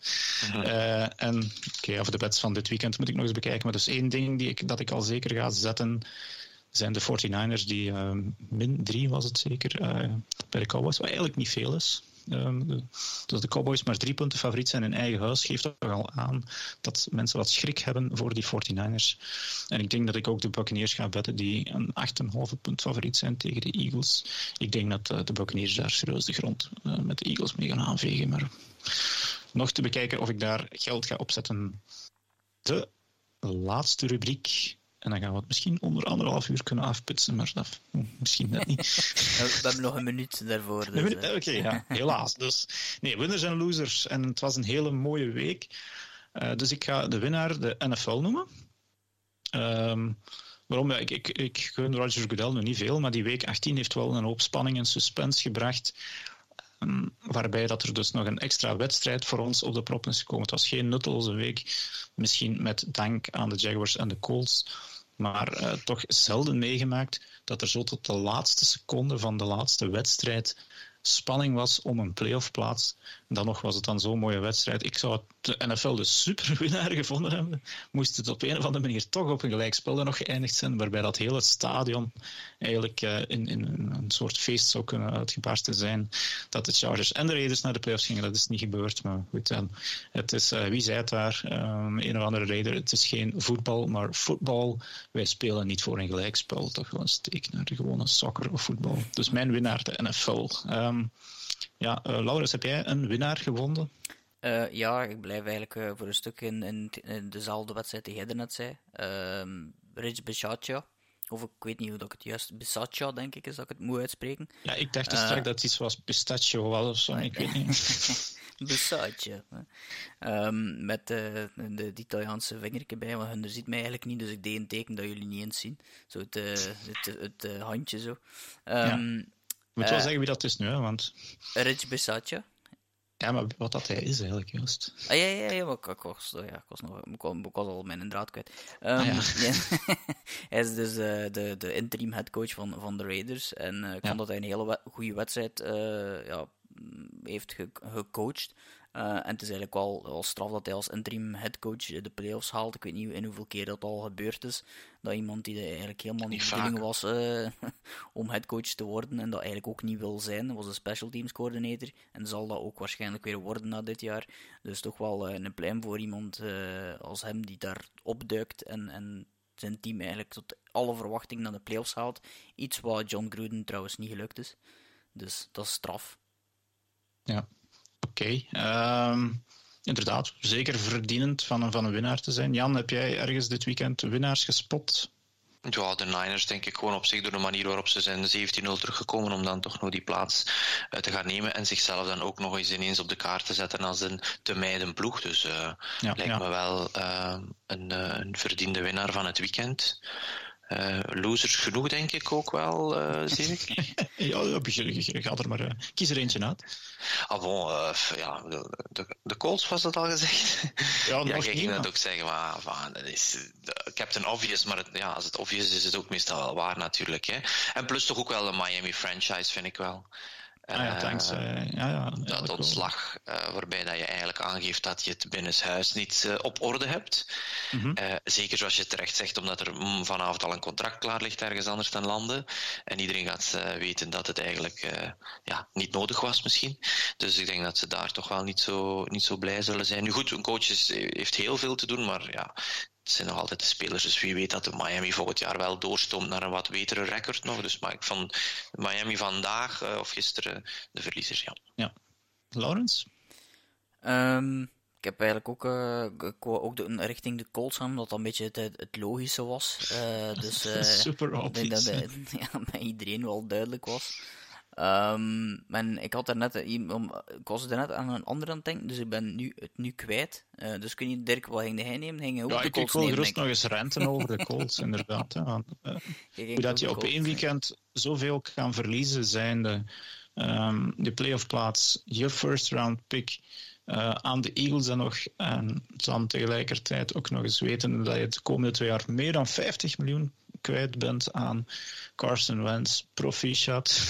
Uh, en oké, okay, over de bets van dit weekend moet ik nog eens bekijken. Maar dus één ding die ik, dat ik al zeker ga zetten, zijn de 49ers die uh, min 3 was het zeker bij de Cowboys, wat eigenlijk niet veel is. Um, de, dus de Cowboys maar drie punten favoriet zijn in eigen huis, geeft toch al aan dat mensen wat schrik hebben voor die 49ers. En ik denk dat ik ook de Buccaneers ga betten, die een 8,5 punt favoriet zijn tegen de Eagles. Ik denk dat uh, de Buccaneers daar serieus de grond uh, met de Eagles mee gaan aanvegen. Maar nog te bekijken of ik daar geld ga opzetten. De laatste rubriek en dan gaan we het misschien onder anderhalf uur kunnen afputsen, maar dat misschien net niet. we hebben nog een minuut daarvoor. Dus, Oké, okay, ja, helaas. Dus, nee, winners en losers. En het was een hele mooie week. Uh, dus ik ga de winnaar de NFL noemen. Um, waarom? Ja, ik, ik, ik gun Roger Goodell nu niet veel, maar die week 18 heeft wel een hoop spanning en suspense gebracht. Um, waarbij dat er dus nog een extra wedstrijd voor ons op de prop is gekomen. Het was geen nutteloze week, misschien met dank aan de Jaguars en de Colts maar uh, toch zelden meegemaakt dat er zo tot de laatste seconde van de laatste wedstrijd spanning was om een playoff-plaats. Dan nog was het dan zo'n mooie wedstrijd. Ik zou de NFL de superwinnaar gevonden hebben. Moest het op een of andere manier toch op een gelijkspel nog geëindigd zijn, waarbij dat hele stadion eigenlijk uh, in, in, een soort feest zou kunnen uitgebarsten zijn. Dat de Chargers en de Raiders naar de playoffs gingen, dat is niet gebeurd. Maar goed, het is, uh, wie zei het daar? Um, een of andere Raider. Het is geen voetbal, maar voetbal. Wij spelen niet voor een gelijkspel. Toch gewoon steek naar de gewone soccer of voetbal. Dus mijn winnaar, de NFL. Um, ja, uh, Laurens, heb jij een winnaar gevonden? Uh, ja, ik blijf eigenlijk uh, voor een stuk in, in, in, dezelfde wedstrijd die jij net zei. Uh, Rich Bisaccia. Of ik weet niet hoe dat ik het juist... Bisaccia, denk ik, is dat ik het moet uitspreken. Ja, ik dacht straks dat het iets was pistachio was of zo. Ik weet niet. Bisaccia. Um, met de, de, Italiaanse vingertje bij, want hun ziet mij eigenlijk niet, dus ik deed een teken dat jullie niet eens zien. Zo het, het, het, het handje zo. Um, ja. Moet wel zeggen wie dat is nu, hè, want... Rich Bisaccia. Ja, maar wat dat hij is eigenlijk, juist. Ah, ja, ja, ja, maar ik, ik, was, ja, ik, was nog, ik, was, ik was al mijn draad kwijt. Um, ah, ja. hij is dus uh, de, de interim headcoach van, van de Raiders. En uh, ik ja. vond dat hij een hele goede wedstrijd uh, ja, heeft ge gecoacht. Uh, en het is eigenlijk wel, wel straf dat hij als interim headcoach de playoffs haalt. Ik weet niet in hoeveel keer dat al gebeurd is. Dat iemand die eigenlijk helemaal niet de bedoeling was uh, om headcoach te worden en dat eigenlijk ook niet wil zijn, was een special teams coördinator. En zal dat ook waarschijnlijk weer worden na dit jaar. Dus toch wel uh, een plein voor iemand als hem die daar opduikt en, en zijn team eigenlijk tot alle verwachting naar de playoffs haalt. Iets wat John Gruden trouwens niet gelukt is. Dus dat is straf. Ja, Oké. Okay. Um, inderdaad, zeker verdienend van een, van een winnaar te zijn. Jan, heb jij ergens dit weekend winnaars gespot? Ja, de Niners denk ik gewoon op zich door de manier waarop ze zijn 17-0 teruggekomen om dan toch nog die plaats uh, te gaan nemen en zichzelf dan ook nog eens ineens op de kaart te zetten als een te mijden ploeg. Dus uh, ja, lijkt ja. me wel uh, een, een verdiende winnaar van het weekend. Uh, losers genoeg, denk ik ook wel, uh, zie ik. ja, ga er maar, uh, kies er eentje uit. Ah bon, ja, de, de Colts was dat al gezegd? Ja, ja ik ging dat ook zeggen, maar van, dat is Captain Obvious, maar het, ja, als het obvious is, is het ook meestal wel waar natuurlijk. Hè. En plus toch ook wel de Miami franchise, vind ik wel. Ah, ja, thanks. Uh, ja, ja, dat ontslag uh, waarbij dat je eigenlijk aangeeft dat je het binnenshuis niet uh, op orde hebt. Mm -hmm. zeker zoals je terecht zegt, omdat er mm, vanavond al een contract klaar ligt ergens anders dan landen. En iedereen gaat weten dat het eigenlijk ja, niet nodig was misschien. Dus ik denk dat ze daar toch wel niet zo, niet zo blij zullen zijn. Nu goed, een coach is, heeft heel veel te doen, maar ja, het zijn nog altijd de spelers, dus wie weet dat de Miami volgend jaar wel doorstoomt naar een wat betere record nog. Dus maar ik van Miami vandaag uh, of gisteren de verliezers, ja. Ja. Lawrence? Um, ik heb eigenlijk ook, uh, ik wou ook de, richting de Colts gaan, omdat dat een beetje het, het logische was. Uh, dus, Super obvious. Ik denk dat ja, bij iedereen wel duidelijk was. Um, en ik had er net, ik was er net aan een andere aan het denken, dus ik ben nu, het nu kwijt. Uh, dus kun je, Dirk, wat ging hij nemen? Ging ook ja, de ik, Colts ik wil nemen, gerust nog eens renten over de Colts, inderdaad. Ja. Uh, hoe dat je op één weekend zoveel kan verliezen, zijn de, um, de playoff plaats, je first round pick, uh, aan de Eagles en nog, en dan tegelijkertijd ook nog eens weten dat je de komende twee jaar meer dan 50 miljoen kwijt bent aan Carson Wentz, proficiat.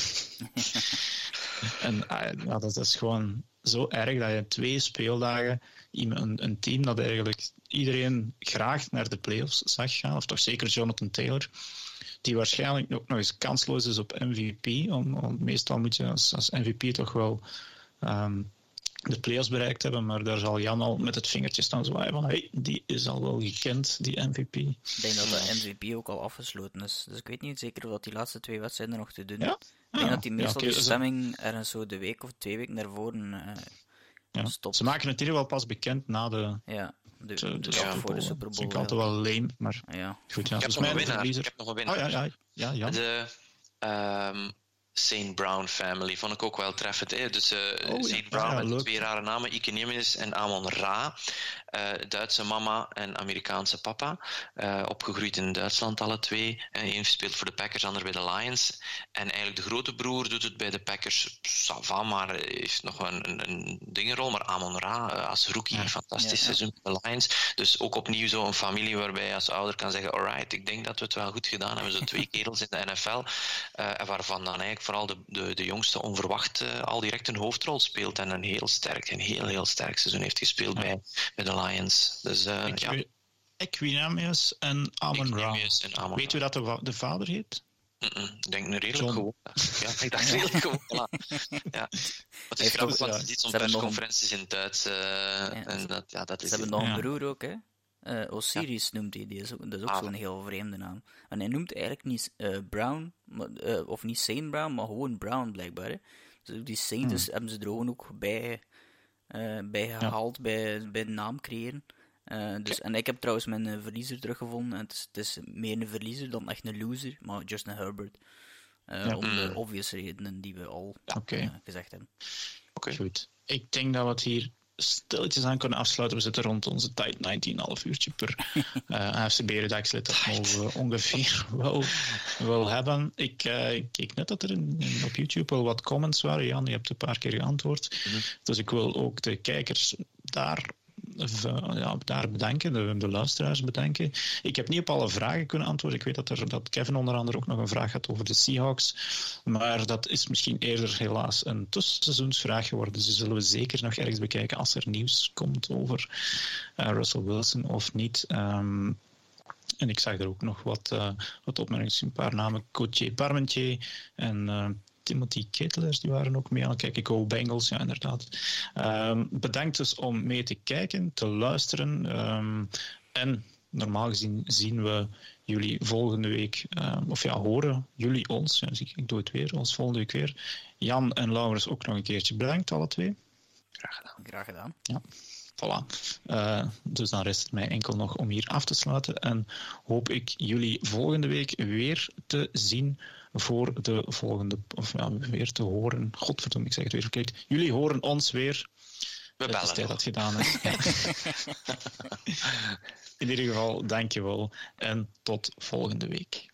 en ah, dat is gewoon zo erg dat je twee speeldagen een, een team dat eigenlijk iedereen graag naar de playoffs zag gaan, of toch zeker Jonathan Taylor, die waarschijnlijk ook nog eens kansloos is op MVP. Om, om meestal moet je als, als MVP toch wel um, de playoffs bereikt hebben, maar daar zal Jan al met het vingertje staan zwaaien van hey, die is al wel gekend, die MVP. Ik denk dat de MVP ook al afgesloten is, dus ik weet niet zeker of dat die laatste twee wedstrijden nog te doen ja? Ik denk dat die meestal ja, okay, de stemming ergens zo de week of twee weken daarvoor uh, ja. stopt. Ze maken het hier wel pas bekend na de... Ja. De, de, de, ja, voor de Super Bowl. Dat vind altijd wel lame, maar ja. goed. Ja. Ik, heb nog een winnaar. ik heb nog een winnaar. Oh, ja, ja, ja, ja. De, um, St. Brown family. Vond ik ook wel treffend. Hè? Dus uh, oh, St. Brown ja, met twee rare namen, Ike en Amon Ra. Uh, Duitse mama en Amerikaanse papa. Uh, opgegroeid in Duitsland alle twee. En één speelt voor de Packers, ander bij de Lions. En eigenlijk de grote broer doet het bij de Packers. Sava, maar heeft nog een, een, een dingenrol. Maar Amon Ra als rookie, ja. fantastisch seizoen bij de Lions. Dus ook opnieuw zo'n familie waarbij je als ouder kan zeggen: alright, ik denk dat we het wel goed gedaan hebben. Zo twee kerels in de NFL. en waarvan dan eigenlijk vooral de, de, de jongste onverwacht al direct een hoofdrol speelt en een heel sterk, een heel, heel sterk seizoen heeft gespeeld bij, bij de Lions. Dus uh, ja. Equinamius en Amon Ra. Weet u dat de, de vader heet? Mm -mm, ik denk nu redelijk John. gewoon. Ja, ik dacht redelijk gewoon. Voilà. Ja. Het is grappig, want je ziet zo'n persconferenties in Duits. Uh, ja, en dat, ja, dat is ze hebben nog een broer ook, hè? Uh, Osiris ja. noemt hij, die is ook, dat is ook ah, zo'n heel vreemde naam. En hij noemt eigenlijk niet uh, Brown, maar, uh, of niet Saint Brown, maar gewoon Brown blijkbaar. Hè. Dus die Saint hmm. hebben ze er gewoon ook bij, bij gehaald, ja. bij, bij de naam creëren. dus, en ik heb trouwens mijn verliezer teruggevonden. En het is, het is, meer een verliezer dan echt een loser, maar Justin Herbert. Ja. Om de hmm. obvious redenen die we al okay. gezegd hebben. Oké. Goed. Ik denk dat we het hier stilletjes aan kunnen afsluiten. We zitten rond onze tijd 19,5 uurtje per uh, AFCB-redactie. Dat mogen we ongeveer wel, wel hebben. Ik, uh, ik keek net dat er in, op YouTube wel wat comments waren. Jan, je hebt een paar keer geantwoord. Mm -hmm. Dus ik wil ook de kijkers daar ja, daar bedanken, de, de, luisteraars bedanken. Ik heb niet op alle vragen kunnen antwoorden. Ik weet dat, er, dat Kevin onder andere ook nog een vraag had over de Seahawks. Maar dat is misschien eerder helaas een tussenseizoensvraag geworden. Dus zullen we zeker nog ergens bekijken als er nieuws komt over uh, Russell Wilson of niet. Um, en ik zag er ook nog wat, uh, wat opmerkingen, een paar namen. Coach Parmentier en uh, Timothy Ketelers, die waren ook mee aan het kijken. Go Bengals, ja, inderdaad. Um, bedankt dus om mee te kijken, te luisteren. Um, en normaal gezien zien we jullie volgende week, um, of ja, horen jullie ons. Ja, dus ik, ik, doe het weer, ons volgende week weer. Jan en Laurens ook nog een keertje bedankt, alle twee. Graag gedaan. Graag gedaan. Ja. Voilà. Uh, dus dan rest het mij enkel nog om hier af te sluiten. En hoop ik jullie volgende week weer te zien voor de volgende, of ja, weer te horen. Godverdomme, ik zeg het weer verkeerd. Jullie horen ons weer. We bellen. Is dat gedaan is. In ieder geval, dankjewel en tot volgende week.